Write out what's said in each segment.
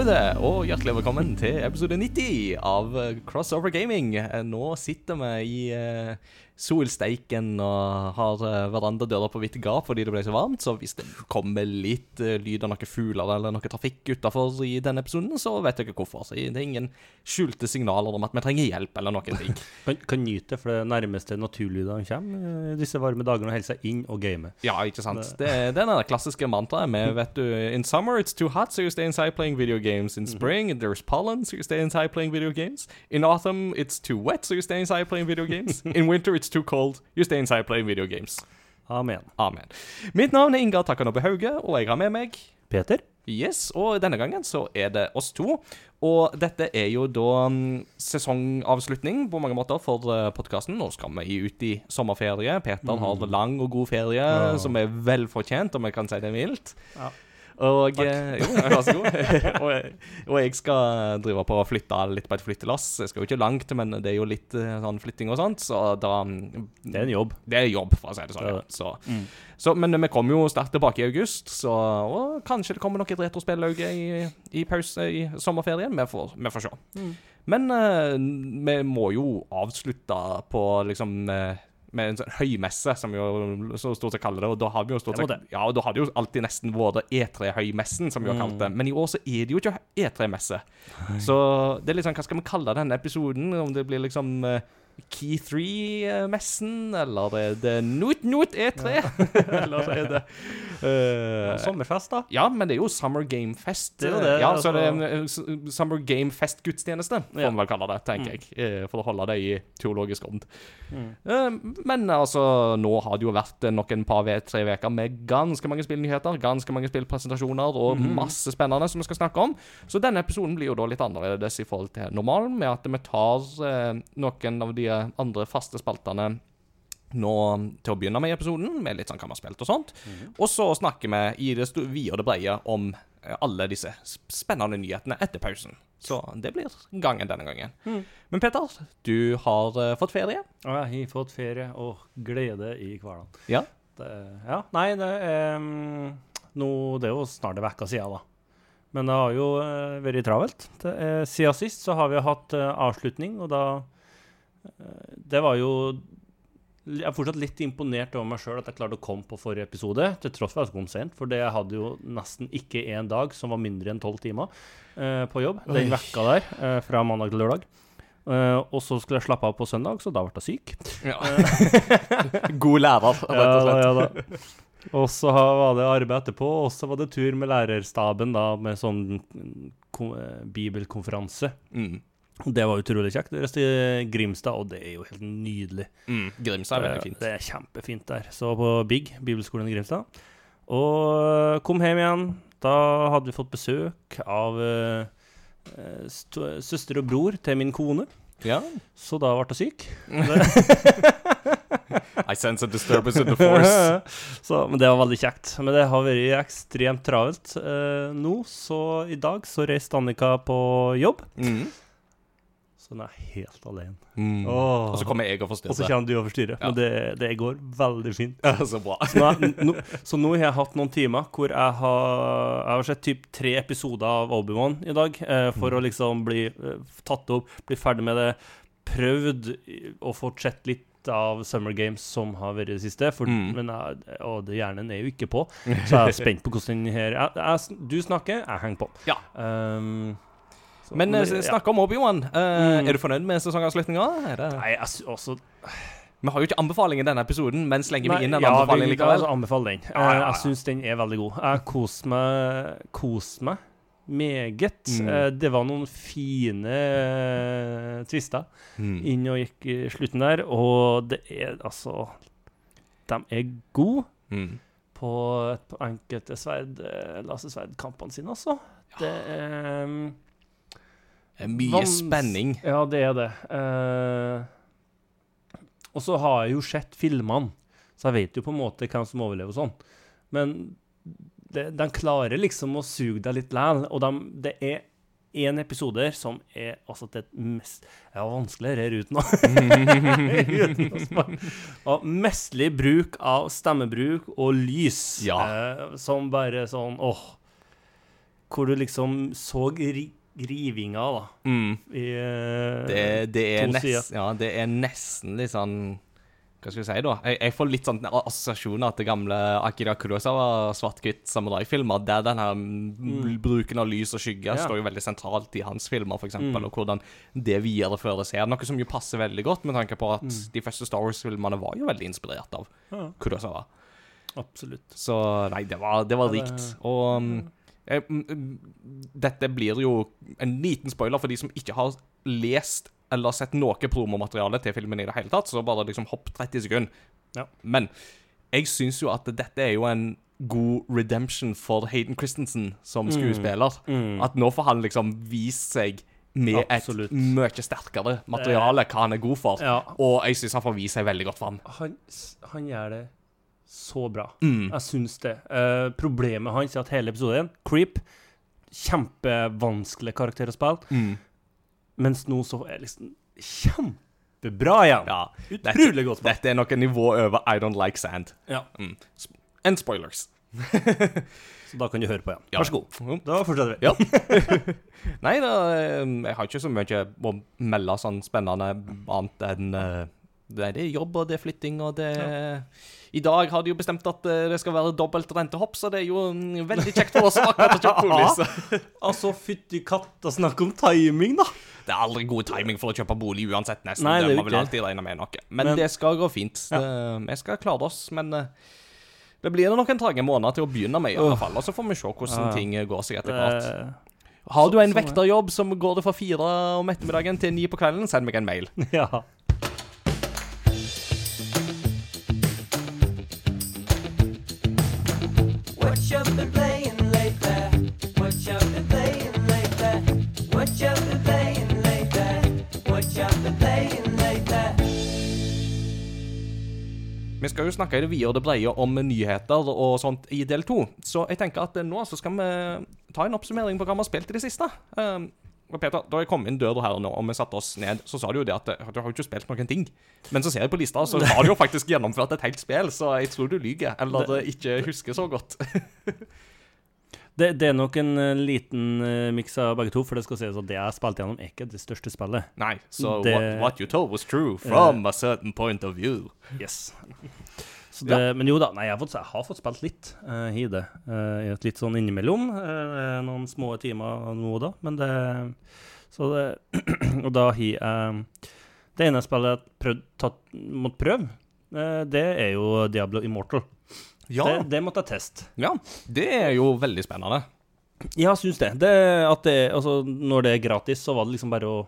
There, og hjertelig velkommen til episode 90 av Crossover Gaming. Eh, Nå sitter vi i eh, solsteiken og har uh, verandadører på vidt gap fordi det ble så varmt. Så hvis det kommer litt eh, lyd av noen fugler eller noe trafikk utafor i denne episoden, så vet dere hvorfor. Så det er ingen skjulte signaler om at vi trenger hjelp eller noen ting. Kan, kan nyte det, for det nærmeste naturlydene kommer eh, disse varme dagene og holde seg inn og game. Ja, ikke sant. Det, det er det klassiske mantraet med, vet du In summer it's too hot, so you stay inside playing video games. In spring there's pollen, so you stay inside playing video games. In autumn it's too wet, so you stay inside playing video games. In winter it's too cold, you stay inside playing video games. Amen. Amen. Mitt navn er Ingar Takanobu Hauge, og jeg har med meg Peter? Yes, og denne gangen så er det oss to. Og dette er jo da mm, sesongavslutning på mange måter for uh, podkasten. Nå skal vi ut i sommerferie. Peter har lang og god ferie Ja. som er velfortjent, om jeg kan si det mildt. Ja. Og Takk. Jo, vær så god. og, og jeg skal drive på å flytte litt på et flyttelass. Jeg skal jo ikke langt, men det er jo litt eh, sånn flytting og sånt, så da mm, Det er en jobb. det er jobb, for å si det sånn. Ja. Så, Mm. så, men vi kommer jo sterkt tilbake i august, så og kanskje det kommer noe retrospill også i, i pause i sommerferien. Vi får, vi får se. Mm. Men uh, vi må jo avslutte på liksom eh, med en sånn høymesse, som jo så stort sett kaller det. Og da har vi jo stort sett Ja, og da har det jo alltid nesten vært E3-høymessen, som vi har kalt Mm. det. Men i år så er det jo ikke E3-messe. Så det er litt sånn, hva skal vi kalle denne episoden? Om det blir liksom eh, Key 3-messen, eller er det Not-Not E3? eller er det uh, Sommerfest, da. Ja, men det er jo Summer Game Fest. Det er det, ja, altså. så det er en eh, Summer Game Fest-gudstjeneste, får Ja. man vel kalle det, tenker jeg. eh, For å holde det i teologisk ånd. Mm. Uh, Men altså, nå har det jo vært noen par tre uker med ganske mange spillnyheter, ganske mange spillpresentasjoner og Mhm. masse spennende som vi skal snakke om. Så denne episoden blir jo da litt annerledes i forhold til normalen, med at vi tar uh, noen av de andre faste spaltene nå til å begynne med i episoden, med litt sånn hva vi har spilt og sånt. Og så snakker vi i det vide og det brede om eh, alle disse spennende nyhetene etter pausen. Så det blir gangen denne gangen. Mm. Men Peter, du har eh, fått ferie. Ja, jeg har fått ferie og glede i hverdagen. Ja. Det, ja, nei, det er mm, nå, Det er jo snart en uke siden, da. Men det har jo eh, vært travelt. Det siden sist så har vi hatt avslutning, og da Det var jo Jeg er fortsatt litt imponert over meg sjøl at jeg klarte å komme på forrige episode, til tross for at jeg kom sent. For det hadde jo nesten ikke én dag som var mindre enn tolv timer eh, på jobb den vekka der, eh, fra mandag til lørdag. Eh, og så skulle jeg slappe av på søndag, så da ble jeg syk. God lærer, rett og Ja da, ja da. Og så var det arbeid etterpå, og så var det tur med lærerstaben da, med sånn mm, eh, bibelkonferanse. Mm. Det var utrolig kjekt. Det reiste i Grimstad, og det er jo helt nydelig. Mm. Grimstad er veldig fint. det er kjempefint der. Så på BIG, bibelskolen i Grimstad. Og eh, kom hjem igjen. Da hadde vi fått besøk av eh, eh, søster og bror til min kone, Ja. så da ble jeg syk. I sense a disturbance in the force. så, men det var veldig kjekt. Men det har vært ekstremt travelt eh, nå, så i dag så reiste Annika på jobb. Mm. Så hun er helt alene. Mm. Og så kommer jeg og Og så kommer du og forstyrrer. Ja. Men det, det går veldig fint. Ja, så bra. Så nå, nå, så nå har jeg hatt noen timer hvor jeg har, jeg har sett typ tre episoder av Obi-Wan i dag, eh, for å liksom bli eh, tatt opp, bli ferdig med det. Prøvd å fortsette litt av Summer Games som har vært det siste, for, Mm. men jeg, og det hjernen er jo ikke på, så jeg er spent på hvordan den her jeg, jeg, Du snakker, jeg henger på. Ja. Um, så- Men men ja. snakk om Obi-Wan. Uh, Mm. Er du fornøyd med sesongavslutninga? Det- Nei, sy- også Vi har jo ikke anbefaling i denne episoden, men slenger vi inn en ja, anbefaling likevel? altså, anbefal den. Ja, ja, ja. Eh, Jeg syns den er veldig god. Jeg koser meg, kos meg meget. Mm. Eh, Det var noen fine uh, twister Mm. inn og gikk i slutten der, og det er altså De er gode Mm. på, på enkelte sverd, eh, lasersverdkampene sine, altså. Det er um, Det Mye Vans- spenning. Ja, det er det. Eh, og så har jeg jo sett filmene, så jeg vet jo på en måte hvem som overlever og sånn. Men det, de klarer liksom å suge deg litt læl, og de, det er én episode som er altså det mest Det vanskeligere vanskelig her uten å uten å spare. Og Mesterlig bruk av stemmebruk og lys, Ja. eh, som bare sånn åh. hvor du liksom så ri rivinga, da. Mm. I, eh, Det, det, er to sider. ja, det er nesten litt sånn Hva skal vi si, da? Jeg, jeg får litt sånn assosiasjoner til gamle Akira Kurosawa svart-hvitt samurai-filmer, der den her mm. bruken av lys og skygge Ja. står jo veldig sentralt i hans filmer, f.eks., Mm. og hvordan det videreføres her. Noe som jo passer veldig godt, med tanke på at Mm. de første Star Wars-filmene var jo veldig inspirert av Ja, Kurosawa. absolutt. Så nei, det var, det var rikt. Og um, dette blir jo en liten spoiler for de som ikke har lest eller sett noe promomateriale til filmen i det hele tatt, så bare liksom hopp 30 sekunder. Ja. Men jeg syns jo at dette er jo en god redemption for Hayden Christensen som Mm. skuespiller. Mm. At nå får han liksom vist seg med Absolutt. et mye sterkere materiale hva han er god for. Ja, Og jeg syns han får vist seg veldig godt fram. han, han gjør det så bra. Mm. Jeg syns det. Uh, problemet hans er at hele episoden, Creep, kjempevanskelig karakter å spille, Mm. mens nå så er liksom kjempebra igjen. Ja. Utrolig godt spilt. Dette er noe nivå over I Don't Like Sand. Ja. Mm. And spoilers. Så da kan du høre på igjen. Ja. Vær så god. Mm. Da fortsetter vi. Ja. Nei da, eh, jeg har ikke så mye å melde sånn spennende annet enn eh, det er jobb, og det er flytting, og det I dag har de jo bestemt at eh, det skal være dobbelt rentehopp, så det er jo mm, veldig kjekt for oss akkurat å kjøpe bolig. Altså, fytti katta, snakk om timing, da! Det er aldri god timing for å kjøpe bolig uansett, nesten. Nei, det det må ikke alltid regne med noe. Men, Men- det skal gå fint. Ja. Det, vi skal klare oss, men eh, det blir nok en trage måned til å begynne med, i alle fall. Og så får vi se hvordan Ja. ting går seg etter hvert. Eh, Har du en vekterjobb som går det fra fire om ettermiddagen til ni på kvelden, send meg en mail. ja. Vi skal jo snakke i det vide og det breie om nyheter og sånt i del to, så jeg tenker at eh, nå så skal vi ta en oppsummering på hva vi har spilt i det siste. Um, Peter, da jeg kom inn døra her nå, og vi satte oss ned, så sa du jo det at eh, du har jo ikke spilt noen ting. Men så ser jeg på lista, så har du jo faktisk gjennomført et helt spill, så jeg tror du lyver, eller ikke husker så godt. Det, det er nok en eh, liten uh, miks av begge to, for det skal sies at det jeg spilte gjennom, er ikke det største spillet. Nei, så Det- what, what you told was true from a certain point of view. Yes. Så det, Men jo da, nei, jeg har fått, jeg har fått spilt litt uh, i det. Uh, litt sånn innimellom. Uh, noen små timer nå og da. Men det Så det Og da har jeg Det ene spillet jeg prøvd, tatt, måtte prøve, det er jo Diablo Immortal. Ja, Det, det måtte jeg teste. ja, det er jo veldig spennende. Ja, syns det. det, det altså, når det er gratis, så var det liksom bare å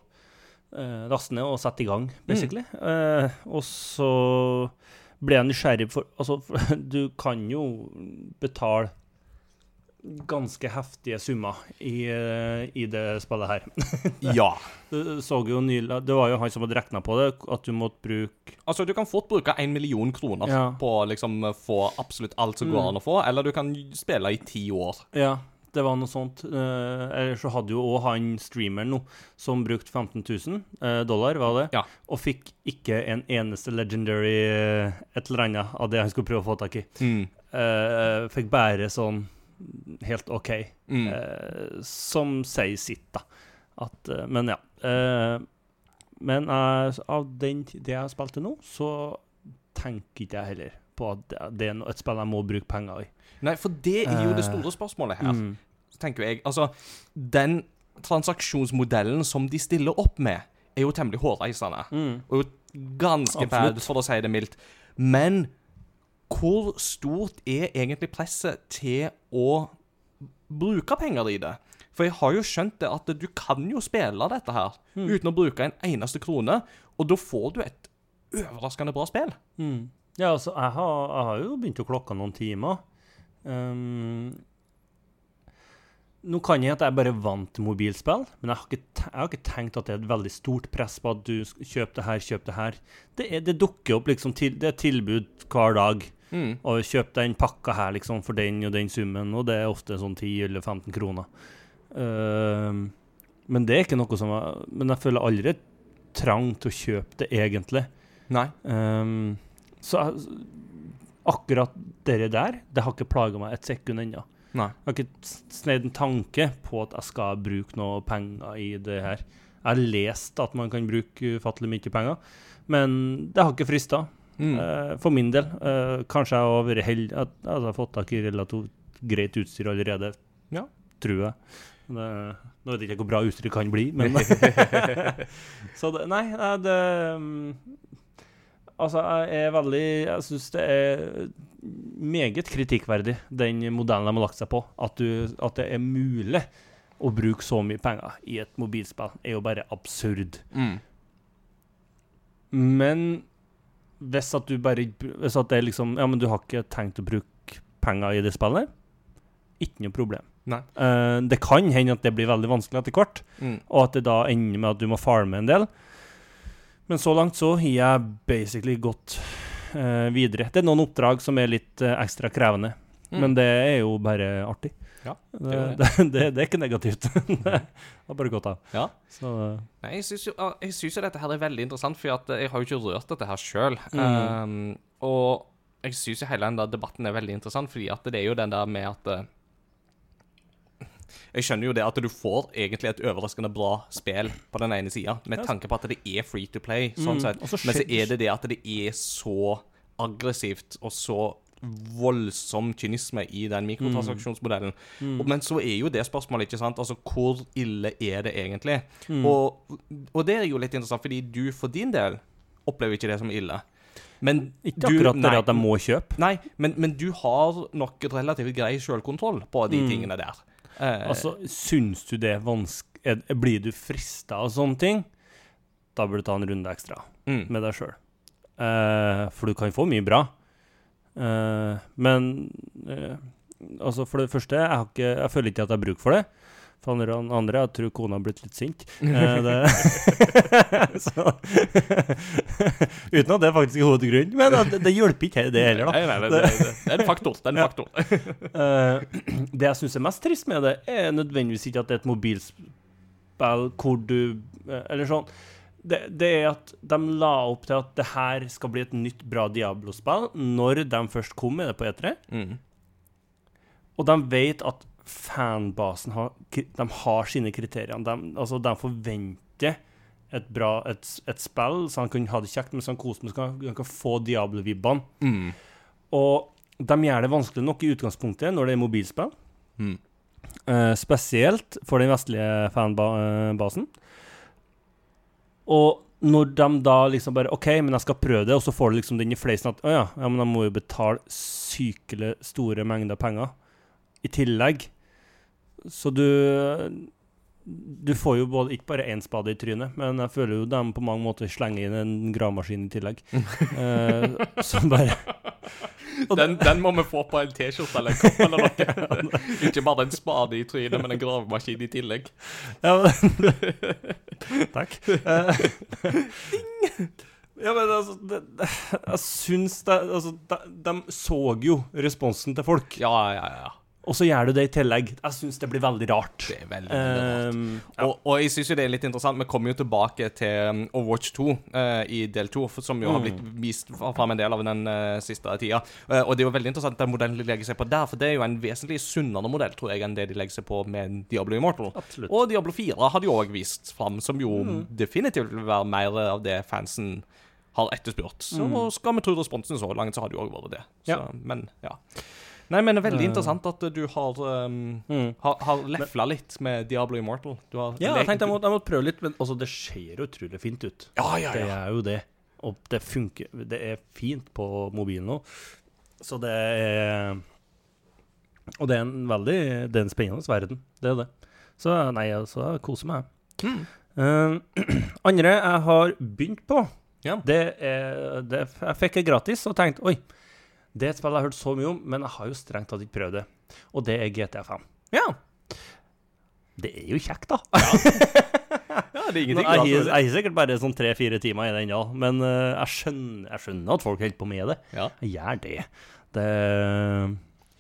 eh, laste ned og sette i gang, basically. Eh, og så ble jeg nysgjerrig for Altså, du kan jo betale ganske heftige summer i, eh, i det spillet her. Ja. Du så jo nylig Det var jo han som hadde regna på det, at du måtte bruke Altså, du kan fort bruke én million kroner Ja. på å liksom få absolutt alt som går Mm. an å få, eller du kan spille i ti år. Ja, det var noe sånt. Eh, Eller så hadde jo òg han streameren nå, som brukte 15 000 eh, dollar, var det, Ja. og fikk ikke en eneste legendary et eller annet av det han skulle prøve å få tak i. Mm. Eh, fikk bare sånn helt OK, Mm. eh, som sier sitt, da. At, eh, men ja. Eh, men eh, av den, det jeg spilte nå, så tenker ikke jeg heller på at det, er et spill jeg må bruke penger i. Nei, for det er jo det Eh, store spørsmålet her, Mm. tenker jeg. Altså, den transaksjonsmodellen som de stiller opp med, er jo temmelig hårreisende. Mm. Og jo ganske bad, for å si det mildt. Men hvor stort er egentlig presset til å bruke penger i det? For jeg har jo skjønt det at du kan jo spille dette her Mm. uten å bruke en eneste krone, og da får du et overraskende bra spill. Mm. Ja, altså, jeg har, jeg har jo begynt å klokke noen timer. Um, nå kan jeg at jeg bare er vant til mobilspill, men jeg har, ikke, jeg har ikke tenkt at det er et veldig stort press på at du kjøper det her, kjøp det her. Det, er, det dukker opp liksom til, Det er tilbud hver dag. Mm. Og kjøp den pakka her liksom for den og den summen, og det er ofte sånn 10 eller 15 kroner. Uh, men det er ikke noe som jeg Men jeg føler aldri trang til å kjøpe det, egentlig. Nei. Um, så jeg- akkurat det der, det har ikke plaga meg et sekund ennå. Nei. Jeg har ikke sneid en tanke på at jeg skal bruke noe penger i det her. Jeg har lest at man kan bruke ufattelig mye penger, men det har ikke frista. Mm. Uh, for min del. Uh, kanskje jeg har vært heldig at altså, jeg har fått tak i relativt greit utstyr allerede, Ja. tror jeg. Det, nå vet jeg ikke hvor bra utstyr kan bli, men Så det, nei, nei, det mm, Altså, jeg er veldig Jeg syns det er meget kritikkverdig, den modellen de har lagt seg på. At, du, at det er mulig å bruke så mye penger i et mobilspill, er jo bare absurd. Mm. Men hvis at du bare Hvis at det er liksom Ja, men du har ikke tenkt å bruke penger i det spillet? Ikke noe problem. Eh, det kan hende at det blir veldig vanskelig etter hvert, Mm. og at det da ender med at du må farme en del. Men så langt så har jeg basically gått uh, videre. Det er noen oppdrag som er litt uh, ekstra krevende, Mm. men det er jo bare artig. Ja, det, er det, det, det er ikke negativt. det har bare gått av. Ja. Så Nei, jeg syns jo, ah, jeg synes jo dette her er veldig interessant, for eh, jeg har jo ikke rørt dette her sjøl. Mm. og jeg syns hele den der debatten er veldig interessant, fordi at det er jo den der med at eh, Jeg skjønner jo det at du får egentlig et overraskende bra spill på den ene sida, med tanke på at det er free to play, sånn Mm, sett. så Men så er det det at det er så aggressivt og så voldsom kynisme i den mikrotransaksjonsmodellen. Mm. Mm. Men så er jo det spørsmålet, ikke sant, altså hvor ille er det egentlig? Mm. Og, og det er jo litt interessant, fordi du for din del opplever ikke det som ille. Men Ikke du- akkurat det at de må kjøpe. Nei, men, men du har nok et relativt grei selvkontroll på de Mm. tingene der. Eh, Altså, syns du det er vanskelig Blir du frista av sånne ting, da bør du ta en runde ekstra mm, med deg sjøl. for du kan få mye bra. Eh, men uh, altså, for det første, jeg, har ikke, jeg føler ikke at jeg har bruk for det. For andre, andre jeg tror kona har blitt litt sint. Uh, det, så, uten at det faktisk er hovedgrunnen. Men det, det hjelper ikke det heller, da. Nei, nei, det, det, det, er en faktor. Det er en faktor. uh, det jeg syns er mest trist med det, er nødvendigvis ikke at det er et mobilspill hvor du Eller sånn det, det er at de la opp til at det her skal bli et nytt, bra Diablo-spill når de først kom med det på E3. Mm. Og de vet at fanbasen har, de har sine kriterier. De, altså, de forventer et bra et, et spill, så han kan ha det kjekt mens han koser seg, så han kan få Diablo-vibbene. Mm. Og de gjør det vanskelig nok i utgangspunktet når det er mobilspill. Mm. Uh, spesielt for den vestlige fanbasen. Og når de da liksom bare OK, men jeg skal prøve det, og så får du liksom den i fleisen at å ja, ja, men de må jo betale sykelig store mengder penger i tillegg. Så du Du får jo både, ikke bare én spade i trynet, men jeg føler jo de på mange måter slenger inn en gravemaskin i tillegg. uh, som bare Den, den må vi få på en T-skjorte eller en kopp eller noe. Ikke bare en spade i trynet, men en gravemaskin i tillegg. Ja, men, Takk. Uh, ja, men altså det, det, Jeg syns det Altså, de, de så jo responsen til folk, Ja, ja, ja. Og så gjør du det i tillegg. Jeg syns det blir veldig rart. Det er veldig, veldig rart. Um, Og, og jeg synes jo det er litt interessant. Vi kommer jo tilbake til um, Overwatch 2 uh, i del 2, som jo har blitt vist fram en del av den uh, siste tida. Uh, og det er jo veldig interessant den modellen de legger seg på der, for det er jo en vesentlig sunnere modell, tror jeg, enn det de legger seg på med Diablo Immortal. Absolutt. Og Diablo 4 hadde jo òg vist fram, som jo definitivt vil være mer av det fansen har etterspurt. Så skal vi tro responsen så langt, så har det jo òg vært det. Så, Ja. Men ja. Nei, men det er veldig Eh. interessant at du har um, Mm. har, har lefla litt med Diablo Immortal. Du har Ja, jeg tenkte jeg måtte, jeg måtte prøve litt, men altså, det ser utrolig fint ut. Ja, ja, ja. Det er jo det. Og det funker. Det er fint på mobilen nå. Så det er Og det er en veldig Det er en spennende verden. Det er det. Så nei, altså, jeg koser meg. Mm. Uh, andre jeg har begynt på, Ja. det er det, Jeg fikk det gratis og tenkte oi, det er et spill jeg har hørt så mye om, men jeg har jo strengt tatt ikke prøvd det. Og det er GTA5. Ja. Det er jo kjekt, da. ja, det er ingenting jeg, har- med det. jeg har sikkert bare sånn tre-fire timer i den ennå, men uh, jeg, skjønner, jeg skjønner at folk holder på med det. Ja. Jeg gjør det. det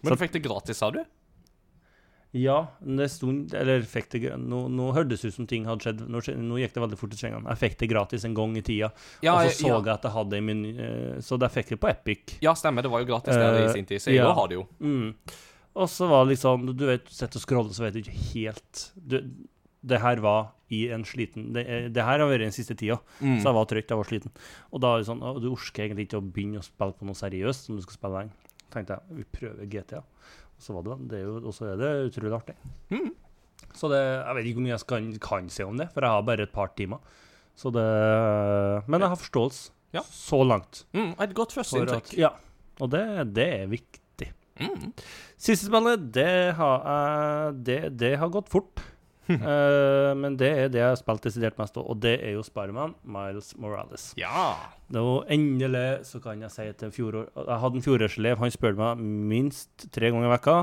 Men du fikk det gratis, sa du? Ja, det stod Eller fikk det Nå, nå hørtes det ut som ting hadde skjedd. Nå, nå gikk det veldig fort i svingene. Jeg fikk det gratis en gang i tida, Ja, og så så ja. jeg at jeg hadde det i min eh, Så da fikk jeg det på Epic. ja, stemmer. Det var jo gratis der i Eh, sin tid, så jeg ja. har det jo. Mm. Og så var det liksom Du vet, du sitter og scroller, så vet du ikke helt du, Det her var i en sliten Det, det her har vært den siste tida, Mm. så jeg var trøtt, jeg var sliten. Og da er det sånn Du orker egentlig ikke å begynne å spille på noe seriøst som du skal spille lenge. tenkte jeg vi prøver GTA. Så var det det er jo, også er det utrolig artig. Mm. Så det, jeg vet ikke hvor mye jeg kan, kan si om det, for jeg har bare et par timer. Så det Men jeg har forståelse. Ja. Så langt. Mm, et godt førsteinntrykk. ja. Og det, det er viktig. Mm. Siste spillet, det har, det, det har gått fort. Eh, men det er det jeg har spilt desidert mest av, og det er jo Spiderman Miles Morales. Ja. Nå endelig så kan jeg si til fjorår Jeg hadde en fjorårselev, han spurte meg minst tre ganger i vekka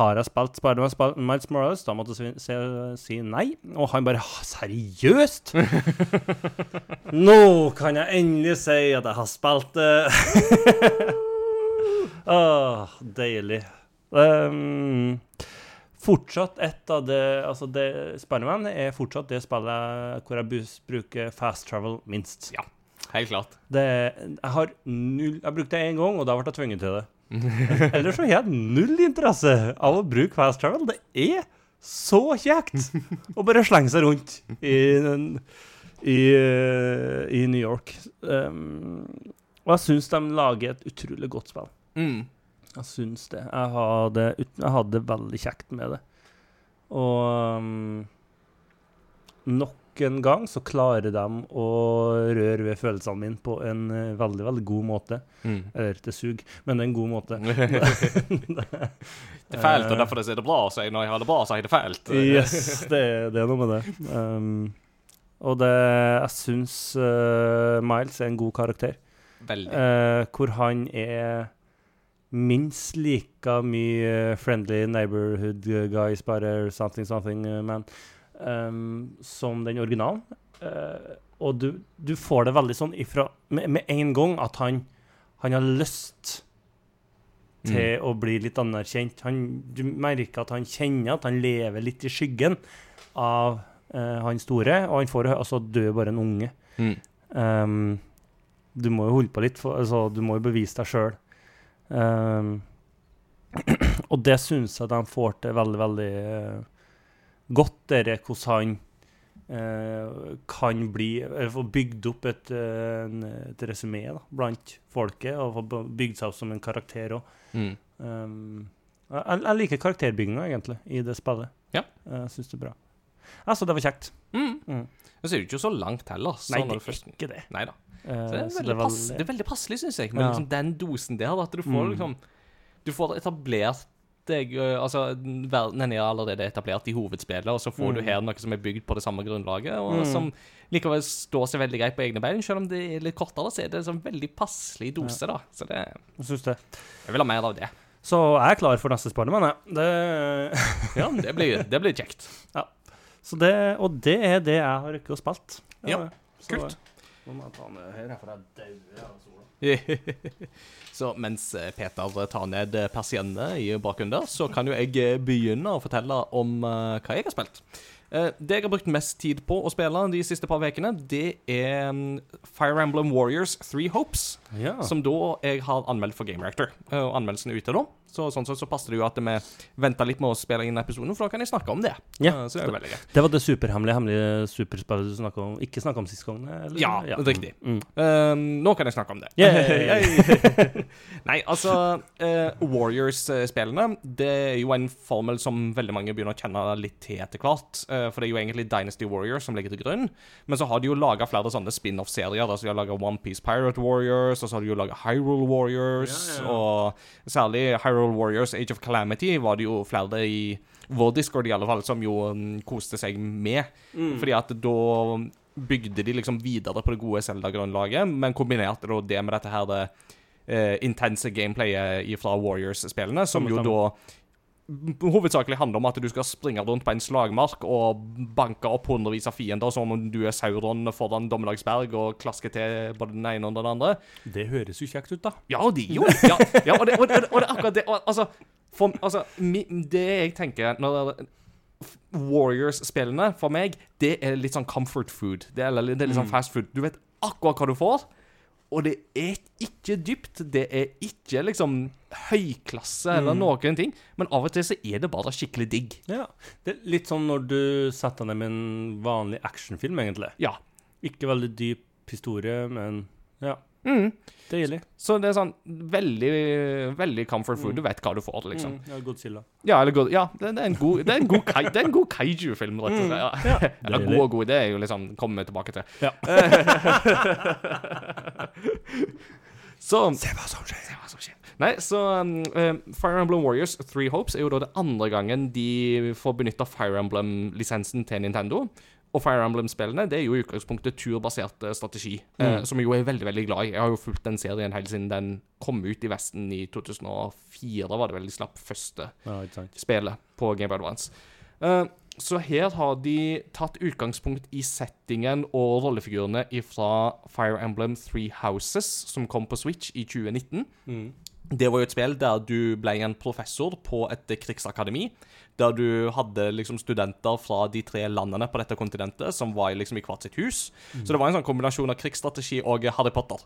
Har jeg spilt Spiderman Sp Miles Morales. Da måtte jeg si, si, si nei. Og han bare Seriøst?! Nå kan jeg endelig si at jeg har spilt det. Åh, deilig. Um, fortsatt et av det Altså, det, Spiderman er fortsatt det spillet hvor jeg bruker fast travel minst. Ja. Helt klart. Det, jeg har null Jeg brukte det én gang, og da ble jeg tvunget til det. Ellers så har jeg null interesse av å bruke fast travel. Det er så kjekt å bare slenge seg rundt i, i, i New York. Um, og jeg syns de lager et utrolig godt spill. Mm. Jeg syns det. Jeg hadde, det, jeg hadde veldig kjekt med det. Og um, nok en gang så klarer de å røre ved følelsene mine på en eh, veldig, veldig god måte. Mm. Eller det suger, men det er en god måte. det er fælt, og derfor er det bra. Så når jeg har det bra, så er det fælt. Yes, det, det er noe med det. Um, og det Jeg syns uh, Miles er en god karakter. Veldig. Uh, hvor han er minst like mye friendly neighborhood guys, bare something, something eh, man, um, som den originalen. Uh, og du, du får det veldig sånn ifra med, med en gang at han, han har lyst til å bli litt anerkjent. Han, du merker at han kjenner at han lever litt i skyggen av uh, han store, og han får altså dø bare en unge. Mm. Um, du må jo holde på litt, for, altså, du må jo bevise deg sjøl. og det syns jeg de får til veldig, veldig uh, godt, dere, hvordan han uh, kan bli Eller få bygd opp et, uh, et resymé blant folket, og få bygd seg opp som en karakter òg. Mm. jeg, jeg liker karakterbygginga, egentlig, i det spillet. Ja. Jeg syns det er bra. Altså, det var kjekt. Mm. Mm. Men så er det ikke så langt heller. så Nei, det er ikke det. Nei da. Eh, Så det, er så veldig pass, det er veldig passelig, syns jeg, Men Ja. liksom den dosen der. At du får Mm. liksom Du får etablert deg Altså, verden er allerede etablert i hovedspillet, og så får du Mm. her noe som er bygd på det samme grunnlaget, og Mm. som likevel står seg veldig greit på egne bein. Selv om det er litt kortere, så er det en sånn veldig passelig dose, da. Så det Jeg syns det. Jeg vil ha mer av det. Så jeg er klar for neste Spiderman, jeg. Det, Ja, det blir, det blir kjekt. så det, og det er det jeg har rukket å spille. Ja, så- kult. Nå må jeg ta ned her, for jeg dauer av sola. Så mens eh, Peter tar ned eh, persiennene i bakgrunnen der, så kan jo jeg eh, begynne å fortelle om hva jeg har spilt. Det jeg har brukt mest tid på å spille de siste par ukene, det er mm, Fire Emblem Warriors Three Hopes. Ja. Som da jeg har anmeldt for Game Reactor. Og anmeldelsen er ute da. Så sånn sett så passer det jo at vi venter litt med å spille inn episoden, for da kan jeg snakke om det. Ja. Eh, Så det er jo veldig greit. Det var det superhemmelige hemmelige superspillet du snakka om. Ikke snakka om sist gang? Eller? Ja, riktig. Mm. Eh, nå kan jeg snakke om det. Yeah. Nei, altså uh, Warriors-spillene Det er jo en formel som veldig mange begynner å kjenne litt til etter hvert. Uh, for det er jo egentlig Dynasty Warriors som ligger til grunn. Men så har de jo laga flere sånne spin-off-serier. Altså De har laga OnePiece Pirate Warriors, og så har de jo laga Hyrule Warriors. Ja, ja, ja. Og særlig Hyrule Warriors Age of Calamity var det jo flere i vår Discord i alle fall som jo mm, koste seg med. Mm. Fordi at da bygde de liksom videre på det gode Zelda-grunnlaget, men kombinerte da det med dette her det eh, intense gameplayet fra Warriors-spillene, som jo da hovedsakelig handler om at du skal springe rundt på en slagmark og banke opp hundrevis av fiender som om du er Sauron foran Dommedagsberg og klaske til både den ene og den andre. Det høres jo kjekt ut, da. Ja, de jo Ja, ja og, det, og, det, og det akkurat det. Og, altså, for, altså mi, det jeg tenker når Warriors-spillene, for meg, det er litt sånn comfort food. Det er, det er litt sånn Mm. fast food. Du vet akkurat hva du får, Og det er ikke dypt, det er ikke liksom høyklasse eller Mm. noen ting, men av og til så er det bare skikkelig digg. Ja. Det er litt sånn når du setter deg med en vanlig actionfilm, egentlig. Ja. Ikke veldig dyp historie, men ja. Mm. Deilig. Så det er sånn veldig, veldig comfort food. Du vet hva du får, liksom. Mm, ja, Godzilla. Ja, eller god, ja, det, det er en god, det er en god, kai, det er en god kaiju-film, rett og slett. Ja. Eller god og god, det er jo liksom Kommer vi tilbake til. Ja. Så Se hva som skjer. Se hva som skjer. Nei, så um, eh, Fire Emblem Warriors Three Hopes er jo da det andre gangen de får benytta Fire Emblem-lisensen til Nintendo. Og Fire Emblem-spillene det er jo i utgangspunktet turbasert strategi, strategi, eh, Mm. som jeg jo er veldig veldig glad i. Jeg har jo fulgt den serien helt siden den kom ut i Vesten i 2004, var det vel de slapp første Ja, spillet på Game Advance. Eh, så her har de tatt utgangspunkt i settingen og rollefigurene fra Fire Emblem Three Houses, som kom på Switch i 2019. Mm. Det var jo et spill der du ble en professor på et krigsakademi. Der du hadde liksom studenter fra de tre landene på dette kontinentet som var liksom i hvert sitt hus. Så det var en sånn kombinasjon av krigsstrategi og Harry Potter.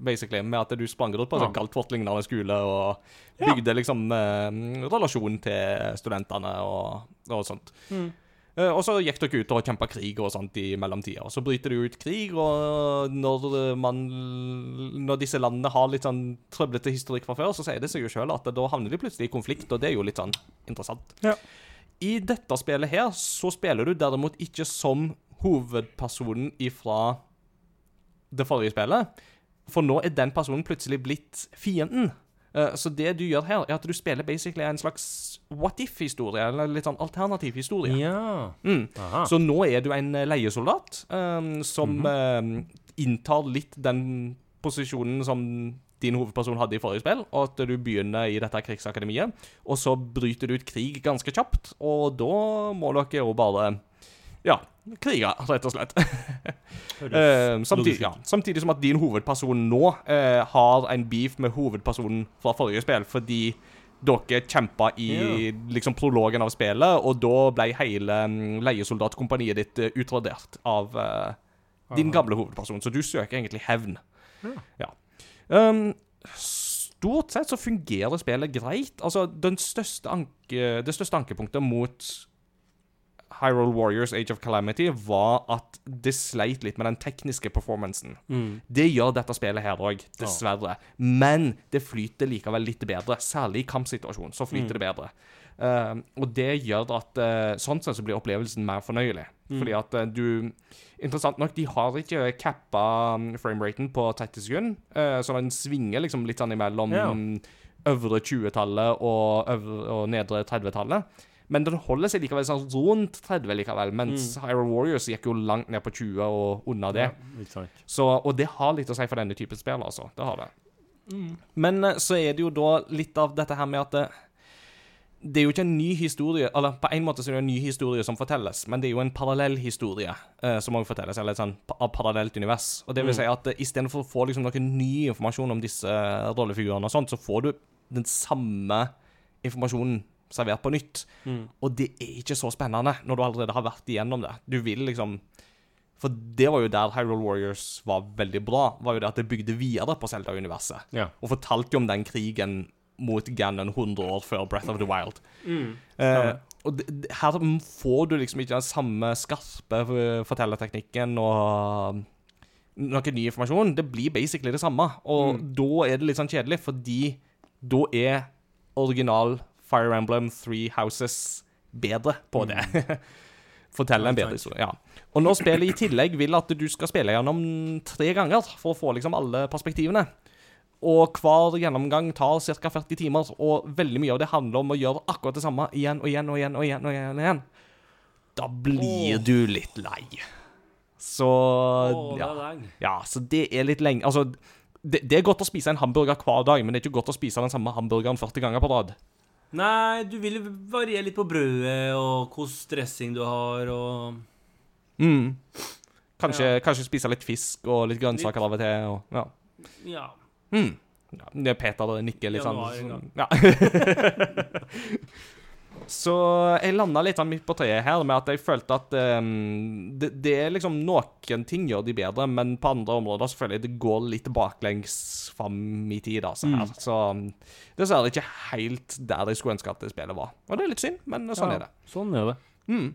Basically, Med at du sprang rundt på en Ja. sånn Galtvort-lignende skole og bygde liksom eh, relasjon til studentene og, og sånt. Mm. Eh, og så gikk dere ut og kjempa krig og sånt i mellomtida. Så bryter det ut krig, og når man Når disse landene har litt sånn trøblete historikk fra før, så sier det seg jo sjøl at da havner de plutselig i konflikt, og det er jo litt sånn interessant. Ja. I dette spillet her så spiller du derimot ikke som hovedpersonen ifra det forrige spillet, for nå er den personen plutselig blitt fienden. Eh, Så det du gjør her, er at du spiller basically en slags what if-historie, eller litt sånn alternativ historie. Ja. Mm. Så nå er du en eh, leiesoldat um, som Mhm. eh, inntar litt den posisjonen som din hovedperson hadde i forrige spill, og at du begynner i dette krigsakademiet, og så bryter du ut krig ganske kjapt, og da må dere jo bare ja, krige, rett og slett. Eh, samtidig, ja, samtidig som at din hovedperson nå eh, har en beef med hovedpersonen fra forrige spill, fordi dere kjempa i liksom prologen av spillet, og da ble hele mm, leiesoldatkompaniet ditt eh, utradert av eh, din Aha. gamle hovedperson. Så du søker egentlig hevn. Ja. Um, stort sett så fungerer spillet greit. Altså, den største anke, det største ankepunktet mot Hyrule Warriors Age of Calamity var at det sleit litt med den tekniske performancen. Mm. Det gjør dette spillet her òg, dessverre. Men det flyter likevel litt bedre. Særlig i kampsituasjonen så flyter det bedre. Uh, og det gjør at uh, sånn sett så blir opplevelsen mer fornøyelig. Fordi at uh, du Interessant nok, de har ikke cappa um, frameraten på 30 sekunder, eh, så den svinger liksom litt sånn imellom Ja. øvre 20-tallet og, og nedre 30-tallet. Men den holder seg likevel sånn rundt 30 likevel, mens Hyrule Warriors gikk jo langt ned på 20 og under det. Ja. Så, og det har litt å si for denne typen spill, altså. Det har det. Men eh, så er det jo da litt av dette her med at det, det er jo ikke en ny historie Eller på en måte så er det en ny historie som fortelles, men det er jo en parallell historie eh, som også fortelles, eller et sånn av parallelt univers. Og det vil Mm. si at uh, istedenfor å få liksom noe ny informasjon om disse eh, rollefigurene og sånt, så får du den samme informasjonen servert på nytt. Mm. Og det er ikke så spennende når du allerede har vært igjennom det. Du vil liksom For det var jo der Hyrule Warriors var veldig bra, var jo det at det bygde videre på Zelda-universet. Ja. Og fortalte jo om den krigen mot Ganon 100 år før Breath of the Wild. Mm. Eh, og det, her får du liksom ikke den samme skarpe eh, fortellerteknikken og noe ny informasjon. Det blir basically det samme. Og Mm. da er det litt sånn kjedelig, fordi da er original Fire Emblem Three Houses bedre på det. Fortelle en bedre historie. Ja. Og når spillet i tillegg vil at du skal spille gjennom tre ganger for å få liksom alle perspektivene. Og hver gjennomgang tar ca. 40 timer, og veldig mye av det handler om å gjøre akkurat det samme igjen og igjen og igjen. og igjen og igjen, og igjen. Da blir oh. du litt lei. Så oh, ja. ja, så det er litt lenge Altså, det, det er godt å spise en hamburger hver dag, men det er ikke godt å spise den samme hamburgeren 40 ganger på rad. Nei, du vil variere litt på brødet, og hvordan dressing du har, og Mm. Kanskje, kanskje spise litt fisk og litt grønnsaker Litt. av og til. Og, ja. Ja. Mm. ja. Det er Peter nikker litt Januar sånn. Ja. Så jeg landa litt sånn midt på treet her med at jeg følte at um, det, det er liksom Noen ting gjør de bedre, men på andre områder så føler jeg det går litt baklengs fram i tid. Altså, her. Så um, dessverre ikke helt der jeg skulle ønske at det spillet var. Og det er litt synd, men sånn Ja, er det. Sånn er det. Mm.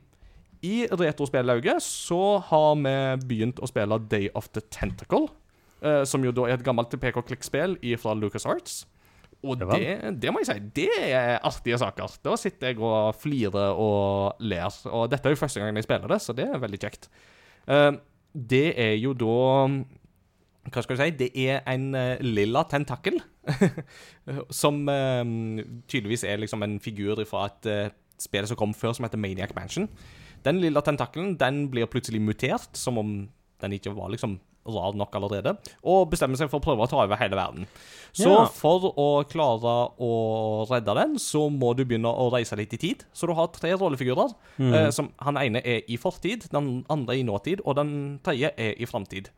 I retrospillauget så har vi begynt å spille Day of the Tentacle, uh, som jo da er et gammelt PK-klikkspill fra LucasArts. Og det, det må jeg si, det er artige saker. Da sitter jeg og flirer og ler. Og dette er jo første gang jeg spiller det, så det er veldig kjekt. Eh, det er jo da Hva skal jeg si? Det er en eh, lilla tentakkel. som eh, tydeligvis er liksom en figur fra et spill som kom før, som heter Maniac Mansion. Den lilla tentakkelen den blir plutselig mutert, som om den ikke var liksom rar nok allerede, og bestemmer seg for å prøve å ta over hele verden. Så Ja. for å klare å redde den, så må du begynne å reise litt i tid. Så du har tre rollefigurer. Mm. Eh, som Han ene er i fortid, den andre i nåtid, og den tredje er i framtid.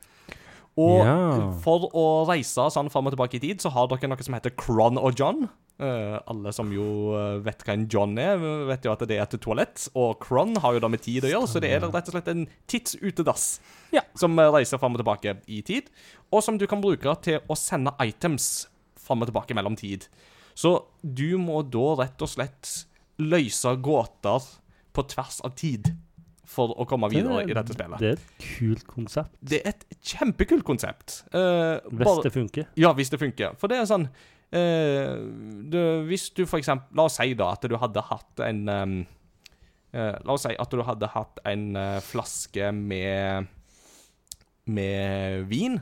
Og Ja. for å reise sånn fram og tilbake i tid, så har dere noe som heter Cron og John. Uh, alle som jo eh, vet hva en John er, vet jo at det er et toalett. Og Cron har jo da med tid å gjøre, så det er rett og slett en tidsutedass Ja. som eh, reiser fram og tilbake i tid, og som du kan bruke til å sende items fram og tilbake mellom tid. Så du må da rett og slett løse gåter på tvers av tid for å komme videre i dette spillet. Det er et kult konsept. Det er et kjempekult konsept. Uh, Hvis bare- det funker. ja, hvis det funker. For det er sånn uh, du, Hvis du for eksempel La oss si da at du hadde hatt en um, uh, La oss si at du hadde hatt en flaske med Med vin.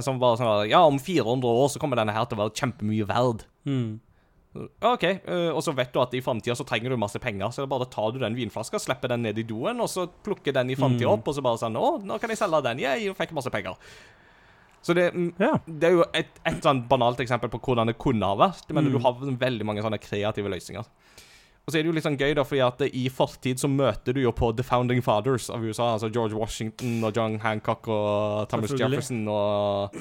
som var sånn at, Ja, om 400 år så kommer denne her til å være kjempemye verd. Mm. OK, eh, og så vet du at i framtida så trenger du masse penger, så bare tar du den vinflaska, slipper den ned i doen, og så plukker den i framtida Mm. opp, og så bare sånn Å, nå kan jeg selge den. Jeg fikk masse penger. Så det, mm, Ja. det er jo et, et sånn banalt eksempel på hvordan det kunne ha vært, men Mm. du har veldig mange sånne kreative løsninger. Og så er det jo litt sånn gøy, da, fordi at i fortid så møter du jo på The Founding Fathers av USA, altså George Washington og John Hancock og Thomas Jefferson og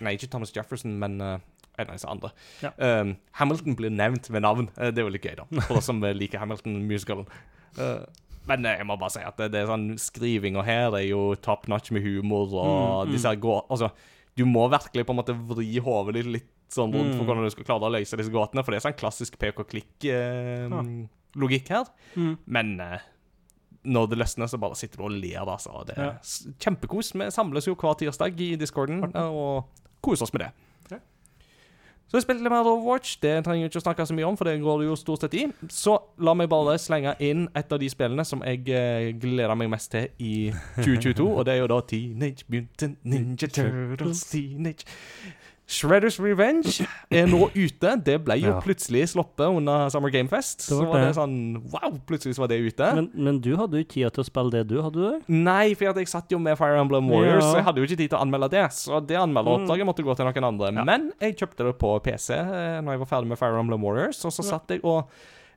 nei, ikke Thomas Jefferson, men eh, en av disse andre. Ja. Um, Hamilton blir nevnt ved navn. Eh, det er jo litt gøy, da, for oss som eh, liker Hamilton-musicalen. Uh, men eh, jeg må bare si at det, det er sånn skrivinga her er jo top notch med humor, og Mm, mm. disse gå... Altså, du må virkelig på en måte vri hodet litt, litt sånn rundt for Mm. hvordan du skal klare å løse disse gåtene, for det er sånn klassisk PK-klikk-logikk her. Mm. Men eh, når det løsner, så bare sitter du og ler, altså. Det er Ja. kjempekos. Vi samles jo hver tirsdag i discorden eh, og koser oss med det. Så jeg spilte litt mer Overwatch. Det trenger jeg ikke å snakke så mye om, for det går det jo stort sett i. Så la meg bare slenge inn et av de spillene som jeg eh, gleder meg mest til i 2022, og det er jo da Teenage Mutant Ninja Turtles Teenage Shredders Revenge er nå ute. Det ble jo Ja. plutselig sluppet under Summer Game Fest. Det Så var var det det. sånn Wow, plutselig var det ute. Men, men du hadde jo ikke tid til å spille det, du? Hadde du det? Nei, for jeg satt jo med Fire Emblem Warriors, Ja. så jeg hadde jo ikke tid til å anmelde det. Så det anmelderoppdraget Mm. måtte gå til noen andre. Ja. Men jeg kjøpte det på PC eh, når jeg var ferdig med Fire Emblem Warriors, og så satt jeg og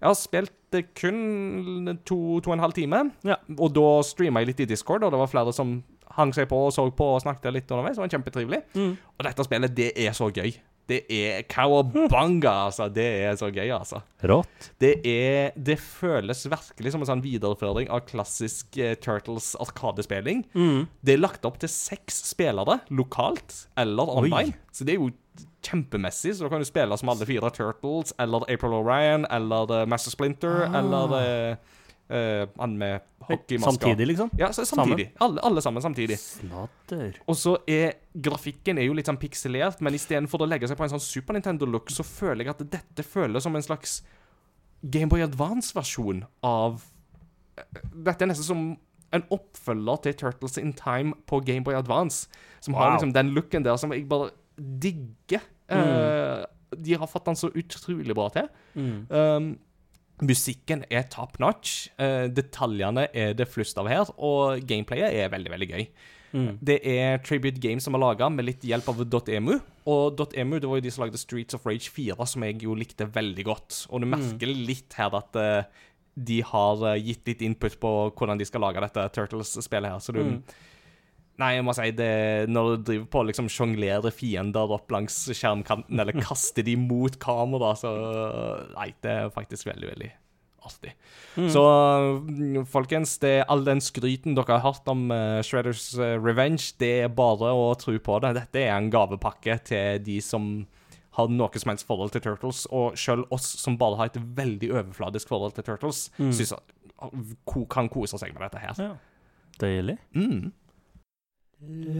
Jeg har spilt kun to, to og en halv time, Ja. og da streama jeg litt i Discord, og det var flere som hang seg på og så på og snakket litt underveis. Det var kjempetrivelig. Mm. Og dette spillet, det er så gøy. Det er cowabunga, altså. Det er så gøy, altså. Rått. Det er Det føles virkelig som en sånn videreføring av klassisk eh, Turtles arkadespilling. Mm. Det er lagt opp til seks spillere, lokalt eller online. Så det er jo kjempemessig. Så da kan du spille som alle fire Turtles, eller April O'Ryan, eller uh, Master Splinter, Ah. eller eh, eh, han med hockeymasker. Samtidig, liksom? Ja, så samtidig. Alle, alle sammen samtidig. Snadder. Og så er grafikken er jo litt sånn pikselert, men istedenfor å legge seg på en sånn Super Nintendo-look, så føler jeg at dette føles som en slags Gameboy Advance-versjon av Dette er nesten som en oppfølger til Turtles in Time på Gameboy Advance. Som har Wow. liksom den looken der som jeg bare digger. Eh, de har fått den så utrolig bra til. Mm. Um, musikken er top notch. eh, detaljene er det flust av her, og gameplayet er veldig, veldig gøy. Mm. Det er Tribute Games som er laga med litt hjelp av .emu. Og .emu det var jo de som lagde Streets of Rage 4, som jeg jo likte veldig godt. Og du merker litt her at eh, de har eh, gitt litt input på hvordan de skal lage dette Turtles-spillet her. Så du Mm. Nei, jeg må si det Når du driver på liksom sjonglerer fiender opp langs skjermkanten, eller kaster de mot kamera, så Nei, det er faktisk veldig, veldig artig. Så mm, folkens, det er all den skryten dere har hørt om eh, Shredders eh, Revenge, det er bare å tro på det. Dette er en gavepakke til de som har noe som helst forhold til Turtles, og sjøl oss som bare har et veldig overfladisk forhold til Turtles, synes at, ko- kan kose seg med dette her. Ja. Deilig. Mm. Letter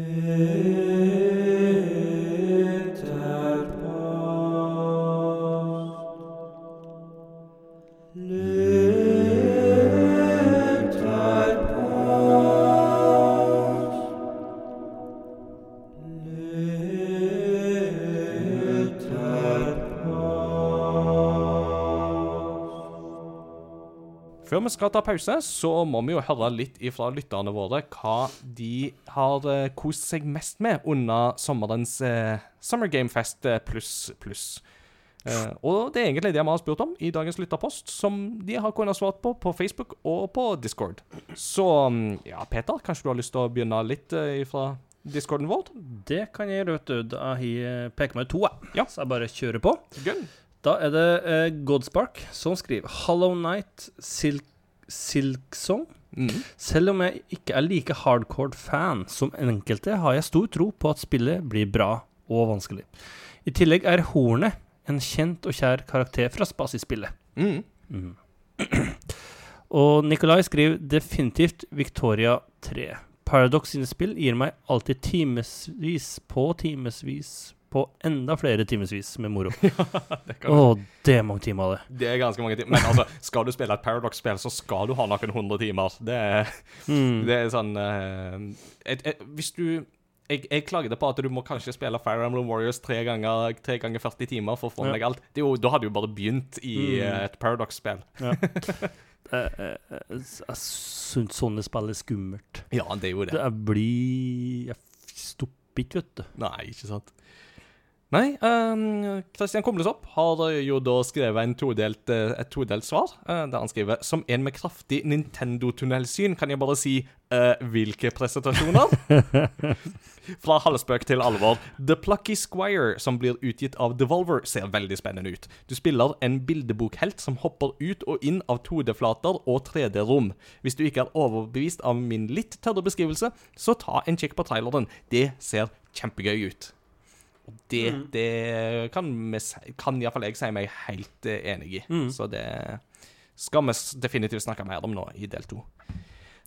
Før vi skal ta pause, så må vi jo høre litt ifra lytterne våre hva de har eh, kost seg mest med under sommerens eh, Summer Game Fest eh, pluss pluss. Eh, og det er egentlig det vi har spurt om i dagens lytterpost, som de har kunnet svart på på Facebook og på Discord. Så mm, ja, Peter, kanskje du har lyst til å begynne litt eh, ifra discorden vår? Det kan jeg gjøre, vet du. Da har jeg peker meg to, jeg. Ja. Så jeg bare kjører på. Gunn? Da er det eh, Godspark som skriver Hollow Night Silk, Silksong. Mm. Selv om jeg ikke er like hardcore fan som enkelte, har jeg stor tro på at spillet blir bra og vanskelig. I tillegg er Hornet en kjent og kjær karakter fra Spasi-spillet. Mm. Og Nikolai skriver definitivt Victoria 3. Paradox sine spill gir meg alltid timevis på timevis på enda flere timevis med moro. Det, kan, Å, det er mange timer det. det er ganske mange timer. Men altså, skal du spille et Paradox-spill, så skal du ha noen hundre timer. Det er Mm. Det er sånn uh, et, et, Hvis du jeg, jeg klagde på at du må kanskje spille Fire Emblem Warriors tre ganger, tre ganger 40 timer for å få med Ja. deg alt. Det jo, da hadde du jo bare begynt i Mm. et Paradox-spill. Ja. eh, eh, Jeg syns sånne spill er skummelt. Ja, det er jo det. Det er blir Jeg stopper ikke, vet du. Nei, ikke sant. Nei, um, Christian Kumlesopp har jo da skrevet en todelt, eh, et todelt svar, eh, der han skriver Som en med kraftig Nintendo-tunnelsyn kan jeg bare si uh, hvilke presentasjoner? Fra halvspøk til alvor. The Plucky Squire, som blir utgitt av Devolver, ser veldig spennende ut. Du spiller en bildebokhelt som hopper ut og inn av 2D-flater og 3D-rom. Hvis du ikke er overbevist av min litt tørre beskrivelse, så ta en kikk på traileren. Det ser kjempegøy ut. Og det, det kan, vi kan iallfall jeg si meg helt eh, enig i. Så det skal vi definitivt snakke mer om nå i del to.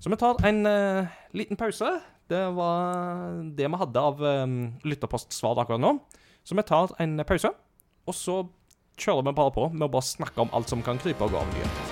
Så vi tar en uh, liten pause. Det var det vi hadde av um, lytterpostsvar akkurat nå. Så vi tar en pause, og så kjører vi bare på med å bare snakke om alt som kan krype og gå av nyheter.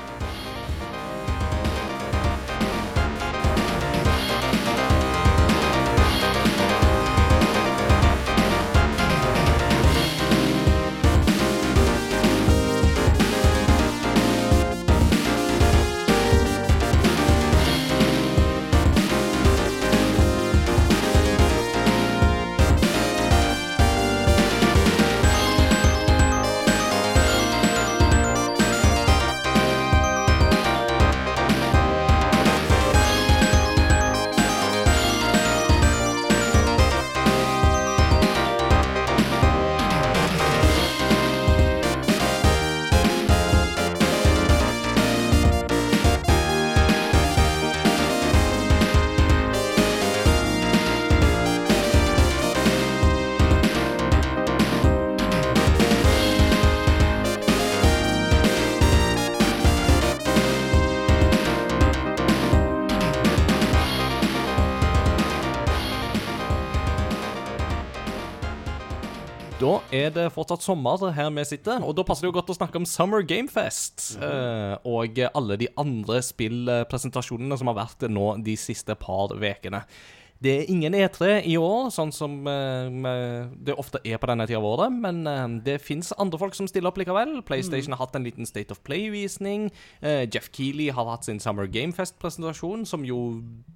Er det fortsatt sommer her vi sitter, og da passer det jo godt å snakke om Summer Game Fest. Uh, og alle de andre spillpresentasjonene som har vært nå de siste par ukene. Det er ingen E3 i år, sånn som uh, det ofte er på denne tida av året, men uh, det fins andre folk som stiller opp likevel. PlayStation har hatt en liten State of Play-visning. Uh, Jeff Keeley har hatt sin Summer Game Fest-presentasjon, som jo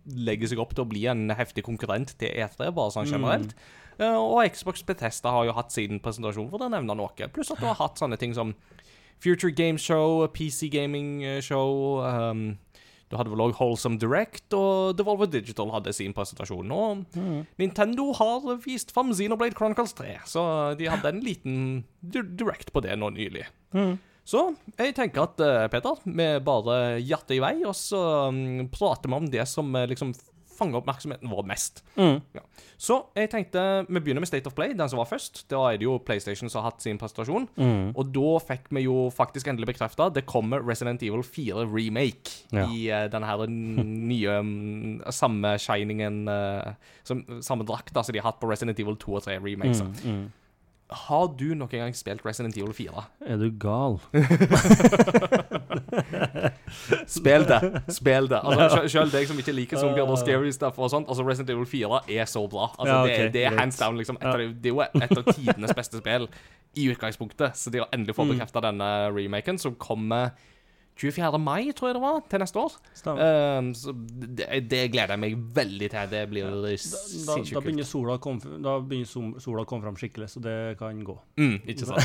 legger seg opp til å bli en heftig konkurrent til E3, bare sånn generelt. Eh, og Xbox Bethesda har jo hatt sin presentasjon, for å nevne noe. Pluss at du har hatt sånne ting som Future Game Show, PC Gaming eh, Show um, Du hadde vel òg Wholesome Direct, og Devolver Digital hadde sin presentasjon. Og Nintendo har vist fram Xenoblade Chronicles 3, så de hadde en liten direct på det nå nylig. Så jeg tenker at eh, Peter, vi bare jatter i vei, og så mm, prater vi om det som eh, liksom fanger oppmerksomheten vår mest. Mm. Ja. Så jeg tenkte vi begynner med State of Play, den som var først. Da er det jo PlayStation som har hatt sin presentasjon. Mm. Og da fikk vi jo faktisk endelig bekrefta det kommer Resident Evil 4 remake Ja. i uh, den her nye um, samme shiningen uh, som, Samme drakta som de har hatt på Resident Evil 2 og 3 remakes. Mm. Mm. Har du noen gang spilt Resident Evil 4? Er du gal? Spill det. Spill det. Altså, sel- Selv deg som ikke liker zombier og scary stuff og sånt, altså Resident Evil 4 er så bra. Altså, Ja, det, det er hands down liksom et Ja. av, Det er jo et av tidenes beste spill i utgangspunktet. Så de har endelig fått Mm. bekrefta denne remaken, som kommer 24. mai, tror jeg det var, til neste år. Um, så det, det gleder jeg meg veldig til. Det blir Da, da, da sinnssykt kult. begynner sola å komme Da begynner sola å komme fram skikkelig, så det kan gå. Mm, ikke sant?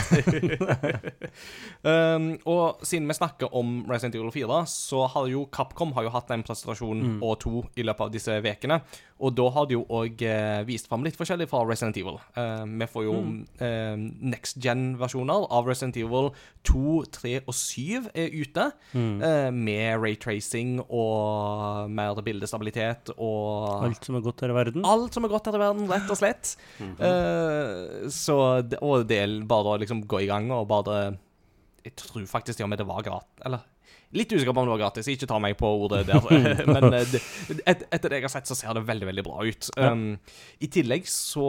um, og siden vi snakker om Resident Evil 4, så har jo Capcom har jo hatt en presentasjon og to i løpet av disse ukene. Og da har de jo òg eh, vist fram litt forskjellig fra Resident Evil. Uh, vi får jo eh, next gen-versjoner av Resident Evil 2, 3 og 7 er ute. Eh, med raytracing og mer bildestabilitet og Alt som er godt her i verden. Alt som er godt her i verden, rett og slett. Eh, så det, Og det er bare å liksom gå i gang og bare Jeg tror faktisk til og med det var gratis. Eller litt usikker på om det var gratis, ikke ta meg på ordet der. Men eh, det, et, etter det jeg har sett, så ser det veldig veldig bra ut. Ja. Um, I tillegg så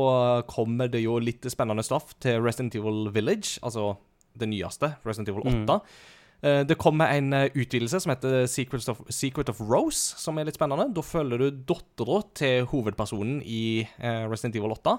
kommer det jo litt spennende stoff til Resident Evil Village, altså det nyeste, Resident Evil 8. Eh, Det kommer en eh, utvidelse som heter Secret of, Secret of Rose, som er litt spennende. Da følger du dattera til hovedpersonen i eh, Resident Evil 8.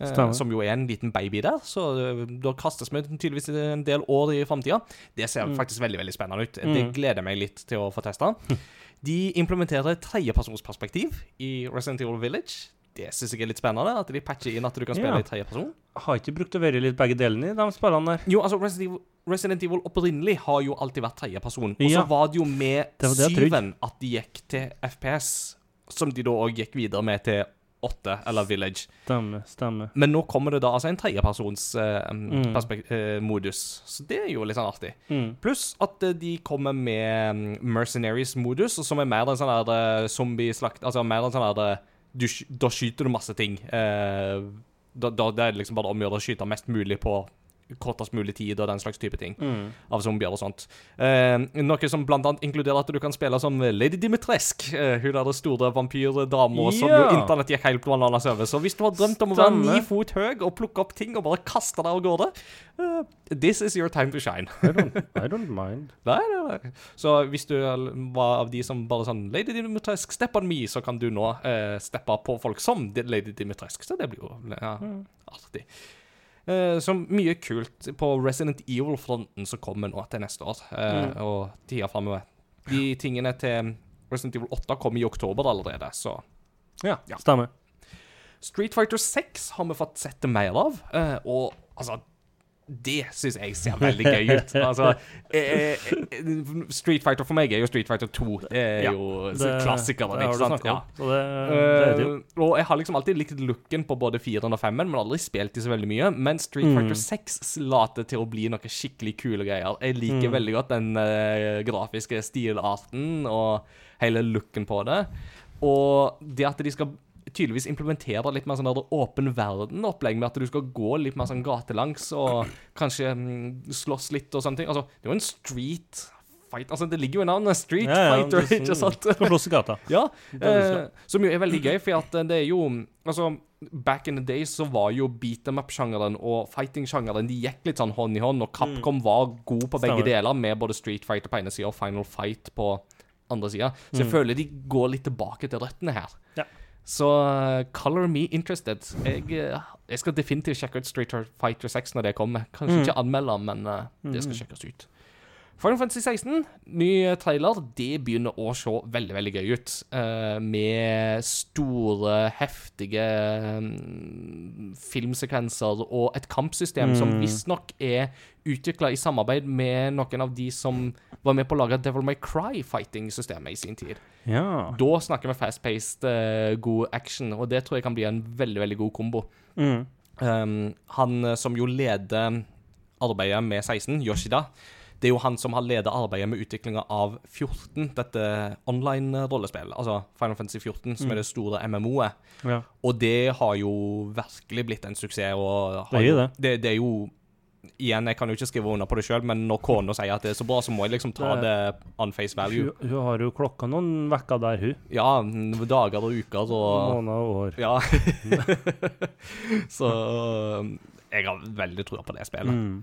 eh, Stemmer. som jo er en liten baby der, så eh, da kastes vi tydeligvis en del år i framtida. Det ser faktisk veldig veldig spennende ut. Det Mm. gleder jeg meg litt til å få testa. De implementerer tredjepersonsperspektiv i Resident Evil Village. Det syns jeg er litt spennende, at de patcher inn at du kan spille Ja. i tredjeperson. Har ikke brukt å være litt begge delene i de spillene der. Jo, altså Resident Evil, Resident Evil opprinnelig har jo alltid vært tredjeperson. Og så Ja. var det jo med Det det syven at de gikk til FPS, som de da òg gikk videre med til åtte, eller Village. Stemme, stemme. Men nå kommer det da altså en tredjepersons eh, Mm. eh, modus. Så det er jo litt sånn artig. Mm. Pluss at eh, de kommer med Mercenaries-modus, som er mer en sånn der eh, zombie-slakt Altså mer en sånn der eh, du, Da skyter du masse ting. Eh, da, da det er liksom bare om å gjøre å skyte mest mulig på kortest mulig tid og den slags type ting. Mm. Av zombier og sånt. Eh, noe som blant annet inkluderer at du kan spille som Lady Dimitresk. eh, hun der store vampyrdama som jo internett gikk helt bananas over. Så hvis du har drømt om å være ni fot høy og plukke opp ting og bare kaste deg av gårde, uh, this is your time to shine. I, don't, I don't mind. Nei, nei, nei. Så hvis du var av de som bare sånn Lady Dimitresk, step on me, så kan du nå eh, steppe på folk som Lady Dimitresk. Så det blir jo ja, artig. Eh, så mye kult på Resident Evil-fronten som kommer nå til neste år, mm. og tida framover. De tingene til Resident Evil 8 kommer i oktober allerede, så Ja, Ja. stemmer. Street Fighter 6 har vi fått sett mer av, eh, og altså det syns jeg ser veldig gøy ut. Altså, eh, eh, Street Fighter for meg er jo Street Fighter 2. Det er Ja, jo klassikeren, ikke sant? Ja. Det, det. Eh, og jeg har liksom alltid likt looken på både 4 og 5, men aldri spilt de så veldig mye. Men Street Mm. Fighter 6 later til å bli noe skikkelig kule greier. Jeg liker Mm. veldig godt den uh, grafiske stilarten og hele looken på det. Og det at de skal tydeligvis implementerer litt mer sånn der åpen verden-opplegg, med at du skal gå litt mer sånn gatelangs og kanskje mm, slåss litt og sånne ting. Altså, det er jo en street fight Altså, det ligger jo i navnet Street Ja, ja, Fighter, er ikke sånn- sant? Skal slåss i gata. Ja, eh, som jo er veldig gøy, for at det er jo Altså, back in the days så var jo beat them up-sjangeren og fighting-sjangeren De gikk litt sånn hånd i hånd, og Capcom var god på begge Mm. Stemmer. deler, med både Street Fighter på ene sida og Final Fight på andre sida. Så jeg Mm. føler de går litt tilbake til røttene her. Ja. Så uh, color me interested. Jeg, uh, jeg skal definitivt sjekke ut Street Fighter 6 når det kommer. Kanskje Mm. ikke anmelde, men uh, det skal Mm. sjekkes ut. Final Fantasy 16, ny trailer, det begynner å se veldig veldig gøy ut. eh, med store, heftige mm, filmsekvenser og et kampsystem som Mm. visstnok er utvikla i samarbeid med noen av de som var med på å lage Devil May Cry-fighting-systemet i sin tid. Ja. Da snakker vi fast-paced, eh, god action, og det tror jeg kan bli en veldig veldig god kombo. Mm. Um, han eh, som jo leder arbeidet med 16, Yoshida, det er jo han som har ledet arbeidet med utviklinga av 14, dette online-rollespillet. Altså Final Fantasy 14, som er det store MMO-et. ja. Og det har jo virkelig blitt en suksess. Og har Det er det. det. Det er jo Igjen, jeg kan jo ikke skrive under på det sjøl, men når kona sier at det er så bra, så må jeg liksom ta det on face value. Hun, hun har jo klokka noen vekker der, hun. Ja, dager og uker og Måneder og år. Ja. så jeg har veldig trua på det spillet. Mm.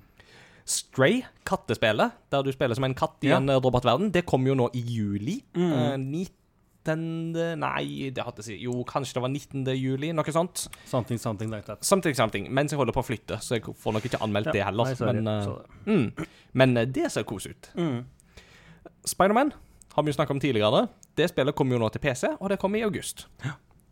Stray, kattespillet, der du spiller som en katt i Ja. en eh, robotverden, det kom jo nå i juli. Mm. Eh, 19. Nei, det hadde jeg si. Jo, kanskje det var 19. juli, noe sånt. Something, something like that. Something, something. Mens jeg holder på å flytte, så jeg får nok ikke anmeldt det heller. Nei, men, uh, mm, men eh, det ser kos ut. Mm. Spiderman har vi jo snakket om tidligere. Det spillet kommer jo nå til PC, og det kommer i august.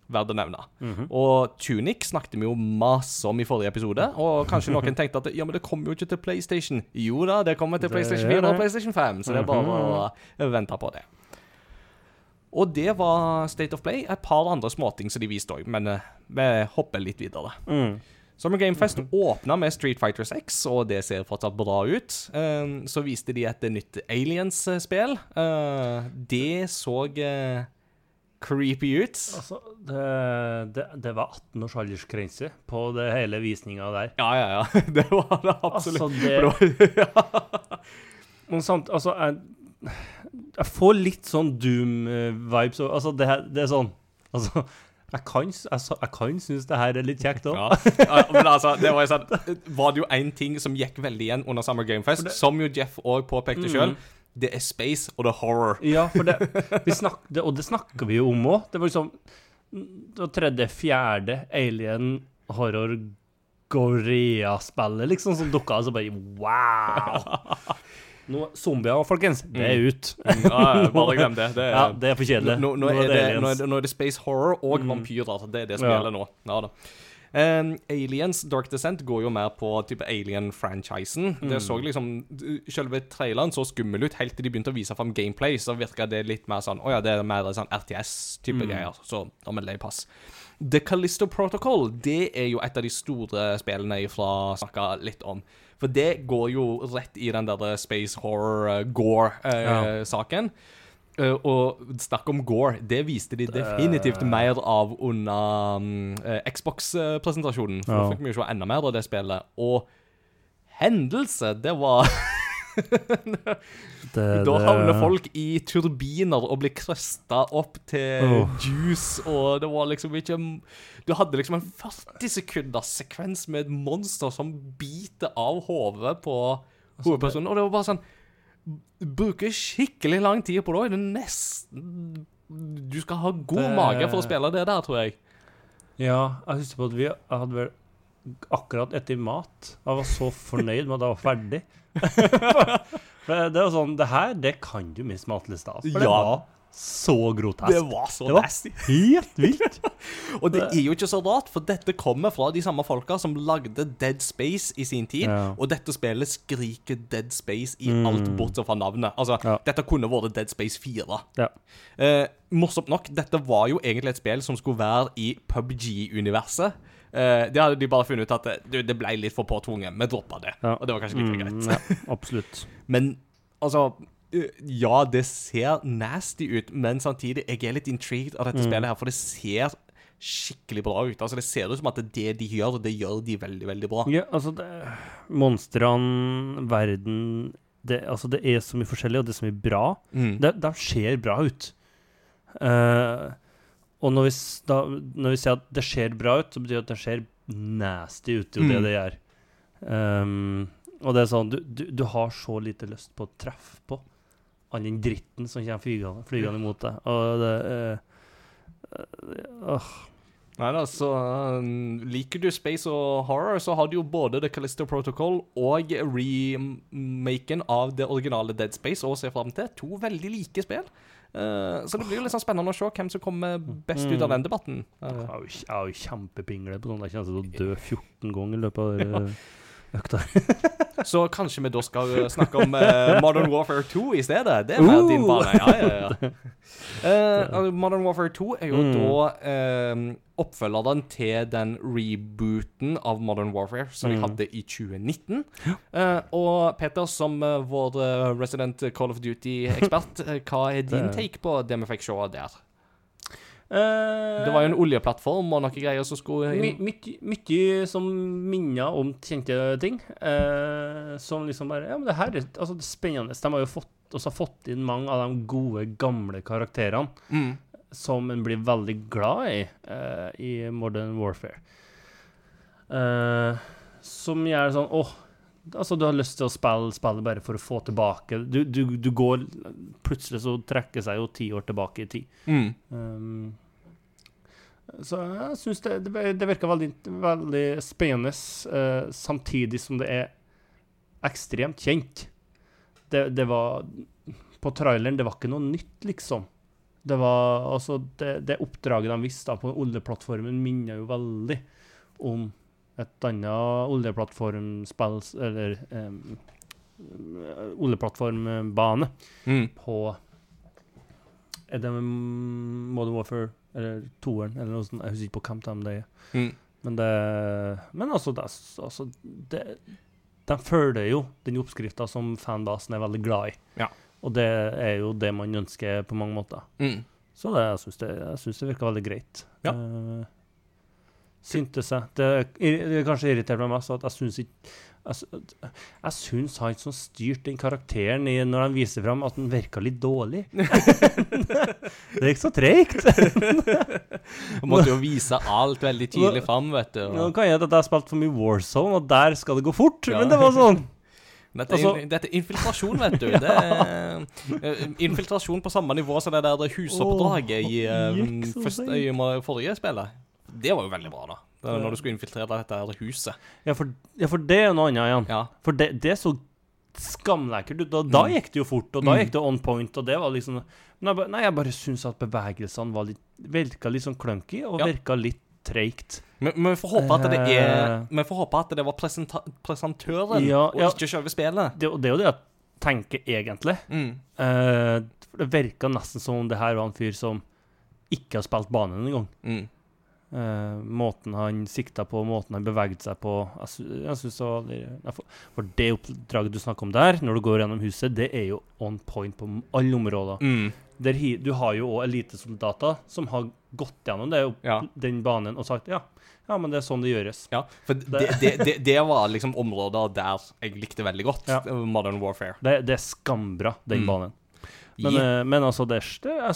Verdt å nevne. Mhm. Og Tunic snakket vi jo masse om i forrige episode. Og kanskje noen tenkte at ja, men det kommer jo ikke til PlayStation. Jo da, det kommer til PlayStation 4 og. PlayStation 5, så det er bare å vente på det. Og det var State of Play. Et par andre småting som de viste òg, men eh, vi hopper litt videre. Mm. Summer Game Fest åpna med Street Fighter 6, og det ser fortsatt bra ut. Eh, så viste de et nytt Aliens-spill. Eh, det så eh, creepy ut. Altså, det, det, det var 18 års aldersgrense på det hele visninga der. Ja, ja, ja. Det var det absolutt. Altså, det Men samt, altså, jeg, jeg får litt sånn Doom-vibes. Altså, det, det er sånn Altså, jeg kan, jeg, jeg kan synes det her er litt kjekt òg. Ja. ja, men altså, det var sånn Var det jo én ting som gikk veldig igjen under Summer Game Fest, som jo Jeff òg påpekte Mm. sjøl, det er space og det er horror. Ja, for det, vi snak, det Og det snakker vi jo om òg. Det var liksom Det var tredje, fjerde alien horror Gorea-spillet liksom som dukka opp, så bare wow! Nå, Zombier, folkens, det er ut. Ja, ja, bare glem det. det er, Ja, det er for kjedelig. Nå, nå, Nå det, nå, er det, space horror og Mm. vampyrer. Det er det som Ja. gjelder nå. Ja, da. Um, Aliens Dark Descent går jo mer på type Alien-franchisen. Mm. Det så liksom Selve traileren så skummel ut helt til de begynte å vise fram gameplay. Så virka det litt mer sånn Å ja, det er mer sånn RTS-type Mm. greier. Så da må det pass. The Callisto Protocol det er jo et av de store spillene jeg fra snakka litt om. For det går jo rett i den der space horror-gore-saken. Eh, og snakk om Gore, det viste de definitivt mer av under um, eh, Xbox-presentasjonen. For Ja. da fikk vi jo se enda mer av det spillet. Og hendelse, det var Det, Da det- havner folk i turbiner og blir krøsta opp til Åh. juice, og det var liksom ikke Du hadde liksom en 40 sekunders sekvens med et monster som biter av hodet på hovedpersonen, og det var bare sånn Bruker skikkelig lang tid på det. Det er nesten Du skal ha god Det- mage for å spille det der, tror jeg. Ja, jeg husker på at vi hadde vel akkurat etter mat. Jeg var så fornøyd med at jeg var ferdig. Det var sånn Det her, det kan du miste matlista. Altså, for det Ja. var så grotesk. Det var så Det var nasty. helt vilt. Og det er jo ikke så rart, for dette kommer fra de samme folka som lagde Dead Space i sin tid. Ja. Og dette spillet skriker Dead Space i Mm. alt bortsett fra navnet. Altså, Ja. dette kunne vært Dead Space 4. Ja. Eh, morsomt nok, dette var jo egentlig et spill som skulle være i PubG-universet. Eh, det hadde de bare funnet ut at det, det ble litt for påtvunget. Vi droppa det. Og det var kanskje litt greit. Mm, absolutt. Men altså eh, Ja, det ser nasty ut, men samtidig jeg er litt intrigued av dette Mm. spillet her, for det ser skikkelig bra ut. Altså Det ser ut som at det de gjør, det gjør de veldig, veldig bra. Ja, altså Monstrene, verden det, altså det er så mye forskjellig, og det er så mye bra. Mm. Det, det ser bra ut. Uh, og når vi, da, når vi sier at det ser bra ut, så betyr det at det ser nasty ut. Det er jo Mm. det det gjør. Um, og det er sånn du, du, du har så lite lyst på å treffe på all den dritten som kommer flygende, imot deg. Og det uh, uh. Nei da, så um, liker du space og horror, så har du jo både The Callisto Protocol og remaken av det originale Dead Space å se fram til. To veldig like spill. Uh, så det blir jo litt sånn spennende å se hvem som kommer best ut av den debatten. Jeg Eh, er jo, kjempepingle på sånn. Jeg kommer til å dø 14 ganger i løpet av den økta. så kanskje vi da skal eh, snakke om uh, Modern Warfare 2 i stedet. Det er mer din Uh! bane. Ja, ja, ja. Uh, Modern Warfare 2 er jo Mm. da eh, oppfølgeren til den rebooten av Modern Warfare som vi Mm. hadde i 2019. Eh, og Peter, som vår resident Call of Duty-ekspert, hva er din take på det vi fikk se der? Eh, Det var jo en oljeplattform og noen greier som skulle inn. mye, som minner om kjente ting. Uh, som liksom bare Ja, men det her er altså, det er spennende. De har jo fått, også fått inn mange av de gode, gamle karakterene Mm. som en blir veldig glad i uh, i Modern Warfare. Som gjør sånn Åh, altså du har lyst til å spille spillet bare for å få tilbake Du, du, du går Plutselig så trekker seg jo ti år tilbake i tid. Mm. Um, så jeg syns det, det, virker veldig, veldig spennende, uh, samtidig som det er ekstremt kjent. Det, det var På traileren, det var ikke noe nytt, liksom. Det var altså Det, det oppdraget de viste da på oljeplattformen, minner jo veldig om et annet oljeplattformspill Eller um, oljeplattformbane Mm. på Er det Modern Warfare eller toeren eller noe sånt? Jeg husker ikke på hvem av det er. Mm. Men det Men altså, det, altså det, De følger jo den oppskrifta som fanbasen er veldig glad i. Ja. Og det er jo det man ønsker på mange måter. Mm. Så det, jeg syns det, jeg synes det virker veldig greit. Ja. Uh, syntes jeg. Det, det kanskje irriterte meg mest at jeg syns ikke jeg, sy- jeg syns han som styrte den karakteren i, når han viser fram, at han virka litt dårlig. det gikk så tregt. Og måtte jo vise alt veldig tydelig fram, vet du. Nå kan jeg at jeg har spilt for mye Warzone, og der skal det gå fort. Ja. Men det var sånn. dette, er, altså- dette er infiltrasjon, vet du. Det er eh, infiltrasjon på samme nivå som det der husoppdraget i, um, første, i forrige spillet. Det var jo veldig bra, da. Det er Når du skulle infiltrere dette her huset. Ja, for, ja, for det er noe annet igjen. Ja. For det, det så skamlekkert ut. Da, da Mm. gikk det jo fort, og da Mm. gikk det on point, og det var liksom Men jeg, ba- nei, jeg bare syns at bevegelsene var litt virka litt sånn clunky, og Ja. virka litt treigt. Men, men vi får håpe at det er Eh. Vi får håpe at det var presentøren, Ja, og ja. ikke selve spillet. Det, det er jo det jeg tenker egentlig. Mm. Uh, det virka nesten som om det her var en fyr som ikke har spilt banen engang. Mm. Eh, måten han sikta på, måten han beveget seg på Jeg, sy jeg synes det for, det oppdraget du snakker om der, når du går gjennom huset, det er jo on point på alle områder. Mm. Der du har jo òg elitesoldater som har gått gjennom det, opp- Ja. den banen og sagt ja, ja, men det er sånn det gjøres. Ja, for det, det, det, det var liksom områder der jeg likte veldig godt Ja. Modern Warfare. Det, det er skambra, den Mm. banen. Men, Yeah. eh, men altså, det, jeg,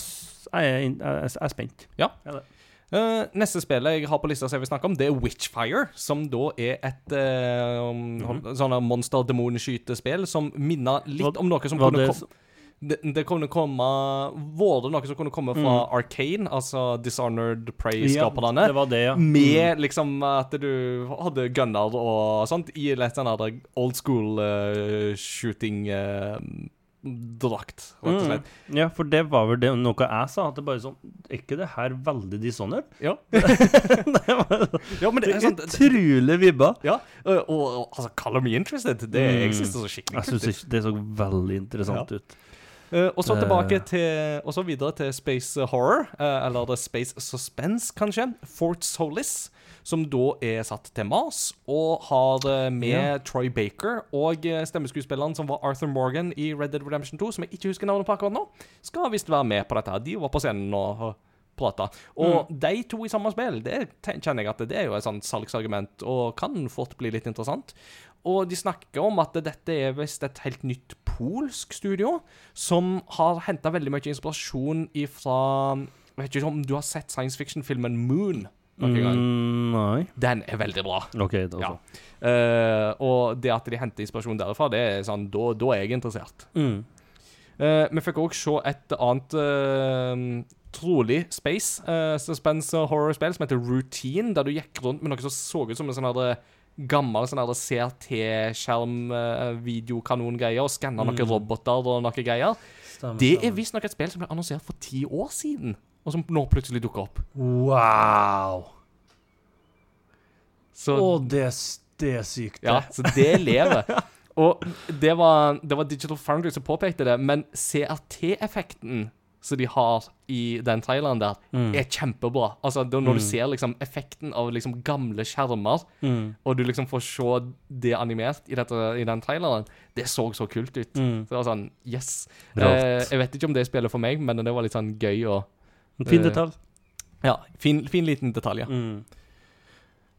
jeg, er- jeg er spent. Ja. Ja, det. Eh, neste spillet jeg har på lista som jeg vil snakke om, det er Witchfire. Som da er et uh, Mhm. sånn monster-demon-skytespill som minner litt Hva- om noe som kunne det, komme det, det kunne komme Var det noe som kunne komme fra Arcane, altså Dishonored Prey-skaperne? Ja, ja. Med liksom at du hadde gunner og sånt i litt sånn old school uh, shooting eh, drakt, rett og slett. Mm. Ja, for det var vel det, noe jeg sa. At det bare sånn Er ikke det her veldig dishonored? Ja. det var ja, men det er sånn utrolig vibba. Ja, og, og, og altså, color me interested. Det jeg Mm. synes det så skikkelig Jeg kult ut. det så veldig interessant ut. Uh, og så Eh. tilbake til Og så videre til Space Horror, uh, eller Space Suspense, kanskje. Fort Solis, som da er satt til Mars, og har med Ja. Troy Baker og eh, stemmeskuespilleren som var Arthur Morgan i Red Dead Redemption 2, som jeg ikke husker navnet på akkurat nå, skal visst være med på dette. De var på scenen og prata. Og Mm. de to i samme spill, det kjenner jeg at det er jo et sånt salgsargument, og kan fort bli litt interessant. Og de snakker om at dette er visst et helt nytt polsk studio, som har henta veldig mye inspirasjon ifra Jeg vet ikke om du har sett science fiction-filmen Moon noen gang? Mm, nei. Den er veldig bra. OK, da Ja. Eh, og det at de henter inspirasjon derfra, det er sånn Da, da er jeg interessert. Mm. Eh, vi fikk òg se et annet eh, trolig space uh, suspense horror-spill som heter Routine, der du gikk rundt med noe som så ut som en sånn her, gammel sånn her CRT-skjerm, uh, videokanongreier, og skanna noen roboter og noe greier. Stemmer, Det er visstnok et spill som ble annonsert for ti år siden, og som nå plutselig dukker opp. Wow! Så Å, det, det er sykt, det. Ja, så det lever. Og det var, det var Digital Foundry som påpekte det, men CRT-effekten som de har i den traileren der, Mm. er kjempebra. Altså, Når du ser liksom effekten av liksom gamle skjermer, Mm. og du liksom får se det animert i, dette, i den traileren, det så så kult ut. Mm. Så det var sånn Yes. Eh, jeg vet ikke om det spiller for meg, men det var litt sånn gøy og fin detalj. detalj. Ja, fin, fin liten detalj, ja.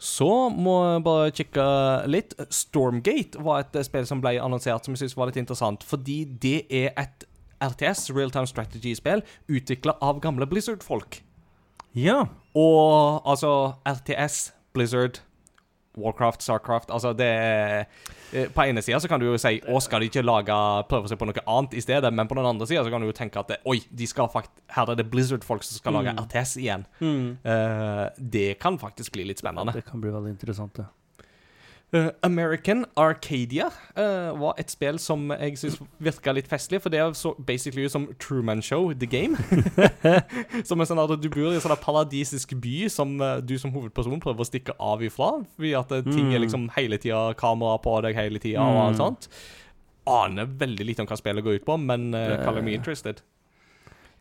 Så må jeg bare kikke litt. Stormgate var et spill som ble annonsert, som jeg synes var litt interessant. Fordi det er et RTS, Real Time Strategy-spill, utvikla av gamle Blizzard-folk. Ja. Og altså RTS, Blizzard, Warcraft, Starcraft Altså, det er eh, På ene sida så kan du jo si Å, skal de ikke lage prøve seg på noe annet i stedet? Men på den andre sida så kan du jo tenke at det, Oi, de skal fakt her er det Blizzard-folk som skal lage Mm. RTS igjen. Mm. Uh, det kan faktisk bli litt spennende. Det kan bli veldig interessant, det. Eh, American Arcadia uh, var et spill som jeg syns virka litt festlig, for det så basically ut som Truman Show, The Game. som er sånn at Du bor i en sånn paradisisk by som uh, du som hovedperson prøver å stikke av ifra. Fordi at ting er Mm. liksom hele tida kamera på deg hele tida og alt Mm. sånt. Aner veldig lite om hva spillet går ut på, men uh, kaller me interested.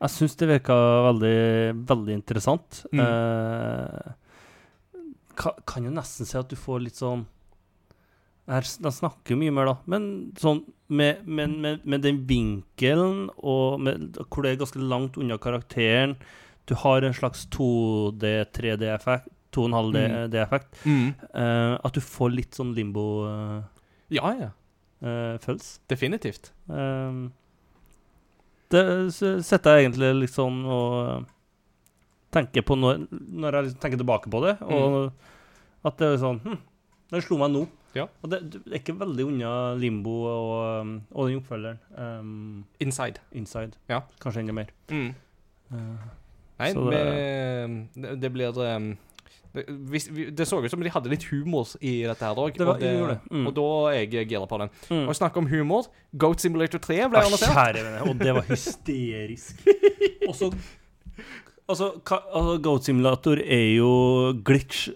Jeg syns det virka veldig, veldig interessant. Mm. Kan, kan jo nesten si at du får litt sånn her, De snakker jo mye mer, da, men sånn med, med, med, med den vinkelen og med, hvor det er ganske langt unna karakteren Du har en slags 2D, 3D-effekt, 2,5D-effekt. Mm. eh, at du får litt sånn limbo uh, Ja, ja. Uh, Definitivt. Uh, det setter jeg egentlig litt sånn og tenker på når, når jeg liksom tenker tilbake på det, og at det er sånn hm, Det slo meg nå. Ja. Og det, det er ikke veldig unna Limbo og, um, og den oppfølgeren. Um, Inside. Inside. Ja. Kanskje enda mer. Mm. Uh, Nei, det, med, det, det blir um, det, hvis, vi, det så ut som de hadde litt humor i dette her òg. Det og. Mm. og da er jeg gira på den. mm. Og snakke om humor. Goat Simulator 3 ble annonsert. Og det var hysterisk. Og så Altså, altså, Goat Simulator er jo glitch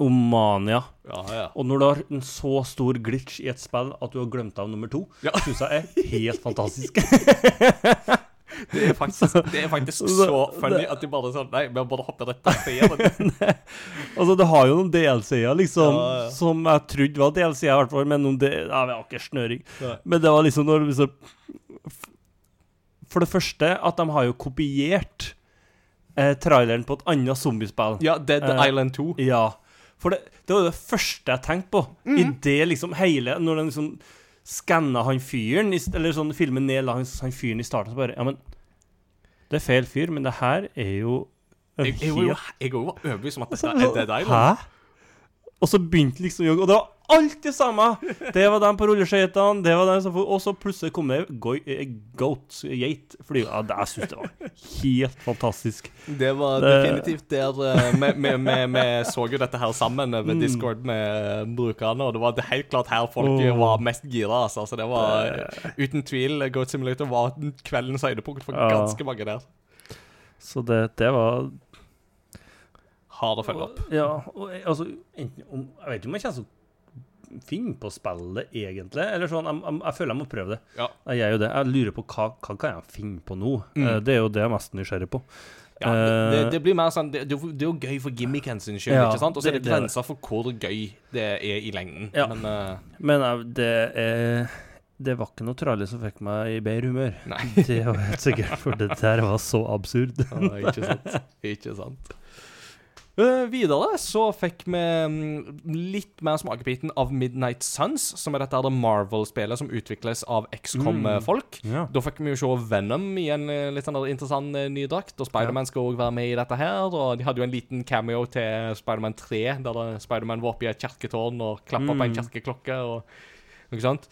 omania. Ja, ja. Og når du har en så stor glitch i et spill at du har glemt av nummer to, Ja. syns jeg er helt fantastisk. Det er faktisk, det er faktisk så funny at de bare sånn Nei, vi bare hopper rett på igjen. altså, det har jo noen DLC-er, liksom, Ja, ja. som jeg trodde var DLC-er, i hvert fall, men noen de ja, vi har ikke snøring. Nei. Men det var liksom når For det første at de har jo kopiert eh, traileren på et annet zombiespill. Ja, Dead Eh, Island 2. Ja. For det, det var det første jeg tenkte på. I det liksom hele Når de liksom skanna han fyren, eller sånn filmen ned langs han, fyren i starten, så bare Ja, men Det er feil fyr, men det her er jo Jeg, jeg, jo- jeg var overbevist om at Altså, er deg. Hæ? Og så begynte liksom og det var alt det samme! Det var dem på rulleskøytene, det var dem som Og så plutselig kom det eh, goat, geit, fly. Ja, det, jeg syns det var helt fantastisk. Det var Det- definitivt der eh, Vi, så jo dette her sammen over Mm. Discord med eh, brukerne, og det var helt klart her folk oh. var mest gira. Altså. Så det var uten tvil Goat Simulator var kveldens høydepunkt for Ja. ganske mange der. Så det, det var Hard å følge opp. Ja, og altså enten, om, Jeg vet ikke om jeg kommer til å finne på spillet, egentlig. Eller sånn, jeg, jeg, jeg føler jeg må prøve det. Ja. Jeg gjør jo det. Jeg lurer på hva, hva kan jeg finne på nå. Mm. Eh, det er jo det jeg er mest nysgjerrig på. Ja, det, det, Eh, blir mer sånn Det, det, er jo- det gøy for gimmicken sin skyld, Ja, ikke sant? Og så er det det- det er det. grenser for hvor gøy det er i lengden. Ja. Men uh, Men uh, det er Det var ikke noe trailer som fikk meg i bedre humør. nei. Det var helt sikkert, for det der var så absurd. Ja, ikke sant. Ikke sant. Eh, videre så fikk vi mm, litt mer smakebiten av Midnight Suns, som er dette her Marvel-spillet som utvikles av XCOM-folk. Ja. Da fikk vi jo se Venom i en eh, litt sånn interessant eh, ny drakt, og Spiderman skal òg være med i dette her. Og de hadde jo en liten cameo til Spiderman 3, der Spiderman var oppe i et kirketårn og klappa på en Mm. kirkeklokke. og Ikke sant?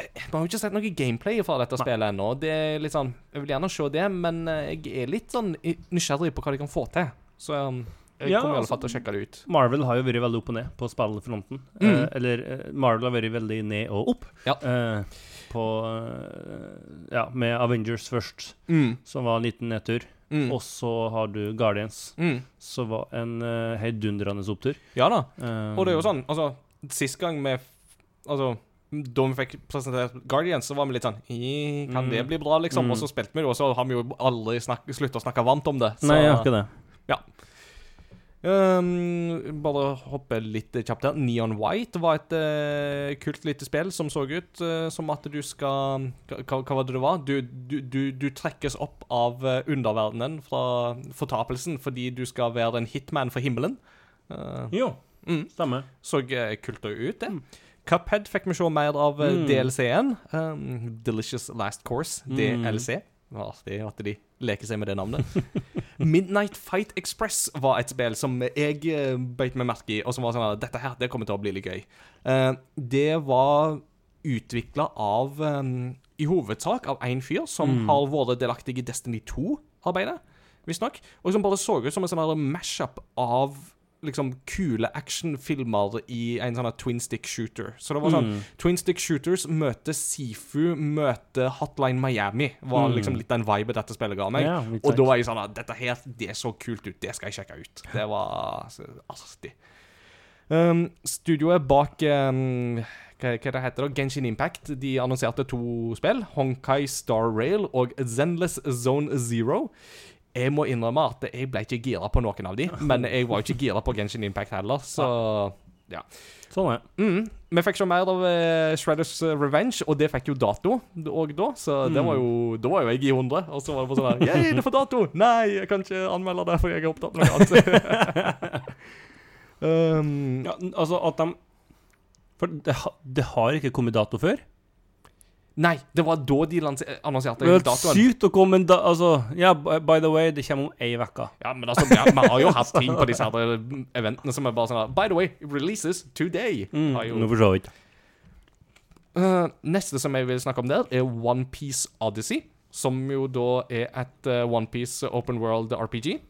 Vi har jo ikke sett noe gameplay fra dette spillet ennå. Det er litt sånn Jeg vil gjerne se det, men jeg er litt sånn nysgjerrig på hva de kan få til. Så um, jeg Ja, kommer i alle altså- fall til å sjekke det ut. Marvel har jo vært veldig opp og ned på spillfronten. Mm. Eh, eller eh, Marvel har vært veldig ned og opp. Ja. Eh, på eh, Ja, med Avengers først, Mm. som var en liten nedtur. Mm. Og så har du Guardians, Mm. som var en uh, heidundrende opptur. Ja da. Eh, Og det er jo sånn, altså Sist gang vi Altså da vi fikk presentert Guardians, så var vi litt sånn Kan Mm. det bli bra, liksom? Mm. Og så spilte vi det, og så har vi jo aldri slutta å snakke varmt om det. Så, Nei, jeg har ikke det. Ehm, bare hoppe litt kjapt her. Neon White var et uh, kult lite spill som så ut uh, som at du skal Hva, hva var det det var? Du, du, du, du trekkes opp av eh, underverdenen fra fortapelsen fordi du skal være en hitman for himmelen. Uh, Jo, mm, stemmer. så kult ut, det. Cuphead fikk vi se mer av Mm. DLC-en. Um, Delicious Last Course, Mm. DLC. Det er at de leker seg med det navnet. Midnight Fight Express var et spill som jeg eh, beit meg merke i, og som var sånn at dette her, det kommer til å bli litt gøy. Eh, det var utvikla av eh, I hovedsak av én fyr som Mm. har vært delaktig i Destiny 2-arbeidet, visstnok. Og som bare så ut som en sånn mash-up av liksom kule actionfilmer i en sånn twin stick shooter. Så det var sånn Mm. Twin Stick Shooters møter Sifu møter Hotline Miami. Var Mm. liksom litt den vibe dette spillet ga meg. Ja, og da var jeg sånn at dette her, det så kult ut. Det skal jeg sjekke ut. Det var så artig. Um, studioet bak um, hva, hva det heter det? Genshin Impact De annonserte to spill. Honkai Star Rail og Zenless Zone Zero. Jeg må innrømme at jeg ble ikke gira på noen av de, men jeg var jo ikke gira på Genshin Impact heller, så ja. Sånn er det. Mm. Vi fikk se mer av uh, Shredders eh, Revenge, og det fikk jo dato òg da. Så det var jo, da var jo jeg i 100. Og så var det bare sånn her Yeah, det får dato! Nei, jeg kan ikke anmelde det for jeg er opptatt med noe annet. um, Ja, altså at de For det, ha, det har ikke kommet dato før. Nei, det var da de annonserte datoen. Det er sykt å komme en da... Altså, ja, by the way, det kommer om ei uke. Ja, men altså, vi, vi har jo hatt ting på disse her eh, eventene som er bare sånn By the way, releases today. Har jo Nå forstår jeg ikke. Eh, neste som jeg vil snakke om der, er OnePiece Odyssey. Som jo da er et uh, OnePiece Open World RPG.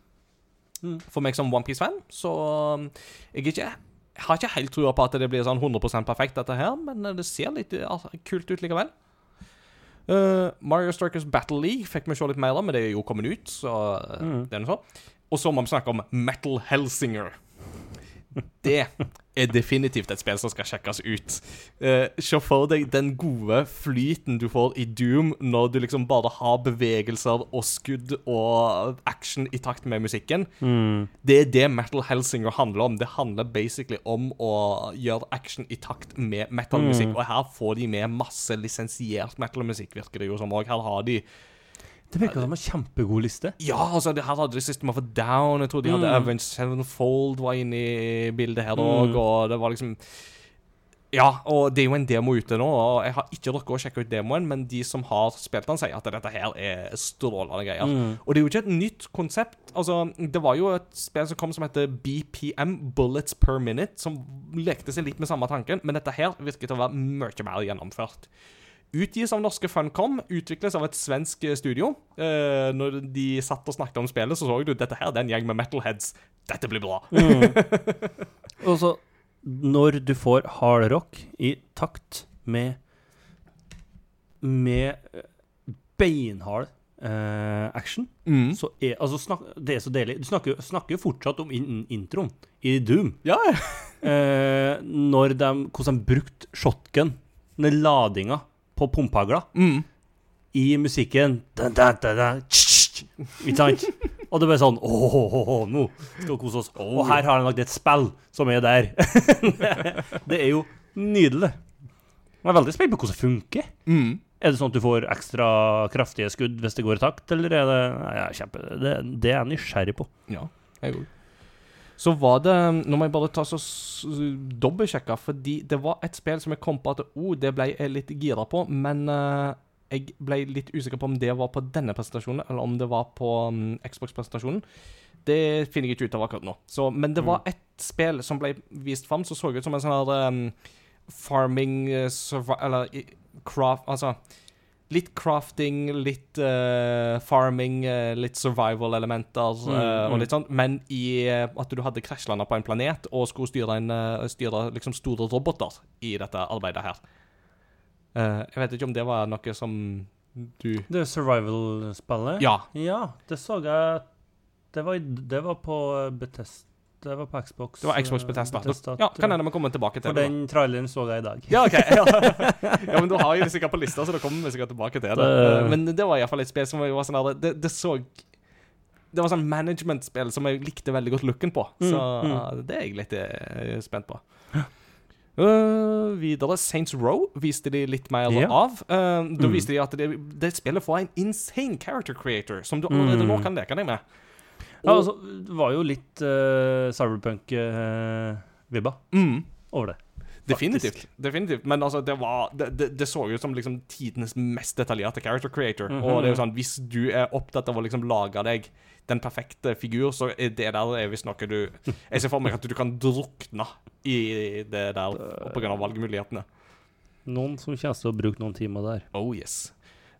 Mm. For meg som OnePiece-fan, så um, jeg, ikke, jeg har ikke helt trua på at det blir sånn 100% perfekt, dette her, men eh, det ser litt eh, altså, kult ut likevel. Eh, Mario Strikers Battle League fikk vi se litt mer av, men det er jo kommet ut, så eh, Mm. Og så må vi snakke om Metal Hellsinger. Det er definitivt et spill som skal sjekkes ut. Uh, Se for deg den gode flyten du får i Doom når du liksom bare har bevegelser og skudd og action i takt med musikken. Mm. Det er det Metal Hellsinger handler om. Det handler basically om å gjøre action i takt med metal-musikk. Mm. Og her får de med masse lisensiert metal-musikk, virker det jo som Og Her har de Det virka som en kjempegod liste. ja, altså, det her hadde de System of a Down. Jeg tror de hadde Mm. Avenged Sevenfold var inne i bildet her Mm. og det var liksom Ja, og det er jo en demo ute nå, og jeg har ikke rukket å sjekke ut demoen, men de som har spilt den, sier at dette her er strålende greier. Mm. Og det er jo ikke et nytt konsept. Altså, det var jo et spill som kom som heter BPM, Bullets Per Minute, som lekte seg litt med samme tanken, men dette her virket å være mye mer gjennomført. Utgis av norske Funcom, utvikles av et svensk eh, studio. Eh, når de satt og snakket om spillet, så så du dette her, det er en gjeng med metalheads. Dette blir bra. Mm. Og så, når du får hard rock i takt med Med eh, beinhard eh, action, Mm. så er Altså, snak, det er så deilig. Du snakker, snakker jo fortsatt om in introen i Doom. Ja. Eh, når de Hvordan de brukte shotgun, den ladinga på pumpehagla, Mm. i musikken Da, da, da, Ikke sant? Og det ble sånn Åh, oh, oh, nå skal vi kose oss. Og her har de lagd et spill som er der. det er jo nydelig. Jeg er veldig spent på hvordan det funker. Mm. Er det sånn at du får ekstra kraftige skudd hvis det går i takt, eller er det Nei, jeg er kjempe, det, det er jeg nysgjerrig på. Ja, jeg òg. Så var det Nå må jeg bare ta så dobbeltsjekke, fordi det var et spill som jeg kom på at oh, det ble jeg litt gira på, men uh, jeg ble litt usikker på om det var på denne presentasjonen, eller om det var på um, Xbox-presentasjonen. Det finner jeg ikke ut av akkurat nå. Så, men det var et spill som ble vist fram som så ut som en sånn her um, farming uh, Eller craft Altså Litt crafting, litt uh, farming, uh, litt survival-elementer Mm, mm. og mm. litt sånn, men i eh, at du hadde krasjlanda på en planet og skulle styre, en, eh, styre liksom store roboter i dette arbeidet her. Eh, jeg vet ikke om det var noe som du Det survival-spillet? Ja. Ja, det så jeg Det var, det var på Betest... Det var på Xbox. Det var Xbox eh, Bethesda. Bethesda, Ja, kan hende vi kommer tilbake til For det. den traileren så jeg i dag. Ja, ok. Ja. ja, men da har jeg det sikkert på lista, så da kommer vi sikkert tilbake til det. Det- Eh, Men det var iallfall et spill som var sånn der Det, det så Det var sånn management-spill som jeg likte veldig godt looken på. Mm, Så mm. eh, det er jeg litt er spent på. Uh, videre, Saints Row viste de litt mer yeah. av. Uh, da Mm. viste de at det, det spillet får en insane character creator, som du allerede Mm. nå kan leke deg med. Ja, altså, det var jo litt uh, cyberpunk-vibba mm. over det. Definitivt. definitivt. Men altså, det, var, det, det, det så ut som liksom tidenes mest detaljerte character creator. Mhm. Og det er jo sånn, hvis du er opptatt av å liksom lage deg den perfekte figur, så er det der er visst noe du Jeg ser for meg at du kan drukne i det der pga. valgmulighetene. Noen som kommer til å bruke noen timer der. Oh yes.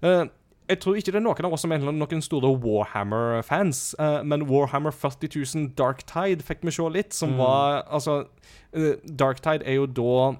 Eh, jeg tror ikke det er noen av oss som er noen store Warhammer-fans, uh, men Warhammer 40 000 Dark Tide fikk vi se litt, som Mm. var Altså, uh, Dark Tide er jo da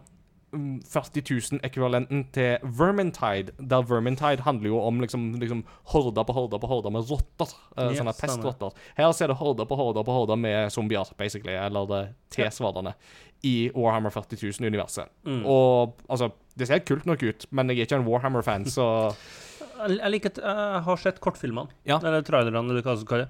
mm, 40 000-ekvivalenten til Vermintide, der Vermintide handler jo om liksom, liksom horder på horder på horder med rotter. Uh, yes, sånne pestrotter. Her ser det horder på horder på horder med zombier, basically, eller det T-svardene, i Warhammer 40 000-universet. Mm. Og altså, det ser kult nok ut, men jeg er ikke en Warhammer-fan, så Jeg, liker at jeg har sett kortfilmene, Ja. eller trailerne, eller hva man skal det.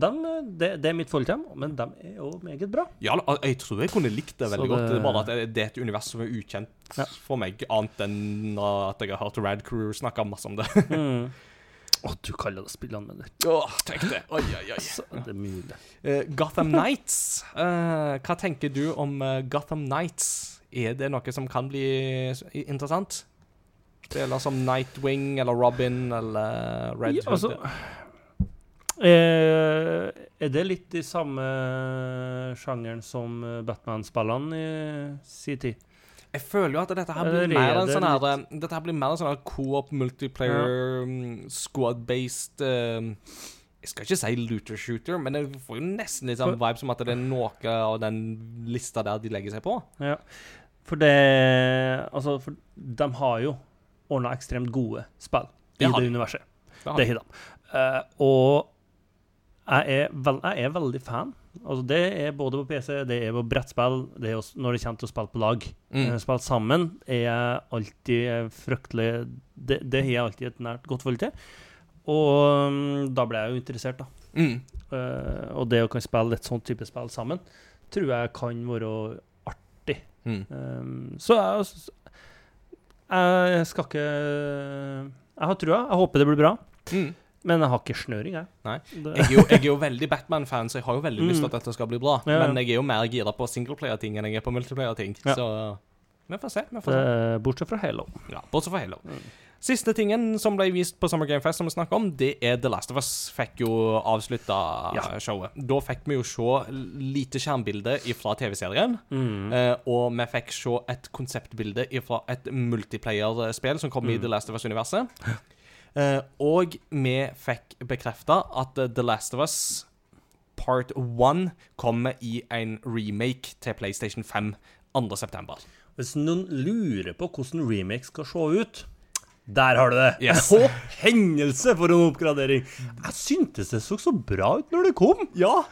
Eh, det. Det er mitt forhold til dem, men de er jo meget bra. Ja, jeg tror jeg kunne likt det veldig godt. det- er bare at det er et univers som er ukjent Ja. for meg, annet enn at jeg har hørt Rad Crew snakke masse om det. Mm. Å, du kaller det spillanmelder. Åh, tenk det. Oi, oi, oi. Så det er mulig. Uh, Gotham Nights. Uh, hva tenker du om uh, Gotham Nights? Er det noe som kan bli interessant? Spiller som Nightwing eller Robin eller Red Ja, altså, eh, er det litt i samme sjangeren som eh, Batman-spillene i sin tid? Jeg føler jo at dette her blir mer er en sånn her eh, Dette her blir mer en sånn her co-op multiplayer ja. squad-based uh, Jeg skal ikke si looter shooter, men jeg får jo nesten litt sånn vibe som at det er noe av den lista der de legger seg på. Ja. For det Altså, for de har jo ordna ekstremt gode spill i Det det, universet. Det Det de. har de. Eh, og jeg er, vel, jeg er veldig fan. Altså, det er både på PC, det er på brettspill, det er også når det kommer til å spille på lag. Mm. Eh, Spille sammen er jeg alltid eh, fryktelig Det, det har jeg alltid et nært godt forhold til. Og mm, da ble jeg jo interessert, da. Mm. Uh, og det å kan spille et sånt type spill sammen, tror jeg kan være artig. Mm. Um, så jeg, jeg skal ikke Jeg har trua. Jeg håper det blir bra. Mm. Men jeg har ikke snøring, jeg. Nei. Jeg er, jo, jeg er jo veldig Batman-fan, så jeg har jo veldig lyst til at Mm. dette skal bli bra. Ja, ja. Men jeg er jo mer gira på singleplayer-ting enn jeg er på multiplayer-ting. Ja. Så vi får se. vi får se. se. bortsett fra Halo. Ja, Bortsett fra Halo. Mm. Siste tingen som ble vist på Summer Game Fest, som vi snakker om, det er The Last of Us. Fikk jo avslutta Ja. showet. Da fikk vi jo se lite skjermbilde fra TV-serien. Mm. Eh, og vi fikk se et konseptbilde fra et multiplayer-spill som kom i Mm. The Last of Us-universet. Eh, og vi fikk bekrefta at eh, The Last of Us Part 1 kommer i en remake til PlayStation 5 2.9. Hvis noen lurer på hvordan remake skal se ut der har du det! Yes. Å, hendelse for en oppgradering! Jeg syntes det så så bra ut når det kom. Ja!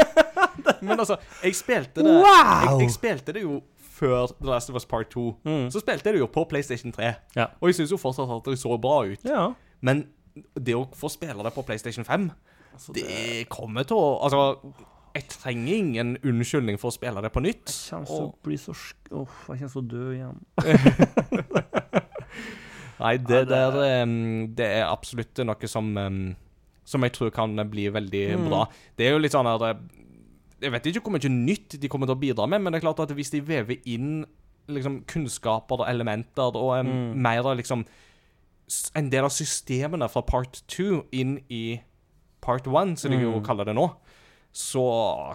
Men altså, jeg spilte det Wow! jeg, jeg spilte det jo før The Last of Us Part 2. Mm. Så spilte jeg det jo på PlayStation 3. Ja. Og jeg syns jo fortsatt at det så bra ut. Ja. Men det å få spille det på PlayStation 5, Altså, det kommer til å Altså, jeg trenger ingen unnskyldning for å spille det på nytt. Jeg kommer til å bli så død jeg kommer til å dø igjen. nei, det Ja, det- der Det er absolutt noe som Som jeg tror kan bli veldig Mm. bra. Det er jo litt sånn her eh, Jeg vet ikke hvor mye nytt de kommer til å bidra med, men det er klart at hvis de vever inn liksom kunnskaper og elementer og Mm. mer av liksom En del av systemene fra part 2 inn i part 1, som de jo Mm. kaller det nå, så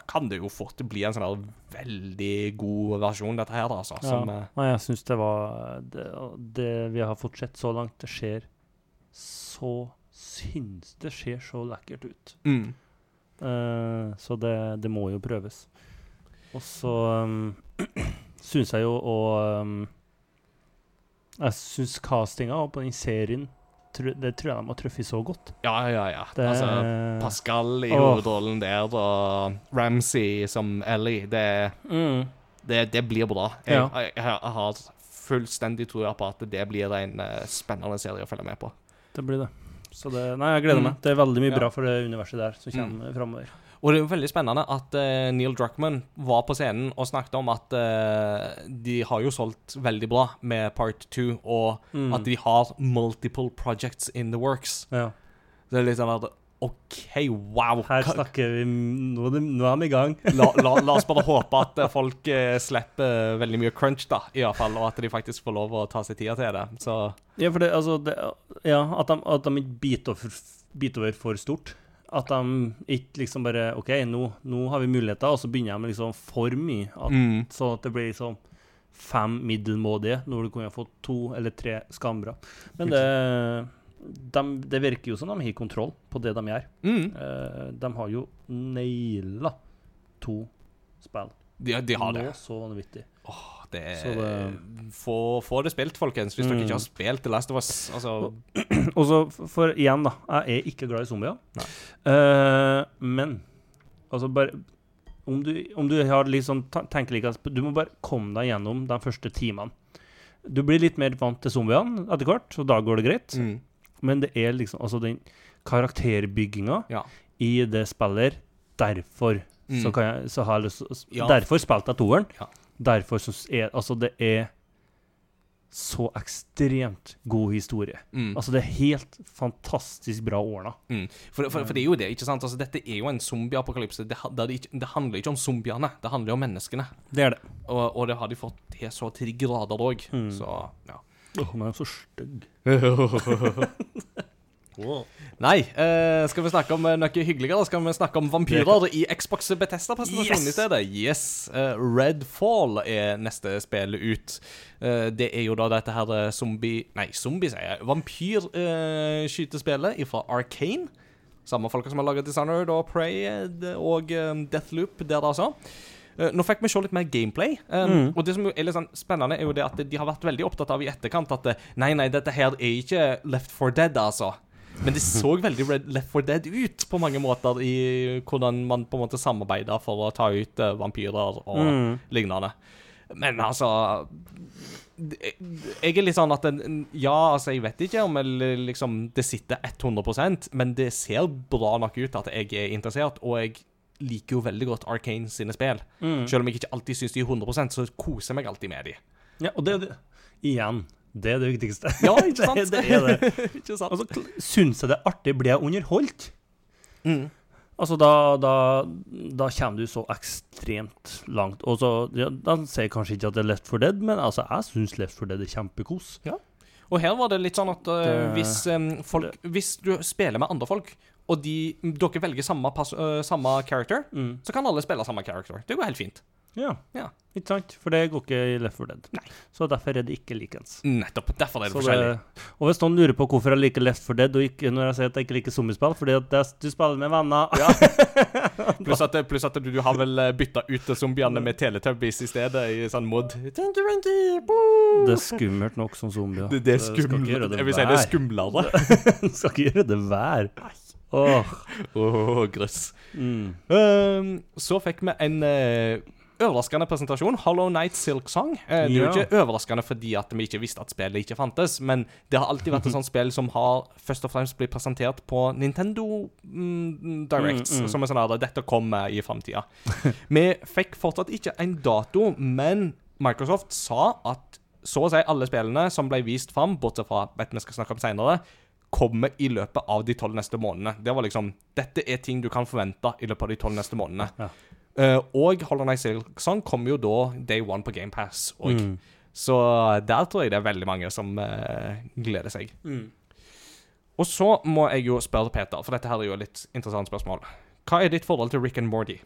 kan det jo fort bli en sånn veldig god versjon, dette her, da, altså. Ja. Som, eh, Nei, jeg syns det var det, det vi har fått sett så langt, det skjer så syns Det ser så lekkert ut. mm. Uh, så det, det må jo prøves. Og så um, syns jeg jo å um, Jeg syns castinga på den serien Det tror jeg de har truffet så godt. Ja, ja, ja. Det, Altså, Pascal i hovedrollen der, og Ramsey som Ellie, det, mm, det, det blir bra. Jeg, Ja. jeg, jeg har fullstendig tro på at det blir en eh, spennende serie å følge med på. det blir det. Så det Nei, jeg gleder Mm. meg. Det er veldig mye Ja. bra for det universet der som Mm. kommer framover. Og det er jo veldig spennende at uh, Neil Druckmann var på scenen og snakket om at uh, de har jo solgt veldig bra med Part 2, og Mm. at de har multiple projects in the works. Ja. Det er litt sånn at OK, wow. Her snakker vi Nå det, nå er vi i gang. La, la, la oss bare håpe at eh, folk uh, slipper veldig mye crunch, da, i hvert fall, og at de faktisk får lov å ta seg tida til det. Så Ja, for det, altså det, Ja, at de, at de ikke biter over for stort. At de ikke liksom bare OK, nå, nå har vi muligheter, og så begynner de liksom for mye. At, mm. Sånn at det blir liksom fem middelmådige når du kunne fått to eller tre skambra. Men det, de, det virker jo som de har kontroll på det de gjør. Mm. Eh, de har jo naila to spill. De, de har det. Nå så vanvittig. Det, er, Så det- få, få det spilt, folkens, hvis dere Mm. ikke har spilt The Last of Us. Altså, Og så, for igjen, da. Jeg er ikke glad i zombier. Eh, men altså bare Om du, om du har litt sånn tenker like Du må bare komme deg gjennom de første timene. Du blir litt mer vant til zombiene etter hvert, og da går det greit. mm. Men det er liksom Altså, den karakterbygginga Ja. i det spillet Derfor Mm. så, kan jeg, så har jeg lyst. Derfor spilte jeg toeren. Ja. Derfor så er Altså, det er så ekstremt god historie. Mm. Altså, det er helt fantastisk bra ordna. Mm. For, for, for det er jo det, ikke sant? Altså, dette er jo en zombieapokalypse. Det, det, det handler ikke om zombiene, det handler om menneskene. Det er det. Og, og det har de fått til så til de grader òg. Mm. Så ja. Åh, men han er så stygg. Nei, eh, skal vi snakke om eh, noe hyggeligere? Skal vi snakke om vampyrer i Xbox Betesta-presentasjonen Yes! i stedet? Yes. Eh, Redfall er neste spill ut. Uh, det er jo da dette her zombie... Nei, zombie, sier jeg. Vampyrskytespillet fra Arcane. Samme folka som har laget Dishonored og Prey og um, Deathloop der, altså. Nå fikk vi se litt mer gameplay. Um, Mm. Og det som er litt sånn spennende, er jo det at de har vært veldig opptatt av i etterkant at nei, nei, dette her er ikke Left for Dead, altså. Men det så veldig Red Left for Dead ut på mange måter, i hvordan man på en måte samarbeider for å ta ut uh, vampyrer og Mm. lignende. Men altså Jeg er litt sånn at den, Ja, altså, jeg vet ikke om jeg, liksom, det sitter 100 men det ser bra nok ut at jeg er interessert, og jeg liker jo veldig godt Arcane sine spill. Mm. Selv om jeg ikke alltid syns de er 100 så koser jeg meg alltid med de. Ja, og det, det Igjen, det er det viktigste. Ja, ikke sant? det, er det. ikke sant? Altså, syns jeg det er artig, blir jeg underholdt. Mm. Altså, da, da, da kommer du så ekstremt langt. Og så, ja, Da sier jeg kanskje ikke at det er Left for Dead, men altså, jeg syns Left for Dead er kjempekos. Ja. Og her var det litt sånn at uh, Det- hvis, um, folk, hvis du spiller med andre folk, og de, dere velger samme, eh, samme character, Mm. så kan alle spille samme character. Det går helt fint. Ja. Ja. Ikke sant? For det går ikke i Left for Dead. Nei. Så derfor er det ikke likens. Nettopp. Derfor er det Så forskjellig. og hvis noen lurer på hvorfor jeg liker Left for Dead, og ikke når jeg sier at jeg ikke liker zombiespill, fordi at det, du spiller med venner Pluss at, plus at du, du har vel eh, bytta ut zombiene med Teletubbies i stedet, i sånn mod. Det er skummelt nok som zombier. Det, det er skummelt. Jeg vil si det er skumlere. Du skal ikke gjøre det hver. Åh. Åh, grøss. Mm. Um, så fikk vi en eh, overraskende presentasjon. Hollow Night Silk Song. Eh, det er jo ikke overraskende fordi at vi ikke visste at spillet ikke fantes, men det har alltid vært et sånt spill som har først og fremst blitt presentert på Nintendo mm, Directs, Mm, mm. som er sånn at dette kommer i framtida. vi fikk fortsatt ikke en dato, men Microsoft sa at så å si alle spillene som ble vist fram, bortsett fra et vi skal snakke om senere, kommer i løpet av de tolv neste månedene. Det var liksom Dette er ting du kan forvente i løpet av de tolv neste månedene. Ja. Eh, og Hollow Night Silksong kommer jo da day one på GamePass òg. Mm. Så der tror jeg det er veldig mange som uh, gleder seg. Mm. Og så må jeg jo spørre Peter, for dette her er jo et litt interessant spørsmål. hva er ditt forhold til Rick and Morty?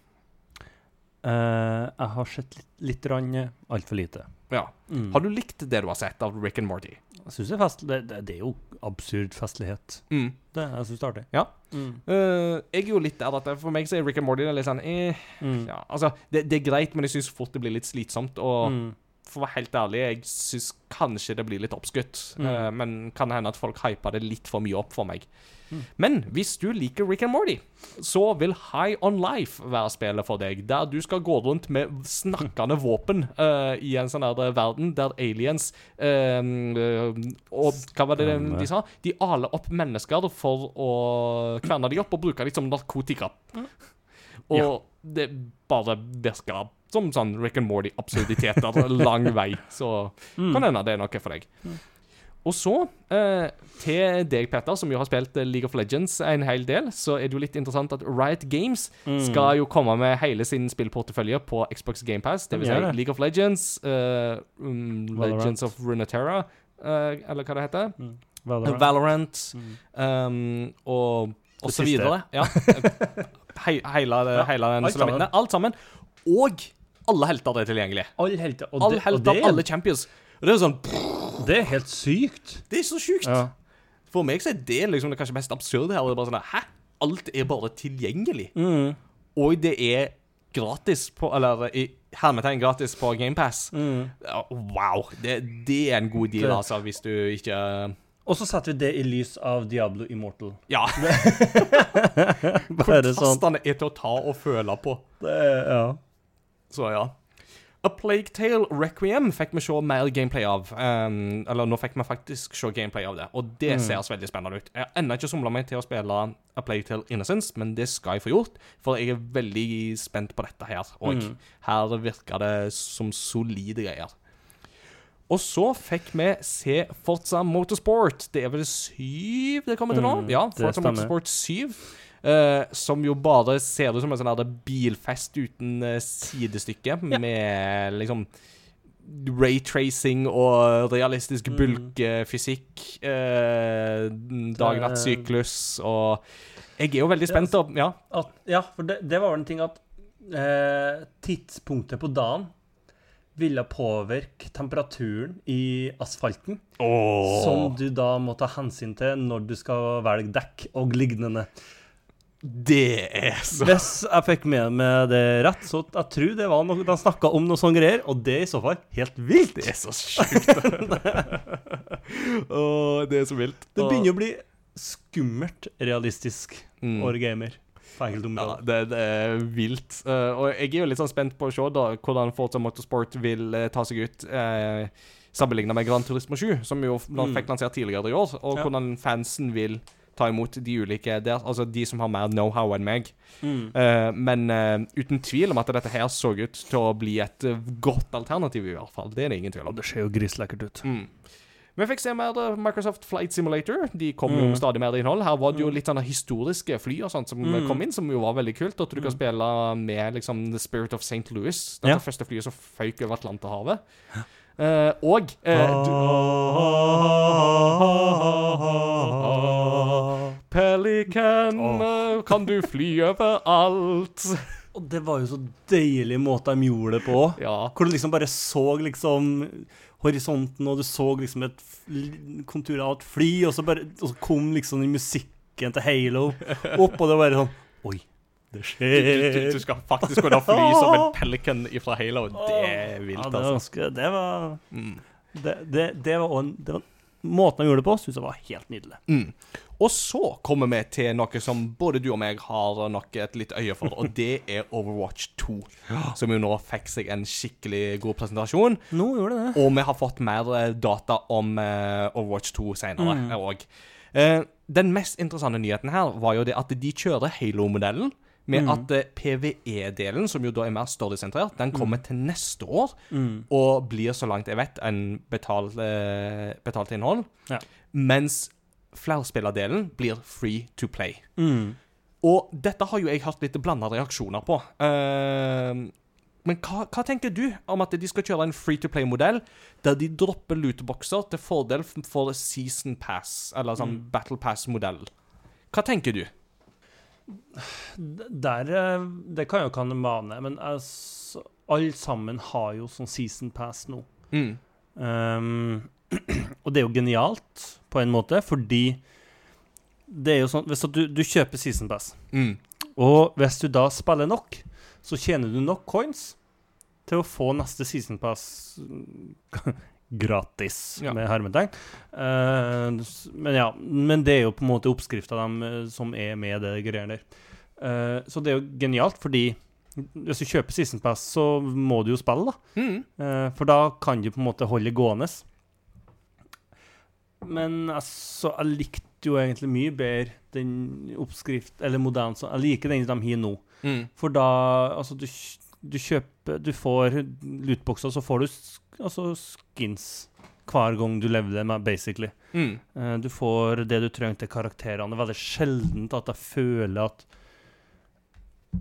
Uh, jeg har sett litt, litt altfor lite. Ja. Mm. Har du likt det du har sett av Rick and Morty? Jeg det, fest, det, det, det er jo absurd festlighet. Mm. Det, jeg syns det er artig. Ja. Mm. Uh, jeg er jo litt der at for meg så er Rick and Morty litt sånn eh, Mm. ja, Altså, det, det er greit, men jeg syns fort det blir litt slitsomt. Og Mm. For å være helt ærlig, jeg syns kanskje det blir litt oppskutt. Mm. Uh, men kan hende at folk hyper det litt for mye opp for meg. Mm. Men hvis du liker Rick and Morty, så vil High On Life være spillet for deg. Der du skal gå rundt med snakkende våpen uh, i en sånn der verden der aliens eh, eh, Og hva var det Stemme. de sa? De aler opp mennesker for å kverne dem opp og bruke dem som narkotika. Og Ja. det bare virker som sånn Rick and Morty-absurditeter lang vei. Så Mm. kan hende det er noe for deg. Og så, eh, til deg, Petter, som jo har spilt eh, League of Legends en hel del, så er det jo litt interessant at Riot Games Mm. skal jo komme med hele sin spillportefølje på Xbox GamePass. Det vil si det. League of Legends, eh, um, Legends of Runeterra, eh, eller hva det heter. Valorant. Valorant, Mm. um, og, og så videre. Ja. He, hele, hele den alt sammen. Alt sammen. Og alle helter er tilgjengelig. Alle helter. Og, Alle det, og det, alle champions. Og det er sånn det er helt sykt. Det er så sjukt. Ja. For meg så er det liksom det kanskje mest absurde her. Det er bare sånn Hæ? Alt er bare tilgjengelig. Mm. Og det er gratis på Eller i hermetegn gratis på GamePass. Mm. Wow. Det, det er en god deal, altså, hvis du ikke Og så setter vi det i lys av Diablo Immortal. Ja. Sånn. Kontrastene er til å ta og føle på. Det, ja. Så ja. A Plague Tale Requiem fikk vi se mer gameplay av. Um, eller nå fikk vi faktisk se gameplay av det, og det Mm. ser så veldig spennende ut. Jeg har ennå ikke somla meg til å spille A Plague Tale Innocence, men det skal jeg få gjort, for jeg er veldig spent på dette her. Og Mm. her virker det som solide greier. Og så fikk vi se Forza Motorsport. Det er vel syv det kommer til nå? Mm, ja, Forza. Motorsport 7. eh, som jo bare ser ut som en sånn bilfest uten uh, sidestykke, med liksom Raytracing og realistisk Mm. bulkfysikk. uh, Dag-natt-syklus og Jeg er jo veldig spent. Og, ja. At, ja, for det, det var en ting at uh, tidspunktet på dagen ville påvirke temperaturen i asfalten, som du da må ta hensyn til når du skal velge dekk og lignende. Det er så Hvis jeg fikk med meg det rett, så jeg tror det var noe de snakka om noe sånn greier, og det er i så fall helt vilt. Det er så sjukt. Åh, det er så vilt. Det begynner å bli skummelt realistisk Mm. gamer Ja, det, det er vilt. Uh, og jeg er jo litt sånn spent på å se da hvordan Forza Motorsport vil uh, ta seg ut. Uh, Sammenligna med Gran Turismo 7, som jo Mm. fikk lansert tidligere i år. Og Ja. hvordan fansen vil ta imot de ulike der, altså de som har mer know-how enn meg. Mm. Uh, men uh, uten tvil om at dette her så ut til å bli et eh, godt alternativ, i hvert fall. Det er det ingen tvil om. Det ser jo grislekkert ut. Mm. Vi fikk se mer Microsoft Flight Simulator. De kom jo Mm. med stadig mer innhold. Her var det jo litt sånne historiske fly og sånt som Mm. kom inn, som jo var veldig kult. At du kan Mm. spille med liksom The Spirit of St. Louis. Dette Ja. første flyet som føyk over Atlanterhavet. Eh, og uh, du, Pelican, eh, kan du fly over alt? Og det var jo så deilig måte de gjorde det på. Ja. Hvor du liksom bare så liksom horisonten, og du så liksom et kontur av et fly, og så, bare, og så kom liksom den musikken til Halo opp, og det var bare sånn Oi, det skjer. du, du, du skal faktisk kunne fly som en Pelican fra Halo. Det er vilt, ja, det var altså. ganske Det var Mm. Det, det, det var en det var, Måten han gjorde det på, syns jeg var helt nydelig. Mm. Og så kommer vi til noe som både du og meg har nok et litt øye for, og det er Overwatch 2. Som jo nå fikk seg en skikkelig god presentasjon. Nå gjorde det. Og vi har fått mer eh, data om eh, Overwatch 2 senere Mm. òg. Mm. den mest interessante nyheten her var jo det at de kjører Halo-modellen. Med Mm. at eh, PVE-delen, som jo da er mer storysentrert, den kommer til neste år. Mm. Og blir, så langt jeg vet, en betalt, eh, betalt innhold. Ja. Mens flerspillerdelen blir free to play. Mm. Og dette har jo jeg hørt litt blanda reaksjoner på. Uh, men hva, hva tenker du om at de skal kjøre en free to play-modell der de dropper lootboxer til fordel for season pass, eller sånn Mm. battle pass-modell? Hva tenker du? Der eh, Det kan jo kan mane, men altså, alle sammen har jo sånn season pass nå. Mm. Um, og det er jo genialt på en måte, fordi det er jo sånn Hvis du, du kjøper season pass, Mm. og hvis du da spiller nok, så tjener du nok coins til å få neste season pass gratis, Ja. med hermetegn. Uh, men ja, men det er jo på en måte oppskrifta dem eh, som er med det greiene der. Uh, så det er jo genialt, fordi hvis du kjøper season pass, så må du jo spille, da. Mm. Uh, for da kan du på en måte holde gående. Men altså, jeg likte jo egentlig mye bedre den oppskrift, eller modellen Jeg liker den de har nå. Mm. For da Altså, du, du kjøper Du får lootboxer, så får du altså skins hver gang du levde, med, basically. Mm. Eh, du får det du trenger til karakterene. Det er veldig sjeldent at jeg føler at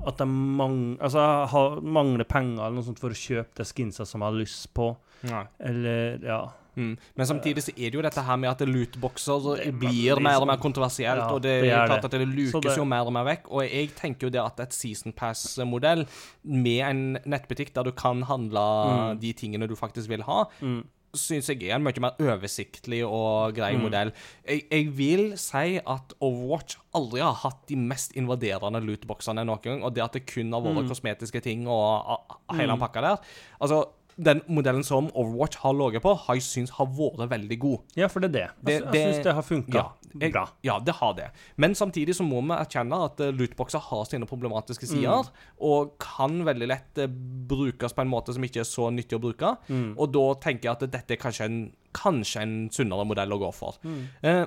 at jeg mang, altså jeg har, mangler penger eller noe sånt for å kjøpe det skinsa som jeg har lyst på. Nei. Eller, ja. Mm. Men samtidig så er det jo dette her med at lootboxer er blir mer og sånn- mer kontroversielt, Ja, og det, det er klart at det lukes det- jo mer og mer vekk. Og jeg tenker jo det at et season pass-modell med en nettbutikk der du kan handle Mm. de tingene du faktisk vil ha, Mm. syns jeg er en mye mer oversiktlig og grei Mm. modell. Jeg, jeg vil si at Overwatch aldri har hatt de mest invaderende lootboxene noen gang, og det at det kun har vært Mm. kosmetiske ting og og hele den pakka der Altså, den modellen som Overwatch har ligget på, har jeg syns har vært veldig god. Ja, for det er det. Det- Jeg, jeg det- syns det har funka Ja, bra. ja, det har det. Men samtidig så må vi erkjenne at eh, lootboxer har sine problematiske Mm. sider, og kan veldig lett eh, brukes på en måte som ikke er så nyttig å bruke. Mm. Og da tenker jeg at dette er kanskje en, kanskje en sunnere modell å gå for. Mm. Eh,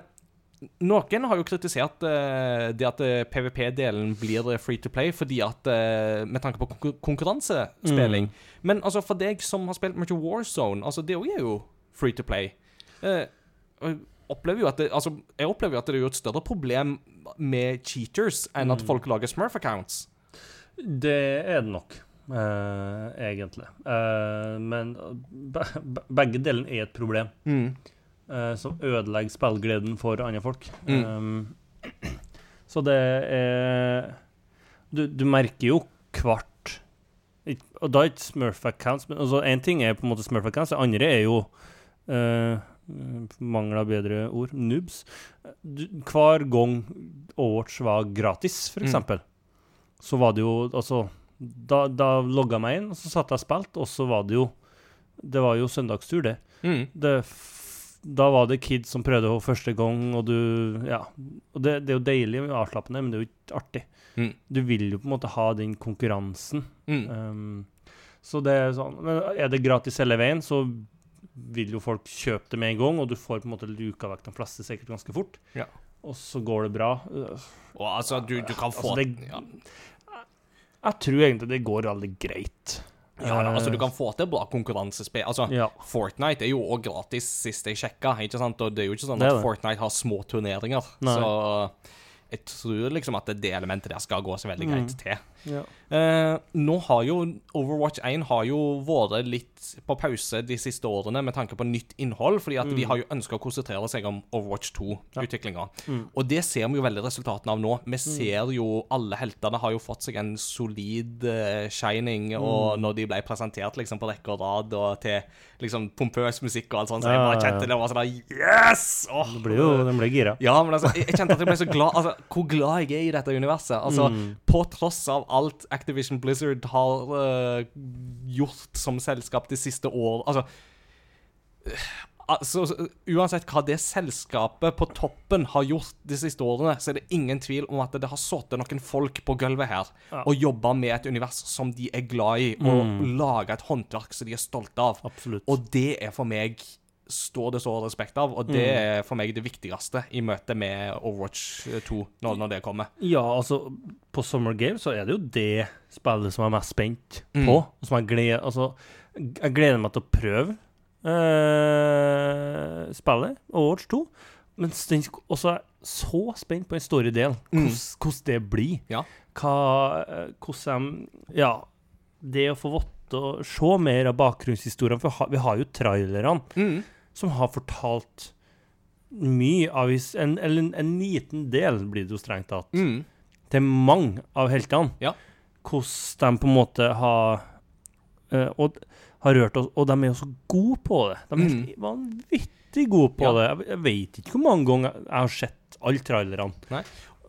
noen har jo kritisert uh, det at eh, PVP-delen blir eh, free to play fordi at uh, med tanke på konkur konkurransespilling. Mm. Men altså for deg som har spilt mye Warzone, altså det er jo free to play. Jeg opplever jo at det, altså, jeg opplever jo at det er jo et større problem med cheaters enn at Mm. folk lager Smurf-accounts. Det er det nok, egentlig. Men be be begge delene er et problem. Eh, som ødelegger spillgleden for andre folk. Mm. Um, så det er Du, du merker jo hvert Og da er ikke Smurf accounts men altså Én ting er på en måte Smurf accounts, det andre er jo uh, Mangel bedre ord noobs. Du, hver gang Overwatch var gratis, for Mm. så var det jo Altså da, da logga jeg meg inn, og så satt jeg og spilte, og så var det jo Det var jo søndagstur, det Mm. det da var det kids som prøvde for første gang, og du Ja. Og det, det er jo deilig avslappende, men det er jo ikke artig. Mm. Du vil jo på en måte ha den konkurransen. Mm. Um, så det er sånn Men er det gratis hele veien, så vil jo folk kjøpe det med en gang, og du får på en måte luka vekk de fleste sikkert ganske fort. Ja. Og så går det bra. Og altså, du, du kan få Altså, det- ja. Jeg tror egentlig det går aldri greit. Ja, da, altså, du kan få til bra konkurransespill. Altså, Ja. Fortnite er jo òg gratis, sist jeg sjekka. Ikke sant? Og det er jo ikke sånn at. Fortnite har små turneringer. Nei. Så jeg tror liksom at det elementet der skal gå så veldig greit Mm. til. Ja. Eh, nå har jo Overwatch 1 har jo vært litt på pause de siste årene med tanke på nytt innhold, fordi at de Mm. har jo ønska å konsentrere seg om Overwatch 2-utviklinga. Mm. Og det ser vi jo veldig resultatene av nå. Vi ser jo alle heltene har jo fått seg en solid uh, shining, Mm. og når de ble presentert liksom på rekke og rad og til liksom pompøs musikk og alt sånt, så jeg bare ja, ja. kjente det var sånn Yes! Oh. Det blir jo Den ble gira. ja, men altså, jeg jeg kjente at jeg ble så glad Altså, hvor glad jeg er i dette universet. Altså, Mm. på tross av alt Activision Blizzard har uh, gjort som selskap de siste år Altså Altså, Uansett hva det selskapet på toppen har gjort de siste årene, så er det ingen tvil om at det har sittet noen folk på gulvet her Ja. og jobba med et univers som de er glad i, og Mm. laga et håndverk som de er stolte av. Absolutt. Og det er for meg står det så respekt av, og det Mm. er for meg det viktigste i møte med Overwatch 2 når, når det kommer. Ja, altså På Summer Games så er det jo det spillet som jeg er mest spent Mm. på. Og som jeg gleder Altså, jeg gleder meg til å prøve eh, spillet, Overwatch 2. Men også er jeg så spent på en story del. Hvordan hvordan det blir. Ja. Hva eh, Hvordan Ja. Det å få vite og se mer av bakgrunnshistoriene, for vi har jo trailerne Mm. Som har fortalt mye av en, Eller en, en liten del, blir det jo strengt tatt Mm. til mange av heltene. Ja. Hvordan de på en måte har uh, og, har rørt oss, og de er jo så gode på det. De er mm. vanvittig gode på Mm. Ja. det. Jeg, jeg vet ikke hvor mange ganger jeg har sett alle trailerne.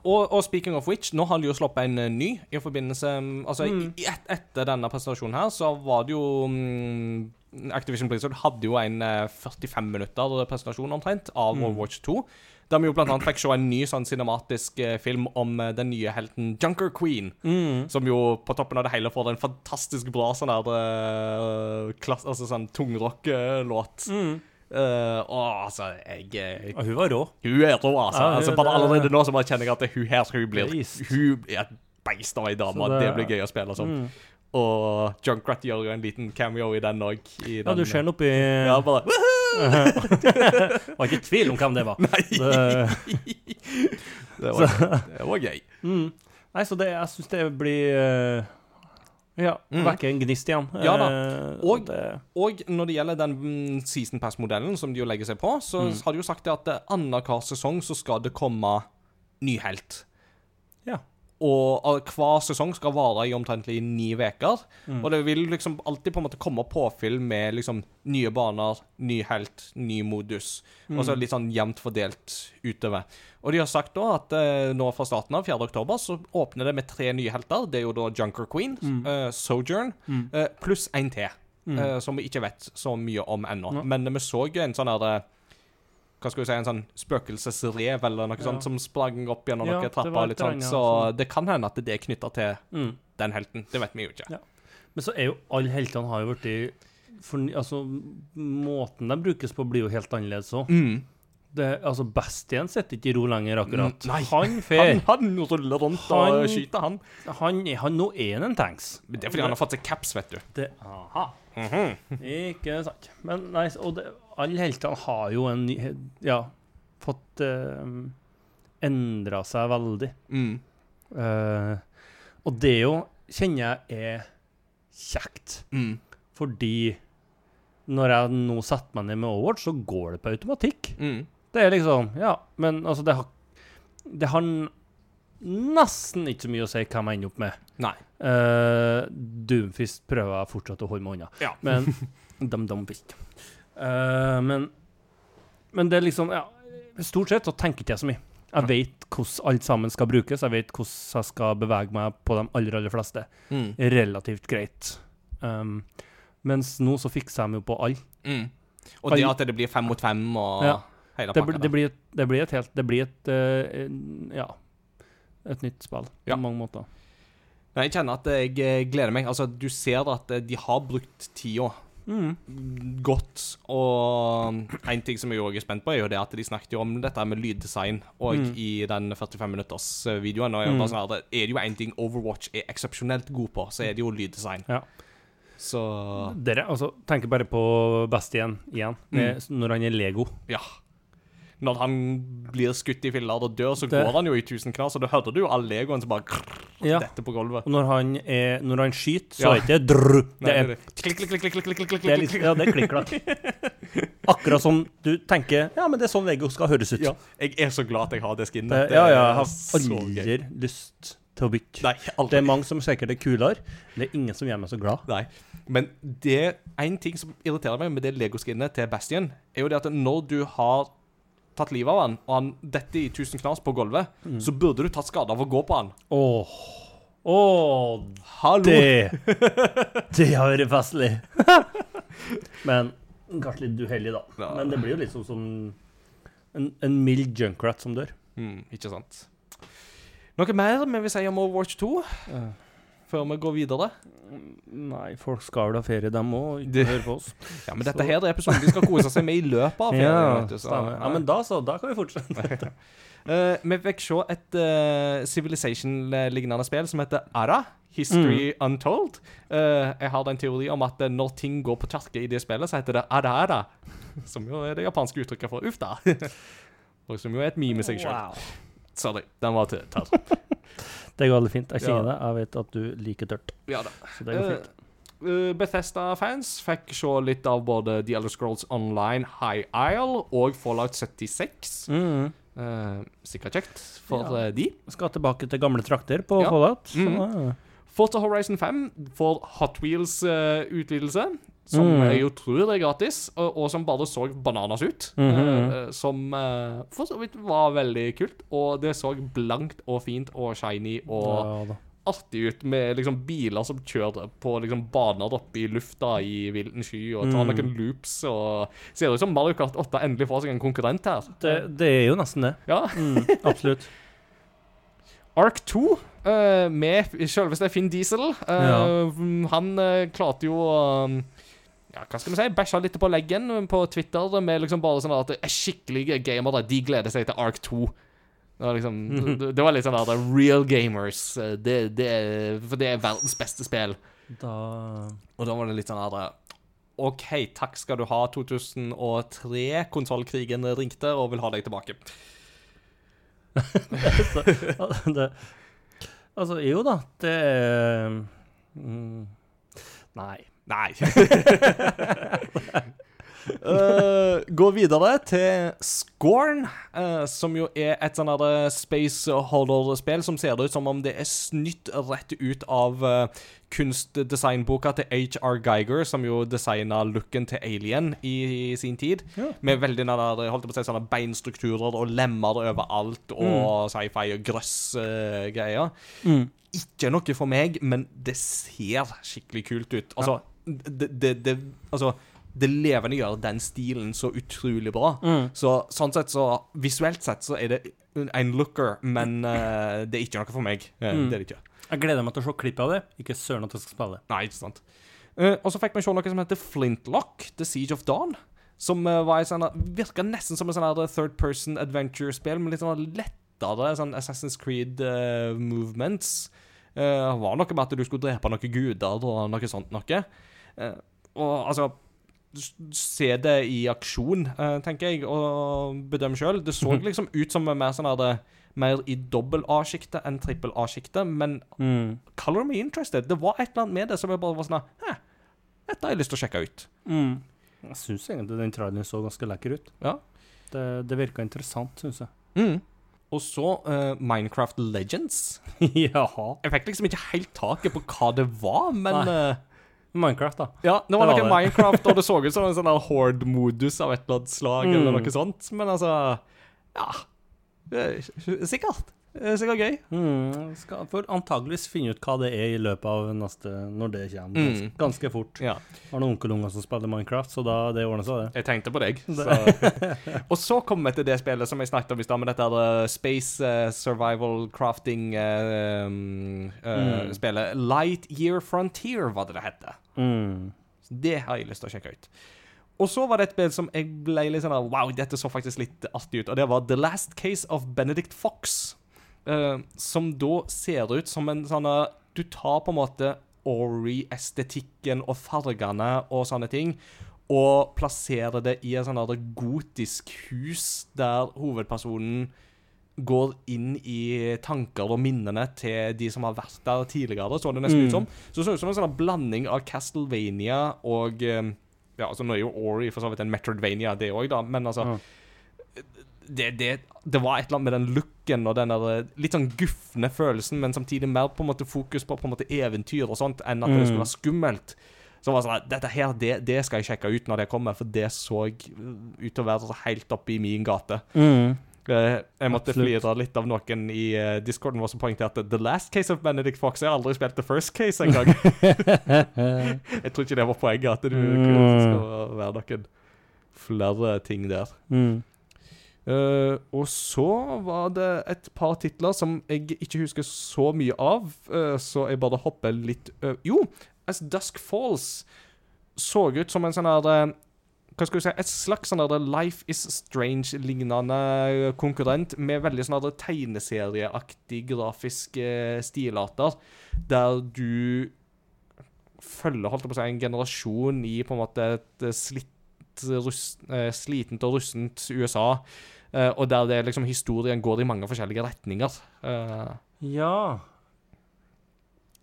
Og, og speaking of which, nå har de jo sluppet en eh, ny i forbindelse Altså, Mm. et, etter denne presentasjonen her, så var det jo mm, Activision Blizzard hadde jo en eh, 45 minutter presentasjon omtrent av Mm. Overwatch 2. Der vi jo blant annet fikk se en ny sånn cinematisk eh, film om eh, den nye helten Junker Queen. Som jo på toppen av det hele får en fantastisk bra sånn der eh, klass, Altså sånn tungrock-låt. Mm. Uh, og altså, jeg jeg Og hun var rå. Hun er rå, altså. Ja, hun- altså bare allerede nå så bare kjenner jeg at hun her hun blir. Hun er et beist av ei dame. Det, det- blir gøy å spille som. Mm. Og Junkrat gjør jo en liten cameo i den òg. Ja, du ser den oppi Ja, bare Var ikke i tvil om hvem det var. Nei! Det, Det var, det var gøy. mm. Nei, så det, jeg syns det blir Ja, Ja, Mm. vekke en gnist igjen. Ja da. Eh, Og- Og når det gjelder den mm, season pass-modellen som de jo legger seg på, så Mm. har de jo sagt det at eh, annenhver sesong så skal det komme ny helt. Og hver sesong skal vare i omtrentlig ni uker. Mm. Og det vil liksom alltid på en måte komme påfyll med liksom nye baner, ny helt, ny modus. Og så litt sånn jevnt fordelt utover. Og de har sagt da at eh, nå fra starten av 4. oktober så åpner det med tre nye helter. Det er jo da Junker Queen, eh, Sojourn, Mm. eh, pluss en til. Mm. eh, som vi ikke vet så mye om ennå. Men vi så jo en sånn herre eh, Hva skal vi si, en sånn spøkelsesrev eller noe Ja. sånt som sprang opp gjennom Ja, noen trapper. og litt sånt, Så det kan hende at det er knytta til mm. den helten. Det vet vi jo ikke. Ja. Men så er jo alle heltene har jo blitt for, Altså, måten de brukes på, blir jo helt annerledes òg. Mm. Altså, Bastian sitter ikke i ro lenger, akkurat. Mm, nei. Han Han, fer. han ruller rundt Han- og skyter, han. Han, han, nå er han en tanks. Men Det er fordi han har fått seg caps, vet du. Det, aha. Mhm. Ikke sant. Men nei, og det, alle heltene har jo en Ja, fått uh, endra seg veldig. mm. Uh, og det jo kjenner jeg er kjekt. Mm. Fordi når jeg nå setter meg ned med Overwatch, så går det på automatikk. Mm. Det er liksom Ja, men altså, det har Det har nesten ikke så mye å si hva jeg ender opp med. Nei. Uh, Doomfist prøver fortsatt å holde meg unna. Ja. Men dum, dum uh, men Men det er liksom Ja, stort sett så tenker ikke jeg så mye. Jeg vet hvordan alt sammen skal brukes. Jeg vet hvordan jeg skal bevege meg på de aller, aller fleste. Mm. Relativt greit. Um, mens nå så fikser jeg meg jo på alle. Mm. Og det at det blir fem mot fem og Ja. Hele Det, det, blir et, det blir et helt Det blir et eh, Ja. Et nytt spill Ja. på mange måter. Nei, jeg kjenner at jeg eh, gleder meg. Altså, du ser at eh, de har brukt tida Mm. godt. Og en ting som jeg også er spent på, er jo det at de snakket jo om dette med lyddesign og Mm. i den 45 minutters eh, videoen. Og jeg Mm. bare sånn her, er det jo én ting Overwatch er eksepsjonelt god på, så er det jo lyddesign. Ja. Så Dere, altså, tenker bare på Bastien igjen, med, når han er Lego. ja. Når han blir skutt i filler og dør, så Det- går han jo i tusen knas, og da hører du jo all legoen som bare krrr, Ja. detter på gulvet. Og når han, er, når han skyter, så Ja. er det ikke drr. Det er, klikk, klikk, klikk, ja, det er klikk-klakk. Akkurat som du tenker Ja, men det er sånn Lego skal høres ut. Ja. Jeg er så glad at jeg har det skinnet. Det, ja, ja, jeg har aldri lyst til å bytte. Nei, aldri. Det er mange som sikkert er kulere. Det er ingen som gjør meg så glad. Nei. Men det en ting som irriterer meg med det legoskinnet til Bastion, er jo det at når du har tatt livet av han, og han detter i tusen knas på gulvet, Mm. så burde du tatt skade av å gå på han. Åh, Åh, Hallo! det Det har vært festlig. Men kanskje litt uheldig, da. Ja. Men det blir jo sånn som en, en mild junkrat som dør. Mm, ikke sant. Noe mer vi vil si om Overwatch 2, før vi går videre? Nei, folk skal vel ha ferie, dem òg, ikke høre på oss. Ja, men dette Så- her er episoden de skal kose seg med i løpet av ferien. Ja, vet du, så- Ja, men da så. Da kan vi fortsette. Eh, vi fikk se et uh, Civilization-lignende spill som heter Ara. History Untold. Uh, jeg har en teori om at når ting går på kjerke i det spillet, så heter det Ara Ara. Som jo er det japanske uttrykket for uff da. Og som jo er et meme i seg sjøl. Wow. Sorry, den var til tørr. Det går veldig fint. Jeg kjenner det. Jeg vet at du liker tørt. Ja da. Så det går fint. Uh, Bethesda-fans fikk se litt av både The Elder Scrolls Online High Isle og Fallout 76. Mm. Uh, sikkert kjekt for Ja. eh, de. Skal tilbake til gamle trakter på Ja. Fallout. Så, Mhm. Forza Horizon 5 får Hot Wheels-utvidelse, som Mm. jeg jo tror er gratis, og, og som bare så bananas ut. Mm -hmm. uh, som uh, for så vidt var veldig kult, og det så blankt og fint og shiny og ja, artig ut med liksom biler som kjører på liksom baner oppe i lufta i vilden sky og tar Mm. noen loops og Ser ut som Mario Kart 8 endelig får seg en konkurrent her. Det, det er jo nesten det. Ja. Mm, absolutt. Ark 2 uh, med selveste Finn Diesel. Eh, Han uh, klarte jo å ja, hva skal vi si, bæsja litt på leggen på Twitter med liksom bare sånn at skikkelige gamere de gleder seg til Ark 2. Det var liksom det, det var litt sånn at real gamers. eh, Det, det, for det er verdens beste spill. Da Og da var det litt sånn at OK, takk skal du ha. 2003-konsollkrigen ringte og vil ha deg tilbake. Det, Altså, jo da, det er mm, Nei. Nei. uh, gå videre til Scorn, uh, som jo er et sånn her space holder-spill som ser ut som om det er snytt rett ut av uh, kunstdesignboka til H.R. Geiger, som jo designa looken til Alien i, sin tid. Ja. Med veldig nærmere, holdt på å si, sånne beinstrukturer og lemmer overalt, og sci-fi og grøss-greier. Mm. Ikke noe for meg, men det ser skikkelig kult ut. Altså, det, det, det, altså, det levende gjør den stilen så utrolig bra. Mm. Så sånn sett så Visuelt sett så er det en looker, men uh, det er ikke noe for meg. Uh, Mm. Det er det ikke. Jeg gleder meg til å se klippet av det. Ikke søren at jeg skal spille. Nei, ikke sant. Uh, og så fikk vi se noe som heter Flintlock, The Siege of Dawn. Som var et sånn Virka nesten som en sånn third person adventure-spill, med litt sånn lettere sånn Assassin's Creed movements. Uh, var noe med at du skulle drepe noen guder og noe sånt noe. Eh, og altså Se det i aksjon, eh, tenker jeg, og bedøm sjøl. Det så liksom ut som mer sånn her det- Mer i dobbel A-sjiktet enn trippel A-sjiktet, men Mm. color me interested. Det var et eller annet med det som jeg bare var sånn Hæ, dette har jeg lyst til å sjekke ut. Mm. Jeg syns egentlig den traileren så ganske lekker ut. Ja. Det, det virka interessant, syns jeg. Mm. Og så uh, Minecraft Legends. Jaha. Jeg fikk liksom ikke helt taket på hva det var, men Nei. Eh, Minecraft, da. Ja, det var Det noe det. Minecraft, og det så ut som en sånn horde-modus av et eller annet slag, Mm. eller noe sånt. Men altså Ja. eh, Sikkert. Eh, Sikkert gøy. Mm. Skal for antageligvis finne ut hva det er i løpet av neste Når det kommer. Ganske, Mm. ganske fort. Ja. Har noen onkelunger som spiller Minecraft, så da det ordner seg, det. Jeg tenkte på deg. Så. og så kommer vi til det spillet som jeg snakket om i stad, med dette uh, eh, Space uh, Survival Crafting-spillet. Mm. Light Year Frontier, var det det hette. Mm. Det har jeg lyst til å sjekke ut. Og så var det et spill som jeg ble litt sånn Wow, dette så faktisk litt artig ut. Og det var The Last Case of Benedict Fox. Uh, som da ser ut som en sånn Du tar på en måte Ori-estetikken og fargene og sånne ting, og plasserer det i et sånn gotisk hus der hovedpersonen går inn i tanker og minnene til de som har vært der tidligere, så det nesten Mm. ut som. Så det så ut som en sånn blanding av Castlevania og eh, Ja, altså nå er jo Ori for så vidt en Metroidvania, det òg, da, men altså Ja. det, det, det var et eller annet med den looken og den der eh, litt sånn gufne følelsen, men samtidig mer på en måte fokus på på en måte eventyr og sånt, enn at det Mm. skulle være skummelt. Så det var sånn dette her, det, det skal jeg sjekke ut når det kommer, for det så ut til å være helt oppe i min gate. Mm. Eh, Jeg måtte flire litt av noen i eh, discorden vår som poengterte The last case of Benedict Fox. Jeg har aldri spilt The first case engang. jeg tror ikke det var poenget, at det Mm. skal være noen flere ting der. mm. Uh, og så var det et par titler som jeg ikke husker så mye av, uh, så jeg bare hopper litt uh, Jo, As Dusk Falls så ut som en sånn her Hva skal vi si Et slags sånn der Life Is Strange-lignende konkurrent med veldig sånn tegneserieaktig grafiske stilarter, der du følger holdt på si, en generasjon i på en måte et eh, slitt, rust, eh, slitent og russent USA. Eh, og der det liksom historien går i mange forskjellige retninger. Eh, Ja.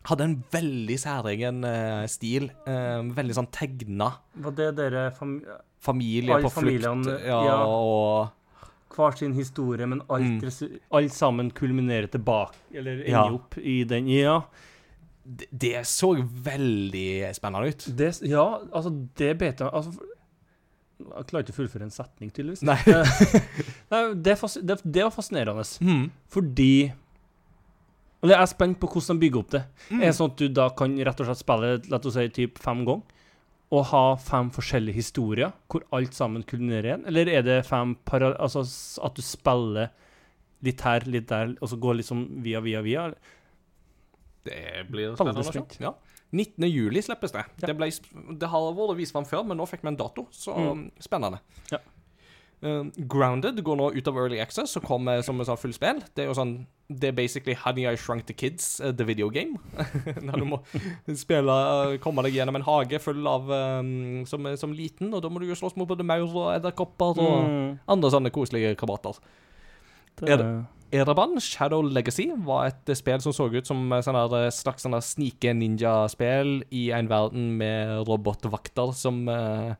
Hadde en veldig særegen uh, stil. Uh, veldig sånn tegna. Var det dere fam Familie på flukt. Ja, ja. og hver sin historie, men alt, Mm. alt sammen kulminerer tilbake, eller ender Ja. opp i den. Ja, Det, det så veldig spennende ut. det, ja altså, det bet jeg altså, Jeg klarer ikke å fullføre en setning, tydeligvis. Nei. Nei, det, det, det var fascinerende, Mm. fordi Eller jeg er spent på hvordan de bygger opp det. Mm. Er det sånn at du da kan rett og slett spille la oss si, typ fem ganger? Og ha fem forskjellige historier, hvor alt sammen kulminerer igjen? Eller er det fem para... Altså at du spiller litt her, litt der, og så går liksom via, via, via? Det blir spennende se. Ja. 19. juli slippes det. Ja. Det, ble, det har vært vist fram før, men nå fikk vi en dato, så Mm. spennende. Ja. Uh, Grounded går nå ut av Early Access og kommer som et sånt fullspill. Det er jo sånn Det er basically Honey I Shrunk the Kids, uh, the video game. Der du må spille uh, Komme deg gjennom en hage full av um, som, som liten, og da må du jo slåss mot både maur og edderkopper og Mm, andre sånne koselige krabater. det, Shadow Legacy, var et spill som så ut som sånn her, eh, slags sånn snike-ninja-spill i en verden med robotvakter som eh,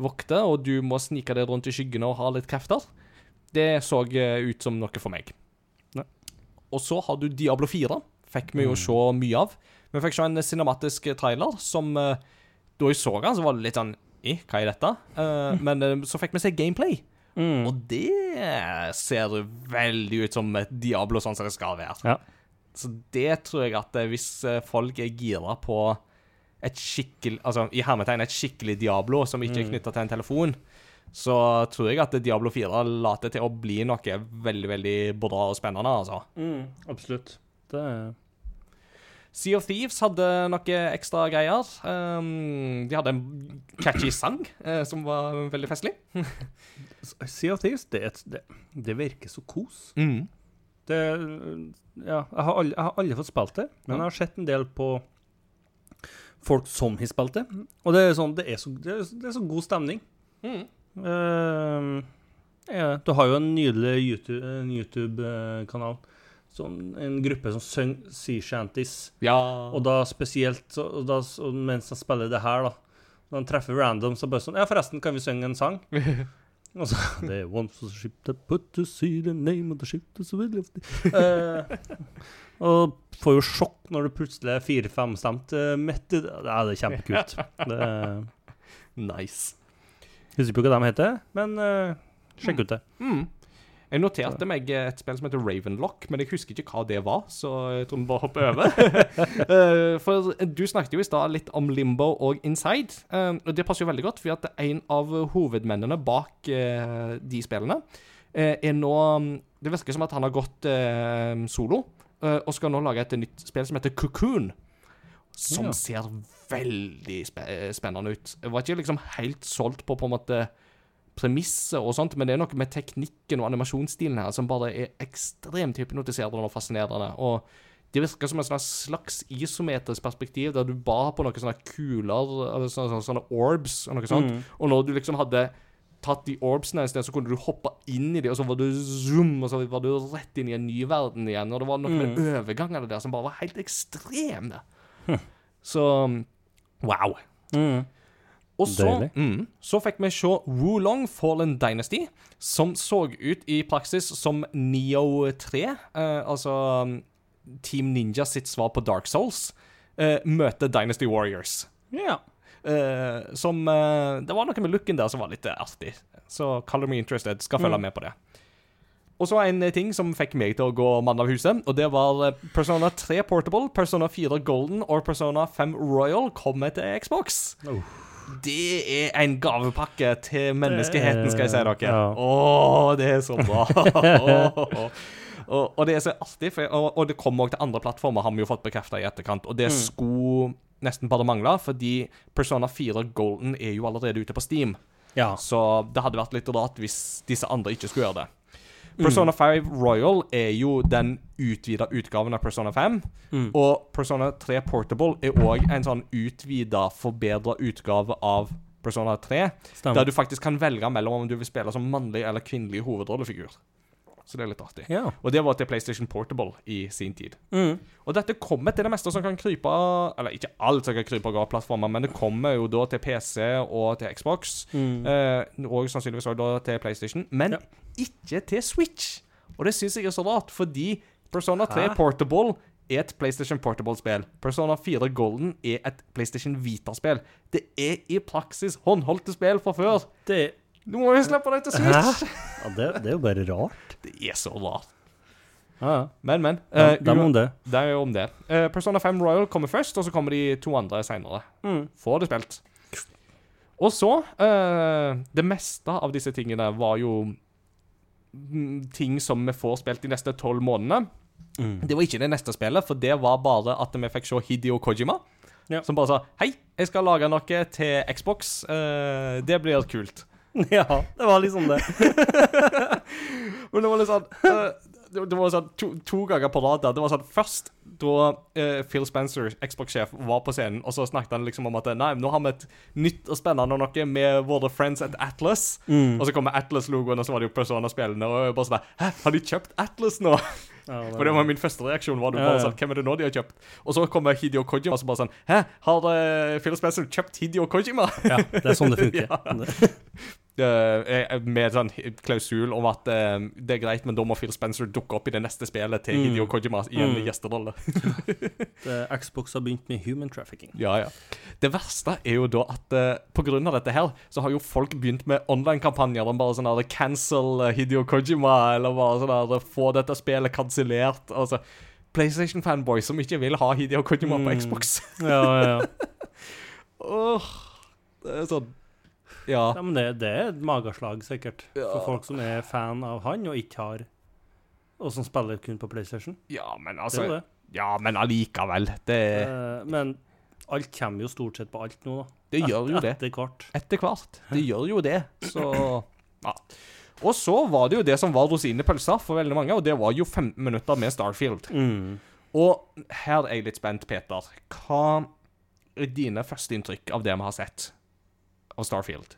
vokter, og du må snike deg rundt i skyggene og ha litt krefter. Det så eh, ut som noe for meg. Ne. Og så har du Diablo 4. Fikk vi jo Mm. se mye av. Vi fikk se en cinematisk trailer som eh, Da jeg så den, så var det litt sånn I, hva er dette? Eh, men eh, så fikk vi se gameplay. mm, Og det ser veldig ut som et Diablo sånn som det skal være. Ja. Så det tror jeg at eh, hvis eh, folk er gira på et skikkelig Altså i hermetegn et skikkelig Diablo som ikke er Mm. knytta til en telefon, så tror jeg at Diablo 4 later til å bli noe veldig, veldig bra og spennende, altså. mm, absolutt. Det Sea of Thieves hadde noe ekstra greier. Um, de hadde en catchy sang uh, som var veldig festlig. Sea of Thieves, det, er det, det virker så kos. Mm. Det Ja, jeg har aldri, jeg har aldri fått spilt det, men jeg har sett en del på folk som har spilt det. Og det er sånn, det er så, det er, det er så god stemning. Mm. Uh, ja, du har jo en nydelig YouTube-kanal. YouTube-kanal. Sånn, en gruppe som synger sea shanties. Ja. Og da spesielt og da, mens de spiller det her, da. Når de treffer random, så bare sånn Ja, forresten, kan vi synge en sang? og Det er one for ship that put to see the name of the ship is William uh, Og får jo sjokk når du plutselig er fire-fem-stemt uh, midt i det. Ja, det er kjempekult. Det er- Nice. Husker ikke hva de heter, men uh, sjekk ut det. Mm. Jeg noterte meg et spill som heter Ravenlock, men jeg husker ikke hva det var, så jeg tror vi bare hopper over. Eh, for du snakket jo i stad litt om Limbo og Inside, eh, og det passer jo veldig godt, for at en av hovedmennene bak eh, de spillene eh, er nå Det virker som at han har gått eh, solo, eh, og skal nå lage et nytt spill som heter Cocoon. Som Ja. ser veldig spe spennende ut. Jeg var ikke liksom helt solgt på på en måte premisser og sånt, men det er noe med teknikken og animasjonsstilen her som bare er ekstremt hypnotiserende og fascinerende. Og det virker som en sånn slags isometrisk perspektiv, der du bar på noen sånne kuler, eller sånne, sånne, orbs og noe sånt. Mm. Og når du liksom hadde tatt de orbsene et sted, så kunne du hoppe inn i de, og så var du zoom, og så var du rett inn i en ny verden igjen. Og det var noe med overgangene der som bare var helt ekstreme. Så wow. Mm. Og så, mm, så fikk vi se Wulong Fallen Dynasty, som så ut i praksis som Neo 3. Eh, altså um, Team Ninja sitt svar på Dark Souls. Eh, møter Dynasty Warriors. Ja. Eh, som eh, Det var noe med looken der som var litt artig. Så color me interested. Skal følge Mm. med på det. Og så en ting som fikk meg til å gå mann av huset, og det var eh, Persona 3 Portable, Persona 4 Golden og Persona 5 Royal kommer til Xbox. Oh. Det er en gavepakke til menneskeheten, skal jeg si dere. Ja. Å, det er så bra. Og, og det er så artig, for, og, og det kommer også til andre plattformer, har vi jo fått bekrefta i etterkant. Og det Mm. skulle nesten bare mangle, fordi Persona 4 Golden er jo allerede ute på Steam. ja. Så det hadde vært litt rart hvis disse andre ikke skulle gjøre det. Persona 5 Royal er jo den utvida utgaven av Persona 5. Mm. Og Persona 3 Portable er òg en sånn utvida, forbedra utgave av Persona 3. Der du faktisk kan velge mellom om du vil spille som mannlig eller kvinnelig hovedrollefigur. Så det er litt artig. Ja. Og det var til PlayStation Portable i sin tid. Mm. Og dette kommer til det meste som kan krype Eller ikke alt som kan krype av plattformer, men det kommer jo da til PC og til Xbox. Mm. Eh, og sannsynligvis også da til PlayStation. Men Ja. ikke til Switch. Og det syns jeg er så rart, fordi Persona 3 Hæ? Portable er et PlayStation Portable-spill. Persona 4 Golden er et PlayStation Vita-spill. Det er i praksis håndholdte spill fra før. Det, Nå må vi slippe deg til Switch! ja, det, det er jo bare rart. Det er så rart. Ja. Men, men. Eh, dem om det. det er jo om det. Eh, Persona 5 Royal kommer først, og så kommer de to andre seinere. Mm. Får det spilt. Og så eh, Det meste av disse tingene var jo mm, ting som vi får spilt de neste tolv månedene. Mm. Det var ikke det neste spillet, for det var bare at vi fikk se Hidio Kojima. Ja. Som bare sa 'Hei, jeg skal lage noe til Xbox. Eh, det blir kult'. Ja, det var liksom det. Men det var litt sånn eh, det, var sånn to, to ganger på rad. Det var sånn Først da uh, Phil Spencer, Xbox-sjef, var på scenen, og så snakket han liksom om at Nei, nå har vi et nytt og spennende noe med våre friends at Atlas. Mm. Og så kommer Atlas-logoen, og så var det jo Persona-spillene. Og jeg bare sånn Hæ, har de kjøpt Atlas nå? Ja, det- For det var min første reaksjon. var det bare ja. sånn, Hvem er det nå de har kjøpt? Og så kommer Hidio Kojima som bare sånn Hæ, har uh, Phil Spencer kjøpt Hidio Kojima? ja, det er sånn det funker. Eh, med sånn klausul om at uh, det er greit, men da må Phil Spencer dukke opp i det neste spillet til Mm. Hidio Kojima i en Mm. gjesterolle. Xbox har begynt med human trafficking. Ja, ja. Det verste er jo da at uh, på grunn av dette her, så har jo folk begynt med online-kampanjer om bare sånn der cancel Hidio Hideo Kojima, eller bare sånn der få dette spillet kansellert. Altså, PlayStation-fanboy som ikke vil ha Hideo Kojima på Mm. Xbox. Ja, ja, ja. Åh, det er sånn Ja. ja men det, det er et mageslag, sikkert. Ja. For folk som er fan av han, og ikke har Og som spiller kun på PlayStation. ja, men altså det det. Ja, men allikevel. Det, Eh, men alt kommer jo stort sett på alt nå, da. det gjør jo det. Etter hvert. Etter hvert. Det gjør jo det. Så ja. Og så var det jo det som var rosinepølsa for veldig mange, og det var jo 15 minutter med Starfield. Mm. Og her er jeg litt spent, Peter. Hva er dine førsteinntrykk av det vi har sett av Starfield?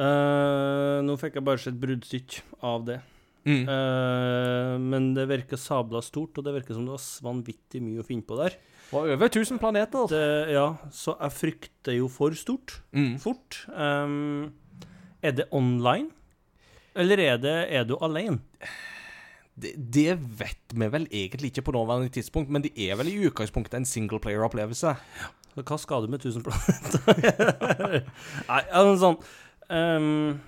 Uh, nå fikk jeg bare sett bruddstykk av det. Mm. Uh, men det virker sabla stort, og det virker som det var vanvittig mye å finne på der. Det var over 1000 planeter. Det, ja, så jeg frykter jo for stort. Mm. Fort. Um, er det online? Eller er, det, er du alene? Det, det vet vi vel egentlig ikke på nåværende tidspunkt, men det er vel i utgangspunktet en singleplayer-opplevelse. Hva skal du med 1000 planeter? Nei, altså sånn um,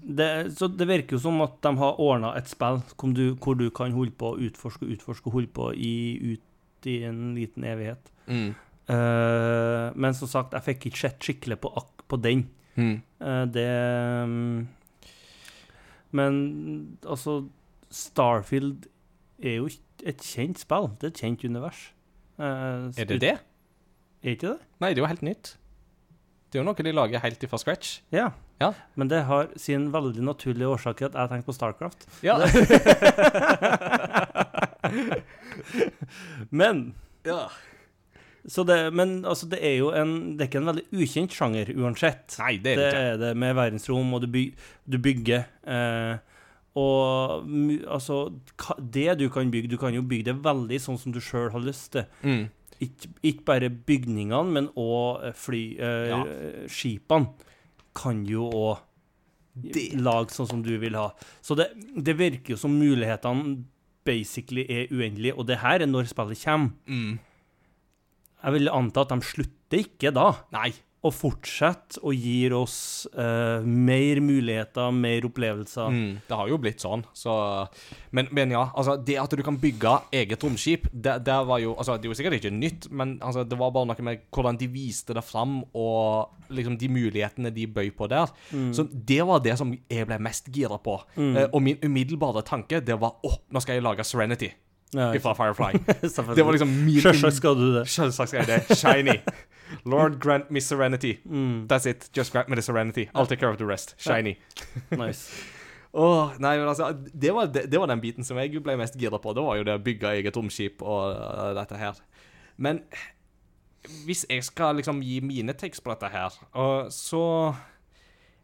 det, Så det virker jo som at de har ordna et spill hvor du, hvor du kan holde på å utforske og utforske og holde på i, ut i en liten evighet. Mm. Uh, men som sagt, jeg fikk ikke sett skikkelig på, på den. Mm. Uh, det um, Men altså Starfield er jo et kjent spill. Det er et kjent univers. Eh, Er det det? Er ikke det? Nei, det er jo helt nytt. Det er jo noe de lager helt fra scratch. Ja. Ja. Men det har sin veldig naturlige årsak i at jeg tenker på Starcraft. Ja. Men ja. så det, Men altså, det er jo en Det er ikke en veldig ukjent sjanger uansett. Nei, det er det det er det med verdensrom, og du, by, du bygger. Eh, og altså Det du kan bygge Du kan jo bygge det veldig sånn som du sjøl har lyst til. Mm. Ikke, ikke bare bygningene, men òg fly... Eh, Ja. Skipene kan jo òg lage sånn som du vil ha. Så det, det virker jo som mulighetene basically er uendelige, og det her er når spillet kommer. Mm. Jeg vil anta at de slutter ikke da, Nei. Og fortsetter og gir oss uh, mer muligheter, mer opplevelser. Mm, det har jo blitt sånn, så men, men ja, altså, det at du kan bygge eget romskip, det, det var jo Altså, det er jo sikkert ikke nytt, men altså, det var bare noe med hvordan de viste det fram, og liksom de mulighetene de bøy på der. Så det var det som jeg ble mest gira på. Eh, og min umiddelbare tanke, det var åh, nå skal jeg lage Serenity Ja, fra Firefly. Det var liksom min Selvsagt skal du det. Selvsagt skal jeg det. Shiny. Lord grant me serenity. Mm, That's it. Just grant me the serenity. I'll take care of the rest. Shiny. nice. Oh, nei, men altså, det var, det, det var den biten som jeg ble mest gira på. Det var jo det å bygge eget romskip og uh, dette her. Men hvis jeg skal liksom gi mine tekst på dette her, uh, så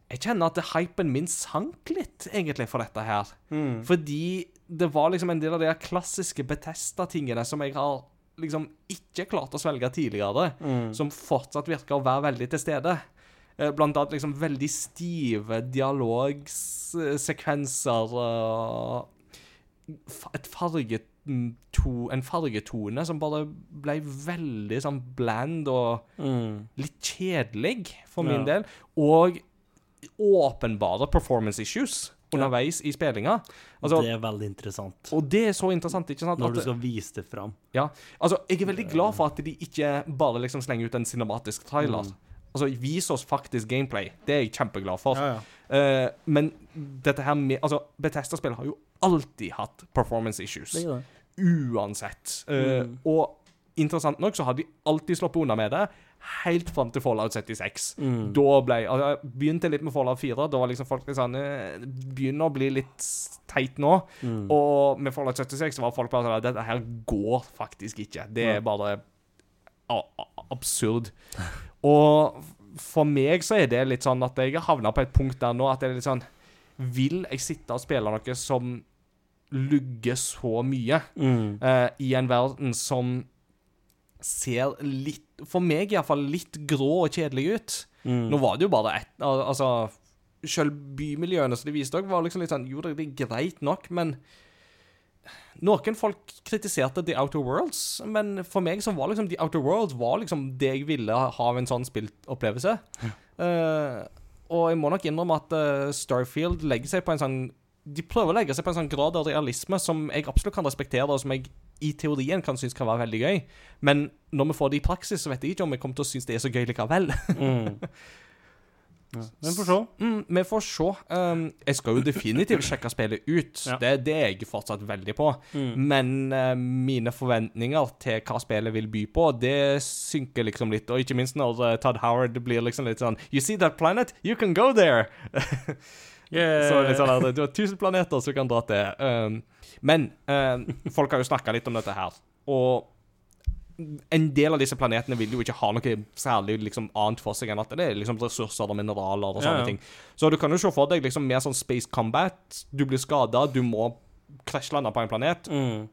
Jeg kjenner at hypen min sank litt, egentlig, for dette her. Mm. Fordi det var liksom en del av de klassiske Betesta-tingene som jeg har liksom ikke klart å svelge tidligere, Mm. som fortsatt virker å være veldig til stede. Eh, Blant annet liksom veldig stive dialogsekvenser og et farget to, en fargetone som bare ble veldig sånn bland og Mm. litt kjedelig for min Ja. del. Og åpenbare performance issues underveis i spillinga. Altså, det er veldig interessant. og det er så interessant, ikke sant? Når at- du skal vise det fram. ja, altså, jeg er veldig glad for at de ikke bare liksom slenger ut en cinematisk trailer. Mm. Altså, vis oss faktisk gameplay. Det er jeg kjempeglad for. Ja, ja. Uh, men dette her med Altså, Bethesda-spill har jo alltid hatt performance issues. Det det. Uansett. Uh, Mm. Og interessant nok så har de alltid sluppet unna med det, helt fram til Fallout 76. Mm. Da ble altså, Jeg begynte litt med Fallout 4. Da var liksom folk litt sånn eh, begynner å bli litt teit nå. Mm. Og med Fallout 76 så var folk bare sånn Dette her går faktisk ikke. Det er bare absurd. Og for meg så er det litt sånn at jeg har havna på et punkt der nå at det er litt sånn Vil jeg sitte og spille noe som lugger så mye, Mm. uh, i en verden som ser litt For meg iallfall litt grå og kjedelig ut? Mm. Nå var det jo bare ett Altså, selv bymiljøene som de viste òg, var liksom litt sånn Jo, det er greit nok, men Noen folk kritiserte The Outer Worlds, men for meg så var liksom The Outer Worlds var liksom det jeg ville ha av en sånn spiltopplevelse. Ja. Uh, og jeg må nok innrømme at uh, Starfield legger seg på en sånn De prøver å legge seg på en sånn grad av realisme som jeg absolutt kan respektere, og som jeg i teorien kan synes kan være veldig gøy. Men når vi får det i praksis, så vet jeg ikke om jeg kommer til å synes det er så gøy likevel. Mm. Ja. Men får se. Mm, vi får se. Um, jeg skal jo definitivt sjekke spillet ut. Ja. Det, det er jeg fortsatt veldig på. Mm. Men uh, mine forventninger til hva spillet vil by på, det synker liksom litt. Og ikke minst når uh, Todd Howard blir liksom litt sånn You see that planet? You can go there! Så litt sånn at Du har tusen planeter som du kan dra til. Um, men um, folk har jo snakka litt om dette her. Og en del av disse planetene vil jo ikke ha noe særlig liksom, annet for seg enn at det er liksom ressurser og mineraler og Ja, sånne ja. ting. Så du kan jo se for deg liksom mer sånn space combat. Du blir skada, du må krasjlande på en planet. Mm.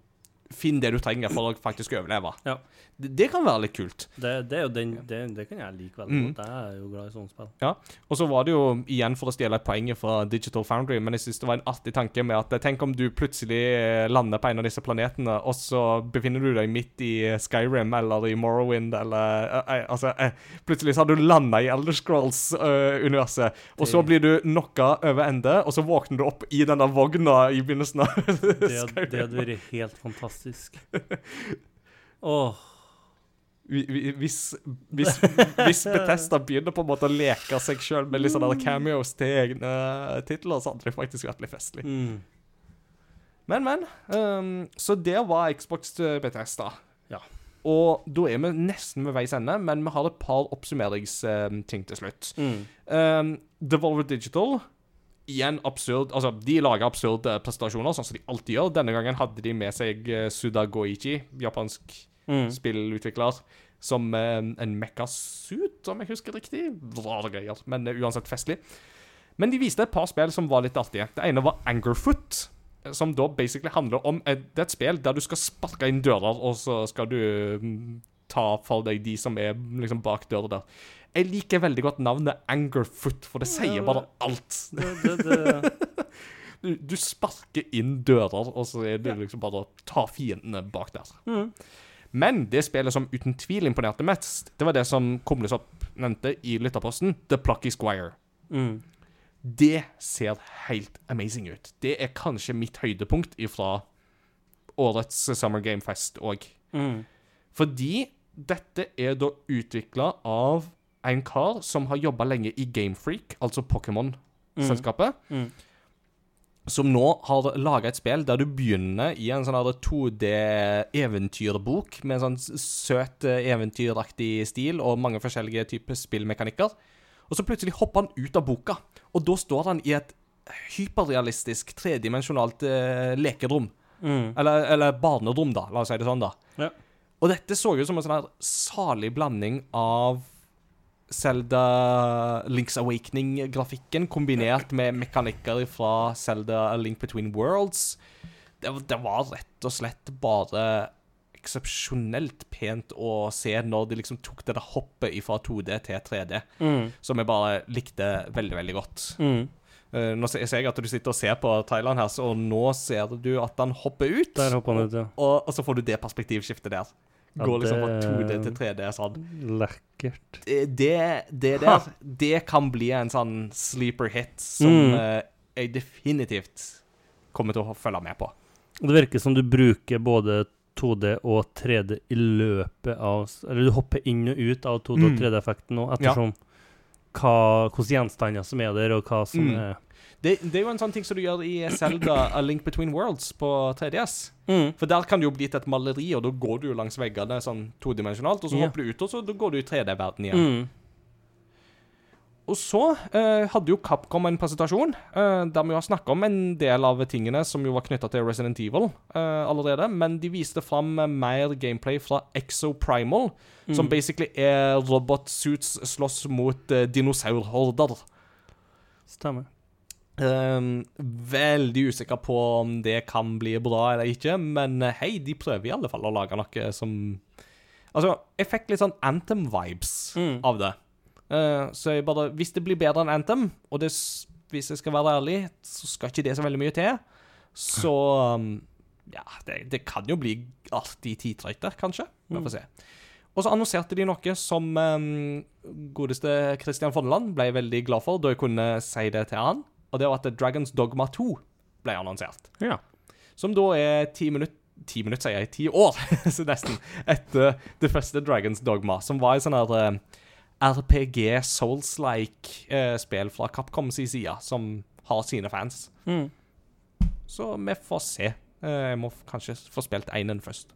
Finn det du trenger for å faktisk overleve. Ja. Det, det kan være litt kult. Det, det den det, kan jeg like veldig Mm. godt. Jeg er jo glad i sånne spill. Og så var det jo, igjen for å stjele et poeng fra Digital Foundry, men jeg synes det var en artig tanke med at tenk om du plutselig eh, lander på en av disse planetene, og så befinner du deg midt i eh, Skyrim eller i Morrowind, eller uh, uh, Altså, uh, plutselig så har du landa i Elder Scrolls-universet, og så blir du knocka over ende, og så våkner du opp i den der vogna i begynnelsen av Det, det hadde vært helt fantastisk. Åh. Vi- vi- Hvis, hvis, hvis Bethesda begynner på en måte å leke seg sjøl med litt sånne cameos til egne titler, så hadde det faktisk vært litt festlig. Mm. Men, men. Um, så det var Xbox til Bethesda. Ja. Og da er vi nesten ved veis ende, men vi har et par oppsummeringsting til slutt. Mm. Um, Devolver Digital Igjen absurd Altså, de lager absurde prestasjoner, sånn som de alltid gjør. Denne gangen hadde de med seg eh, Suda Goichi, japansk Mm. spillutvikler, som eh, en mekkasuit, om jeg husker riktig. Rare greier, men uh, uansett festlig. Men de viste et par spill som var litt artige. Det ene var Angerfoot. Som da basically handler om et, Det er et spill der du skal sparke inn dører, og så skal du mm, ta for deg de som er liksom bak døra der. Jeg liker veldig godt navnet Angerfoot, for det sier bare alt. Det, det, det. Du, du sparker inn dører, og så er det liksom bare å ta fiendene bak der. Mm. Men det spillet som uten tvil imponerte mest, det var det som Kumles opp nevnte i lytterposten, The Plucky Squire. Mm. Det ser helt amazing ut. Det er kanskje mitt høydepunkt ifra årets Summer Game Fest òg. Mm. Fordi dette er da utvikla av en kar som har jobba lenge i Gamefreak, altså Pokémon-selskapet. Mm. Som nå har laga et spill der du begynner i en sånn 2D-eventyrbok med en sånn søt, eh, eventyraktig stil og mange forskjellige typer spillmekanikker. Og så plutselig hopper han ut av boka, og da står han i et hyperrealistisk, tredimensjonalt eh, lekerom. Mm. Eller, eller barnerom, da. La oss si det sånn, da. Ja. Og dette så ut som en sånn her salig blanding av Zelda Links Awakening-grafikken kombinert med mekanikker fra Zelda A Link Between Worlds. Det, det var rett og slett bare eksepsjonelt pent å se når de liksom tok det der hoppet fra 2D til 3D, Mm. som jeg bare likte veldig, veldig godt. Mm. Uh, nå ser jeg at du sitter og ser på Thailand her, så- nå ser du at han hopper ut. Der hopper han ut, ja. Og, og så får du det perspektivskiftet der. Ja, Går liksom fra 2D til 3D sånn. Lekkert. Det, det, det der, det kan bli en sånn sleeper hit som Mm. eh, jeg definitivt kommer til å følge med på. Det virker som du bruker både 2D og 3D i løpet av Eller du hopper inn og ut av 2D- og Mm. 3D-effekten nå, ettersom hva, hvilke gjenstander som er der, og hva som Mm. er Det, det er jo en sånn ting som du gjør i Zelda A Link Between Worlds på 3DS. mm. For der kan det jo bli til et maleri, og da går du jo langs veggene sånn todimensjonalt, og så Ja. hopper du ut, og så da går du i 3D-verden igjen. Mm. Og så eh, hadde jo Capcom en presentasjon eh, der vi har snakka om en del av tingene som jo var knytta til Resident Evil eh, allerede, men de viste fram eh, mer gameplay fra Exo Primal, som Mm. basically er robotsuits slåss mot uh, dinosaurhorder. Stemmer. Um, veldig usikker på om det kan bli bra eller ikke, men eh, hei, de prøver i alle fall å lage noe som Altså, jeg fikk litt sånn Anthem-vibes Mm. av det. Uh, så jeg bare Hvis det blir bedre enn Anthem, og det, hvis jeg skal være ærlig, så skal ikke det så veldig mye til, så um, Ja, det, det kan jo bli artig titrøyter, kanskje. Vi får se. Og så annonserte de noe som um, godeste Christian Fonneland ble veldig glad for da jeg kunne si det til han. Og det var at Dragons Dogma 2 ble annonsert. Ja. Som da er ti minutter Ti minutter, sier jeg. Ti år, så nesten. Etter det første Dragons Dogma, som var et sånn her eh, RPG Souls-like-spill fra Capcom sin side, som har sine fans. Mm. Så vi får se. Eh, Jeg må kanskje få spilt einen først.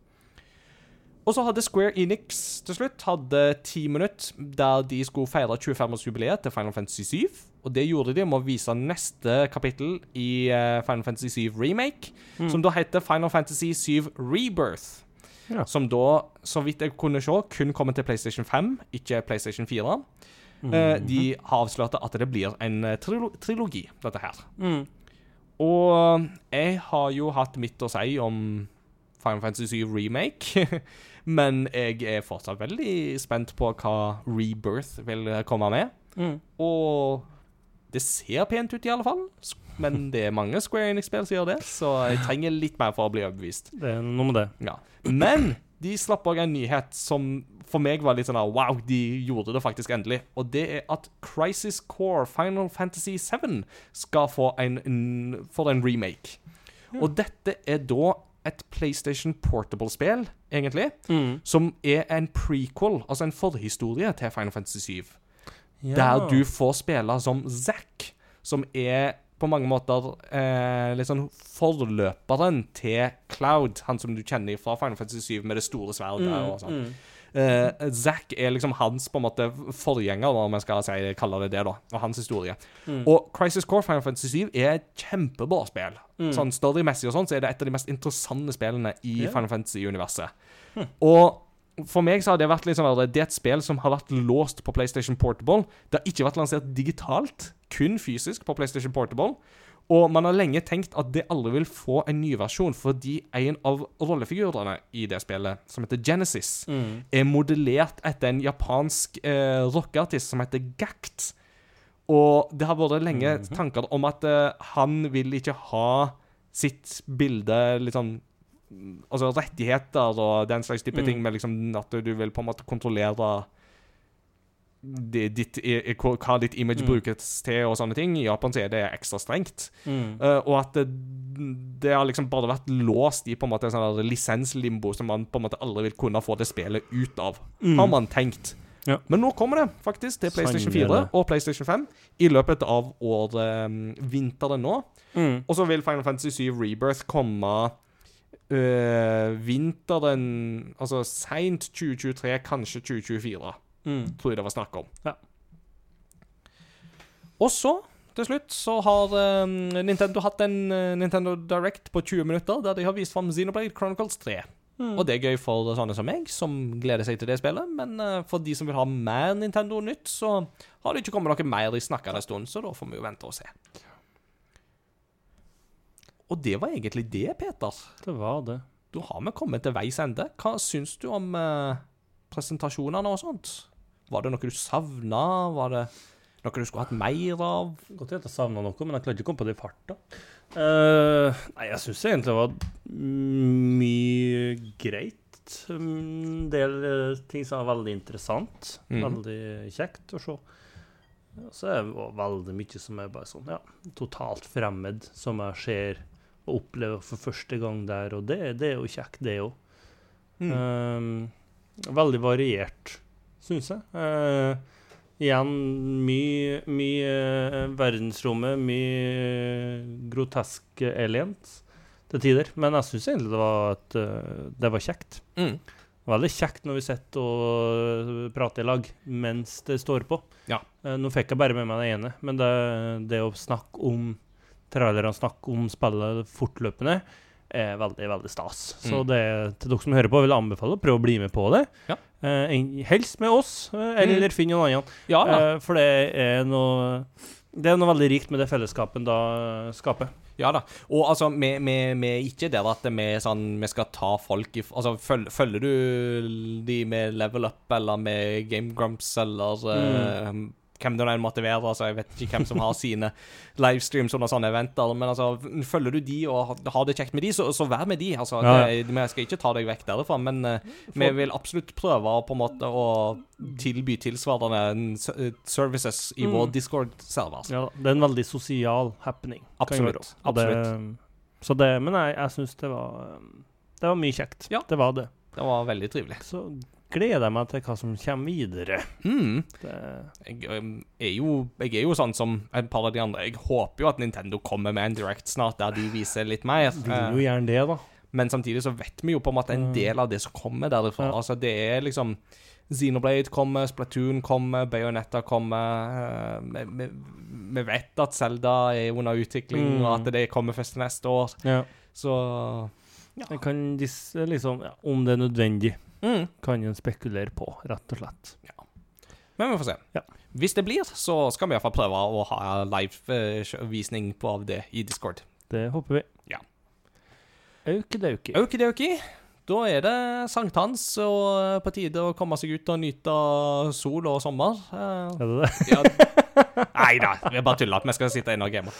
Og så hadde Square Enix til slutt hadde ti minutter der de skulle feire 25-årsjubileet til Final Fantasy 7. Og det gjorde de med å vise neste kapittel i eh, Final Fantasy 7 Remake, som da heter Final Fantasy 7 Rebirth. Ja. Som da, så vidt jeg kunne se, kun kommer til PlayStation 5, ikke PlayStation 4. Eh, de har avslørte at det blir en eh, trilo trilogi, dette her. Mm. Og jeg har jo hatt mitt å si om Final Fantasy 7 Remake, men jeg er fortsatt veldig spent på hva Rebirth vil komme med. Mm. Og det ser pent ut, i alle fall. Men det er mange Square Enix-spill som gjør det, så jeg trenger litt mer for å bli overbevist. Det er noe med det. Ja. Men de slapp òg en nyhet som for meg var litt sånn at, Wow, de gjorde det faktisk endelig. Og det er at Crisis Core Final Fantasy 7 skal få en, en, få en remake. Og dette er da et PlayStation Portable-spill, egentlig, Mm. som er en prequel, altså en forhistorie til Final Fantasy 7 Ja. der du får spille som Zack, som er på mange måter eh, litt sånn forløperen til Cloud, han som du kjenner fra Final Fantasy 7 med det store sverdet Mm, og sånn. Eh, Zack er liksom hans på en måte forgjenger, om jeg skal si, kalle det det, da, og hans historie. Mm. Og Crisis Core Final Fantasy 7 er et kjempebra spill. Mm. Sånn storymessig og sånn, så er det et av de mest interessante spillene i yeah. Final Fantasy-universet. Og for meg så har det vært at det er et spill som har vært låst på PlayStation Portable. Det har ikke vært lansert digitalt, kun fysisk på PlayStation Portable. Og man har lenge tenkt at det aldri vil få en ny versjon, fordi en av rollefigurene i det spillet, som heter Genesis, Mm. er modellert etter en japansk eh, rockeartist som heter Gact. Og det har vært lenge tanker om at eh, han vil ikke ha sitt bilde litt sånn Altså rettigheter og den slags type Mm. ting, med liksom at du vil på en måte kontrollere ditt, hva ditt image Mm. brukes til og sånne ting. I Japan så er det ekstra strengt. Mm. Uh, og at det, det har liksom bare vært låst i på en måte en sånn lisenslimbo som man på en måte aldri vil kunne få det spillet ut av, har man tenkt. Ja. Men nå kommer det faktisk til PlayStation 4 og PlayStation 5 i løpet av året um, vinteren nå. Mm. Og så vil Final Fantasy 7 Rebirth komme uh, vinteren Altså seint 2023, kanskje 2024 Mm. tror jeg det var snakk om. Ja. Og så, til slutt, så har uh, Nintendo hatt en uh, Nintendo Direct på 20 minutter, der de har vist fram Xenoblade Chronicles 3. Og det er gøy for sånne som meg, som gleder seg til det spillet. Men uh, for de som vil ha mer Nintendo-nytt, så har det ikke kommet noe mer i snakkende stund, så da får vi jo vente og se. Og det var egentlig det, Peter. Det var det. Da har vi kommet til veis ende. Hva syns du om eh, presentasjonene og sånt? Var det noe du savna? Var det noe du skulle hatt mer av? Godt at jeg savna noe, men jeg klarte ikke å komme på det i farta. Uh, nei, jeg syns egentlig det var mye greit. En del eh, ting som var veldig interessant. Mm. Veldig kjekt å se. Så er det veldig mye som er bare sånn, ja, totalt fremmed, som jeg ser og opplever for første gang der, og det, det er jo kjekt, det òg. Mm. Um, veldig variert, syns jeg. Uh, igjen mye, mye eh, verdensrommet, mye groteske aliens til tider. Men jeg syns egentlig det var, et, eh, det var kjekt. Mm. Veldig kjekt når vi sitter og prater i lag mens det står på. Ja. Eh, nå fikk jeg bare med meg det ene, men det, det å snakke om trailerne, snakke om spillet fortløpende, er veldig, veldig stas. Så Mm. det til dere som hører på, vil jeg anbefale å prøve å bli med på det. Ja. Eh, helst med oss, eller eller finn noen annen. Ja. Eh, for det er noe Det er noe veldig rikt med det fellesskapet da eh, skaper. Ja da. Og altså, vi, vi, vi er ikke der at vi, sånn, vi skal ta folk i Altså, føl, følger du de med level up eller med Game Grumps eller eh, hvem det nå være? Altså, jeg vet ikke hvem som har sine livestreams under sånne eventer, men altså, følger du de og har- det kjekt med de, så, så vær med de. Altså, Ja, det, vi skal ikke ta deg vekk derfra, men eh, vi vil absolutt prøve på en måte å tilby tilsvarende eh, services i Mm. vår Discord-server. Ja, det er en veldig sosial happening. Absolutt, gjøre. Det, så det, men jeg, jeg syns det var um, Det var mye kjekt. Ja. Det var det. Det var veldig trivelig. Så gleder jeg meg til hva som kommer videre. Mm. Det, jeg, um, er jo, jeg er jo sånn som et par av de andre. Jeg håper jo at Nintendo kommer med en Direct snart, der de viser litt mer. vil Eh, jo gjerne det, da. men samtidig så vet vi jo på en måte en Mm. del av det som kommer derifra. Ja. Altså Det er liksom Xenoblade kommer, Splatoon kommer, Bayonetta kommer. eh, Vi, vi, vi vet at Zelda er under utvikling, Mm. og at det kommer først neste år. Ja. Så Jeg kan disse, liksom, ja, Om det er nødvendig, mm. kan en spekulere på, rett og slett. Men vi får se. Ja. Hvis det blir, så skal vi iallfall prøve å ha live-visning på av det i Discord. Det håper vi. Ja. Aukidauki. Aukidauki. Da er det sankthans og på tide å komme seg ut og nyte sol og sommer. Er det det? ja. Nei da, vi bare tuller at vi skal sitte inne og game.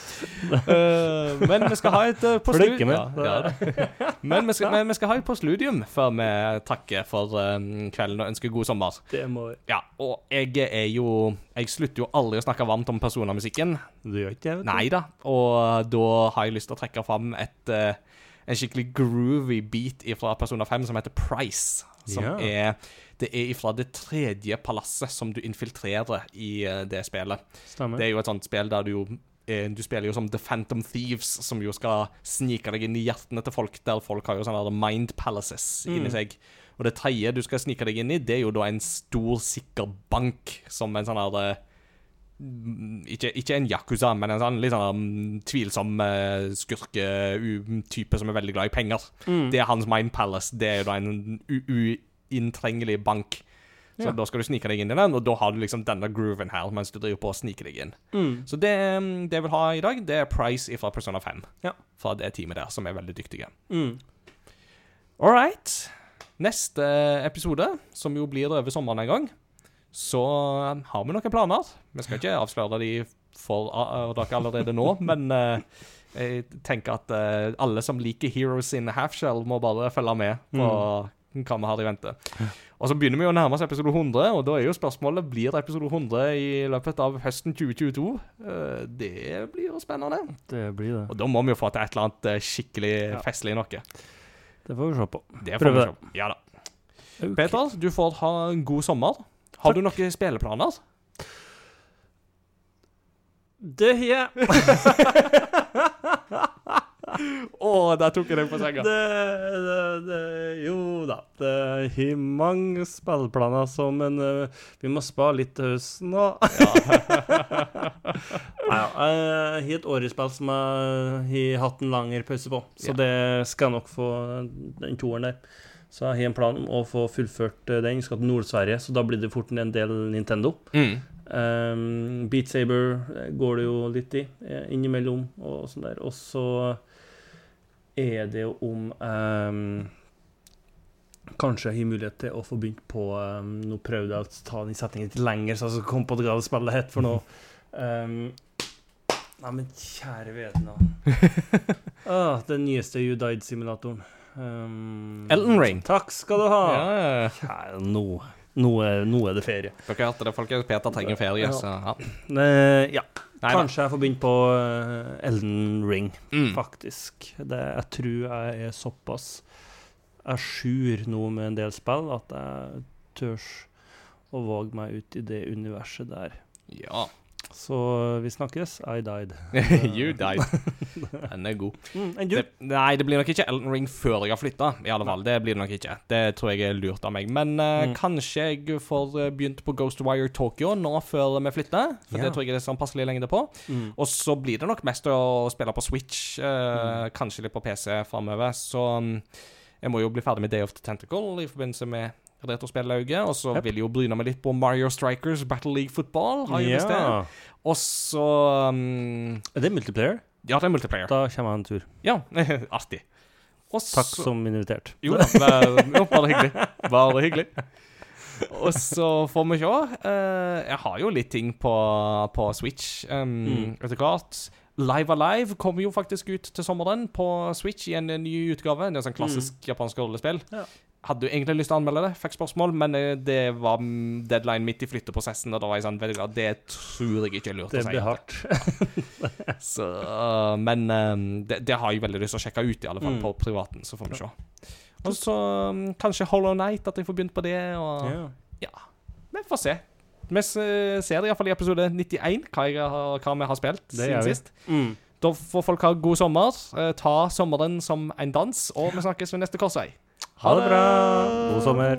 Uh, men vi skal ha et uh, på studium. Ja, ja, men, vi skal, men vi skal ha et på studium før vi takker for eh, kvelden og ønsker god sommer. Det må vi. Ja, og jeg er jo Jeg slutter jo aldri å snakke varmt om personermusikken. Du gjør ikke det? vet du? Nei da. Og da har jeg lyst til å trekke fram et, uh, en skikkelig groovy beat fra Persona 5 som heter Price. Som yeah. er Det er ifra det tredje palasset som du infiltrerer i eh, det spillet. Stemmer. Det er jo et sånt spill der du jo eh, du spiller jo som The Phantom Thieves, som jo skal snike deg inn i hjertene til folk, der folk har jo sånne mind palaces inni Mm. seg. Og det tredje du skal snike deg inn i, det er jo da en stor, sikker bank, som en sånn her eh, mm, ikke, ikke en yakuza, men en sånn litt sånn mm, tvilsom uh, skurketype som er veldig glad i penger. Mm. Det er hans mind palace. Det er jo da en uinntrengelig bank. Så Ja. da skal du snike deg inn i den, og da har du liksom denne grooven her mens du driver på å snike deg inn. Mm. Så det, det jeg vil ha i dag, det er Price fra Persona 5. Ja. Fra det teamet der, som er veldig dyktige. Mm. All right. Neste episode, som jo blir over sommeren en gang, så um, har vi noen planer. Vi skal ikke avsløre de for dere allerede nå, men uh, jeg tenker at uh, alle som liker Heroes in Halfshell, må bare følge med på hva vi har i vente. Og så begynner vi å nærme oss episode 100, og da er jo spørsmålet blir det episode 100 i løpet av høsten 2022. Uh, det blir jo spennende. Det blir det. Og da må vi jo få til et eller annet uh, skikkelig Ja. festlig noe. Det får vi se på. Det får Prøve vi se. Ja da. Okay. Peter, du får ha en god sommer. Har du noen spilleplaner? Det har jeg. Å, der tok jeg deg på senga. Det, det, det, jo da. Det har mange spillplaner, så, Men uh, vi må spare litt til høsten Ja Nei, ja, jeg har et årespill som jeg har hatt en lengre pause på, så Ja. det skal jeg nok få den toeren der. Så jeg har en plan om å få fullført eh, den. Skal til Nord-Sverige, så da blir det fort en del Nintendo. Mm. Um, Beat Saber eh, går det jo litt i eh, innimellom og sånn der. Og så er det jo om um, Kanskje jeg har mulighet til å få begynt på um, Nå prøvde jeg å ta den setningen litt lenger, så jeg kom på hva spillet het for noe. Um, Nei, men kjære vedna. ah, den nyeste You Died-simulatoren. Um, Elton Ring. Takk skal du ha. Ja, Kjære, nå, nå, nå er det ferie. dere hørte det, folkens. Peter trenger ferie, Ja. så ja. Ja. Nei. Kanskje jeg får begynt på eh, Elden Ring, Mm. faktisk. Det, jeg tror jeg er såpass à jour nå med en del spill at jeg tør å våge meg ut i det universet der. Ja. Så vi snakkes. I died. you died. Den er god. Mm? Det, nei, det blir nok ikke Elden Ring før jeg har flytta. I alle fall, det blir det nok ikke. Det tror jeg er lurt av meg. Men uh, Mm. kanskje jeg får eh, begynt på Ghostwire Tokyo nå før vi flytter. For yeah. det tror jeg det er sånn passelig lengde på. Mm. Og så blir det nok mest å spille på Switch, eh, kanskje litt på PC framover. Så um, jeg må jo bli ferdig med Day of the Tentacle i forbindelse med Retrospellauget. Og så Yep. vil jeg jo bryne meg litt på Mario Strikers Battle League Football. Har jeg. Ja. Og så um, Er det multiplayer? Ja, det er multiplayer. Da kommer jeg en tur. Ja, artig. Også, Takk som invitert. Jo da, bare, hyggelig. Bare hyggelig. Og så får vi se. Uh, jeg har jo litt ting på, på Switch um, Mm. etter hvert. Live Alive kommer jo faktisk ut til sommeren på Switch i en ny utgave. Det er sånn klassisk japansk rollespill. Ja. Hadde jo egentlig lyst til å anmelde det, fikk spørsmål, men eh, det var deadline midt i flytteprosessen, og da var jeg sånn veldig glad, Det tror jeg ikke er lurt Det å si. blir hardt. Så, men det, det har jeg veldig lyst til å sjekke ut, i alle fall Mm. på privaten. Så får vi se. Og så kanskje Hollow Night, at jeg får begynt på det. Og Ja. ja, vi får se. Vi s- ser det iallfall i episode 91, hva, jeg har, hva vi har spilt Det siden sist. Mm. Da får folk ha god sommer. eh, ta sommeren som en dans, og vi snakkes ved neste korsvei. Ha det bra. God sommer.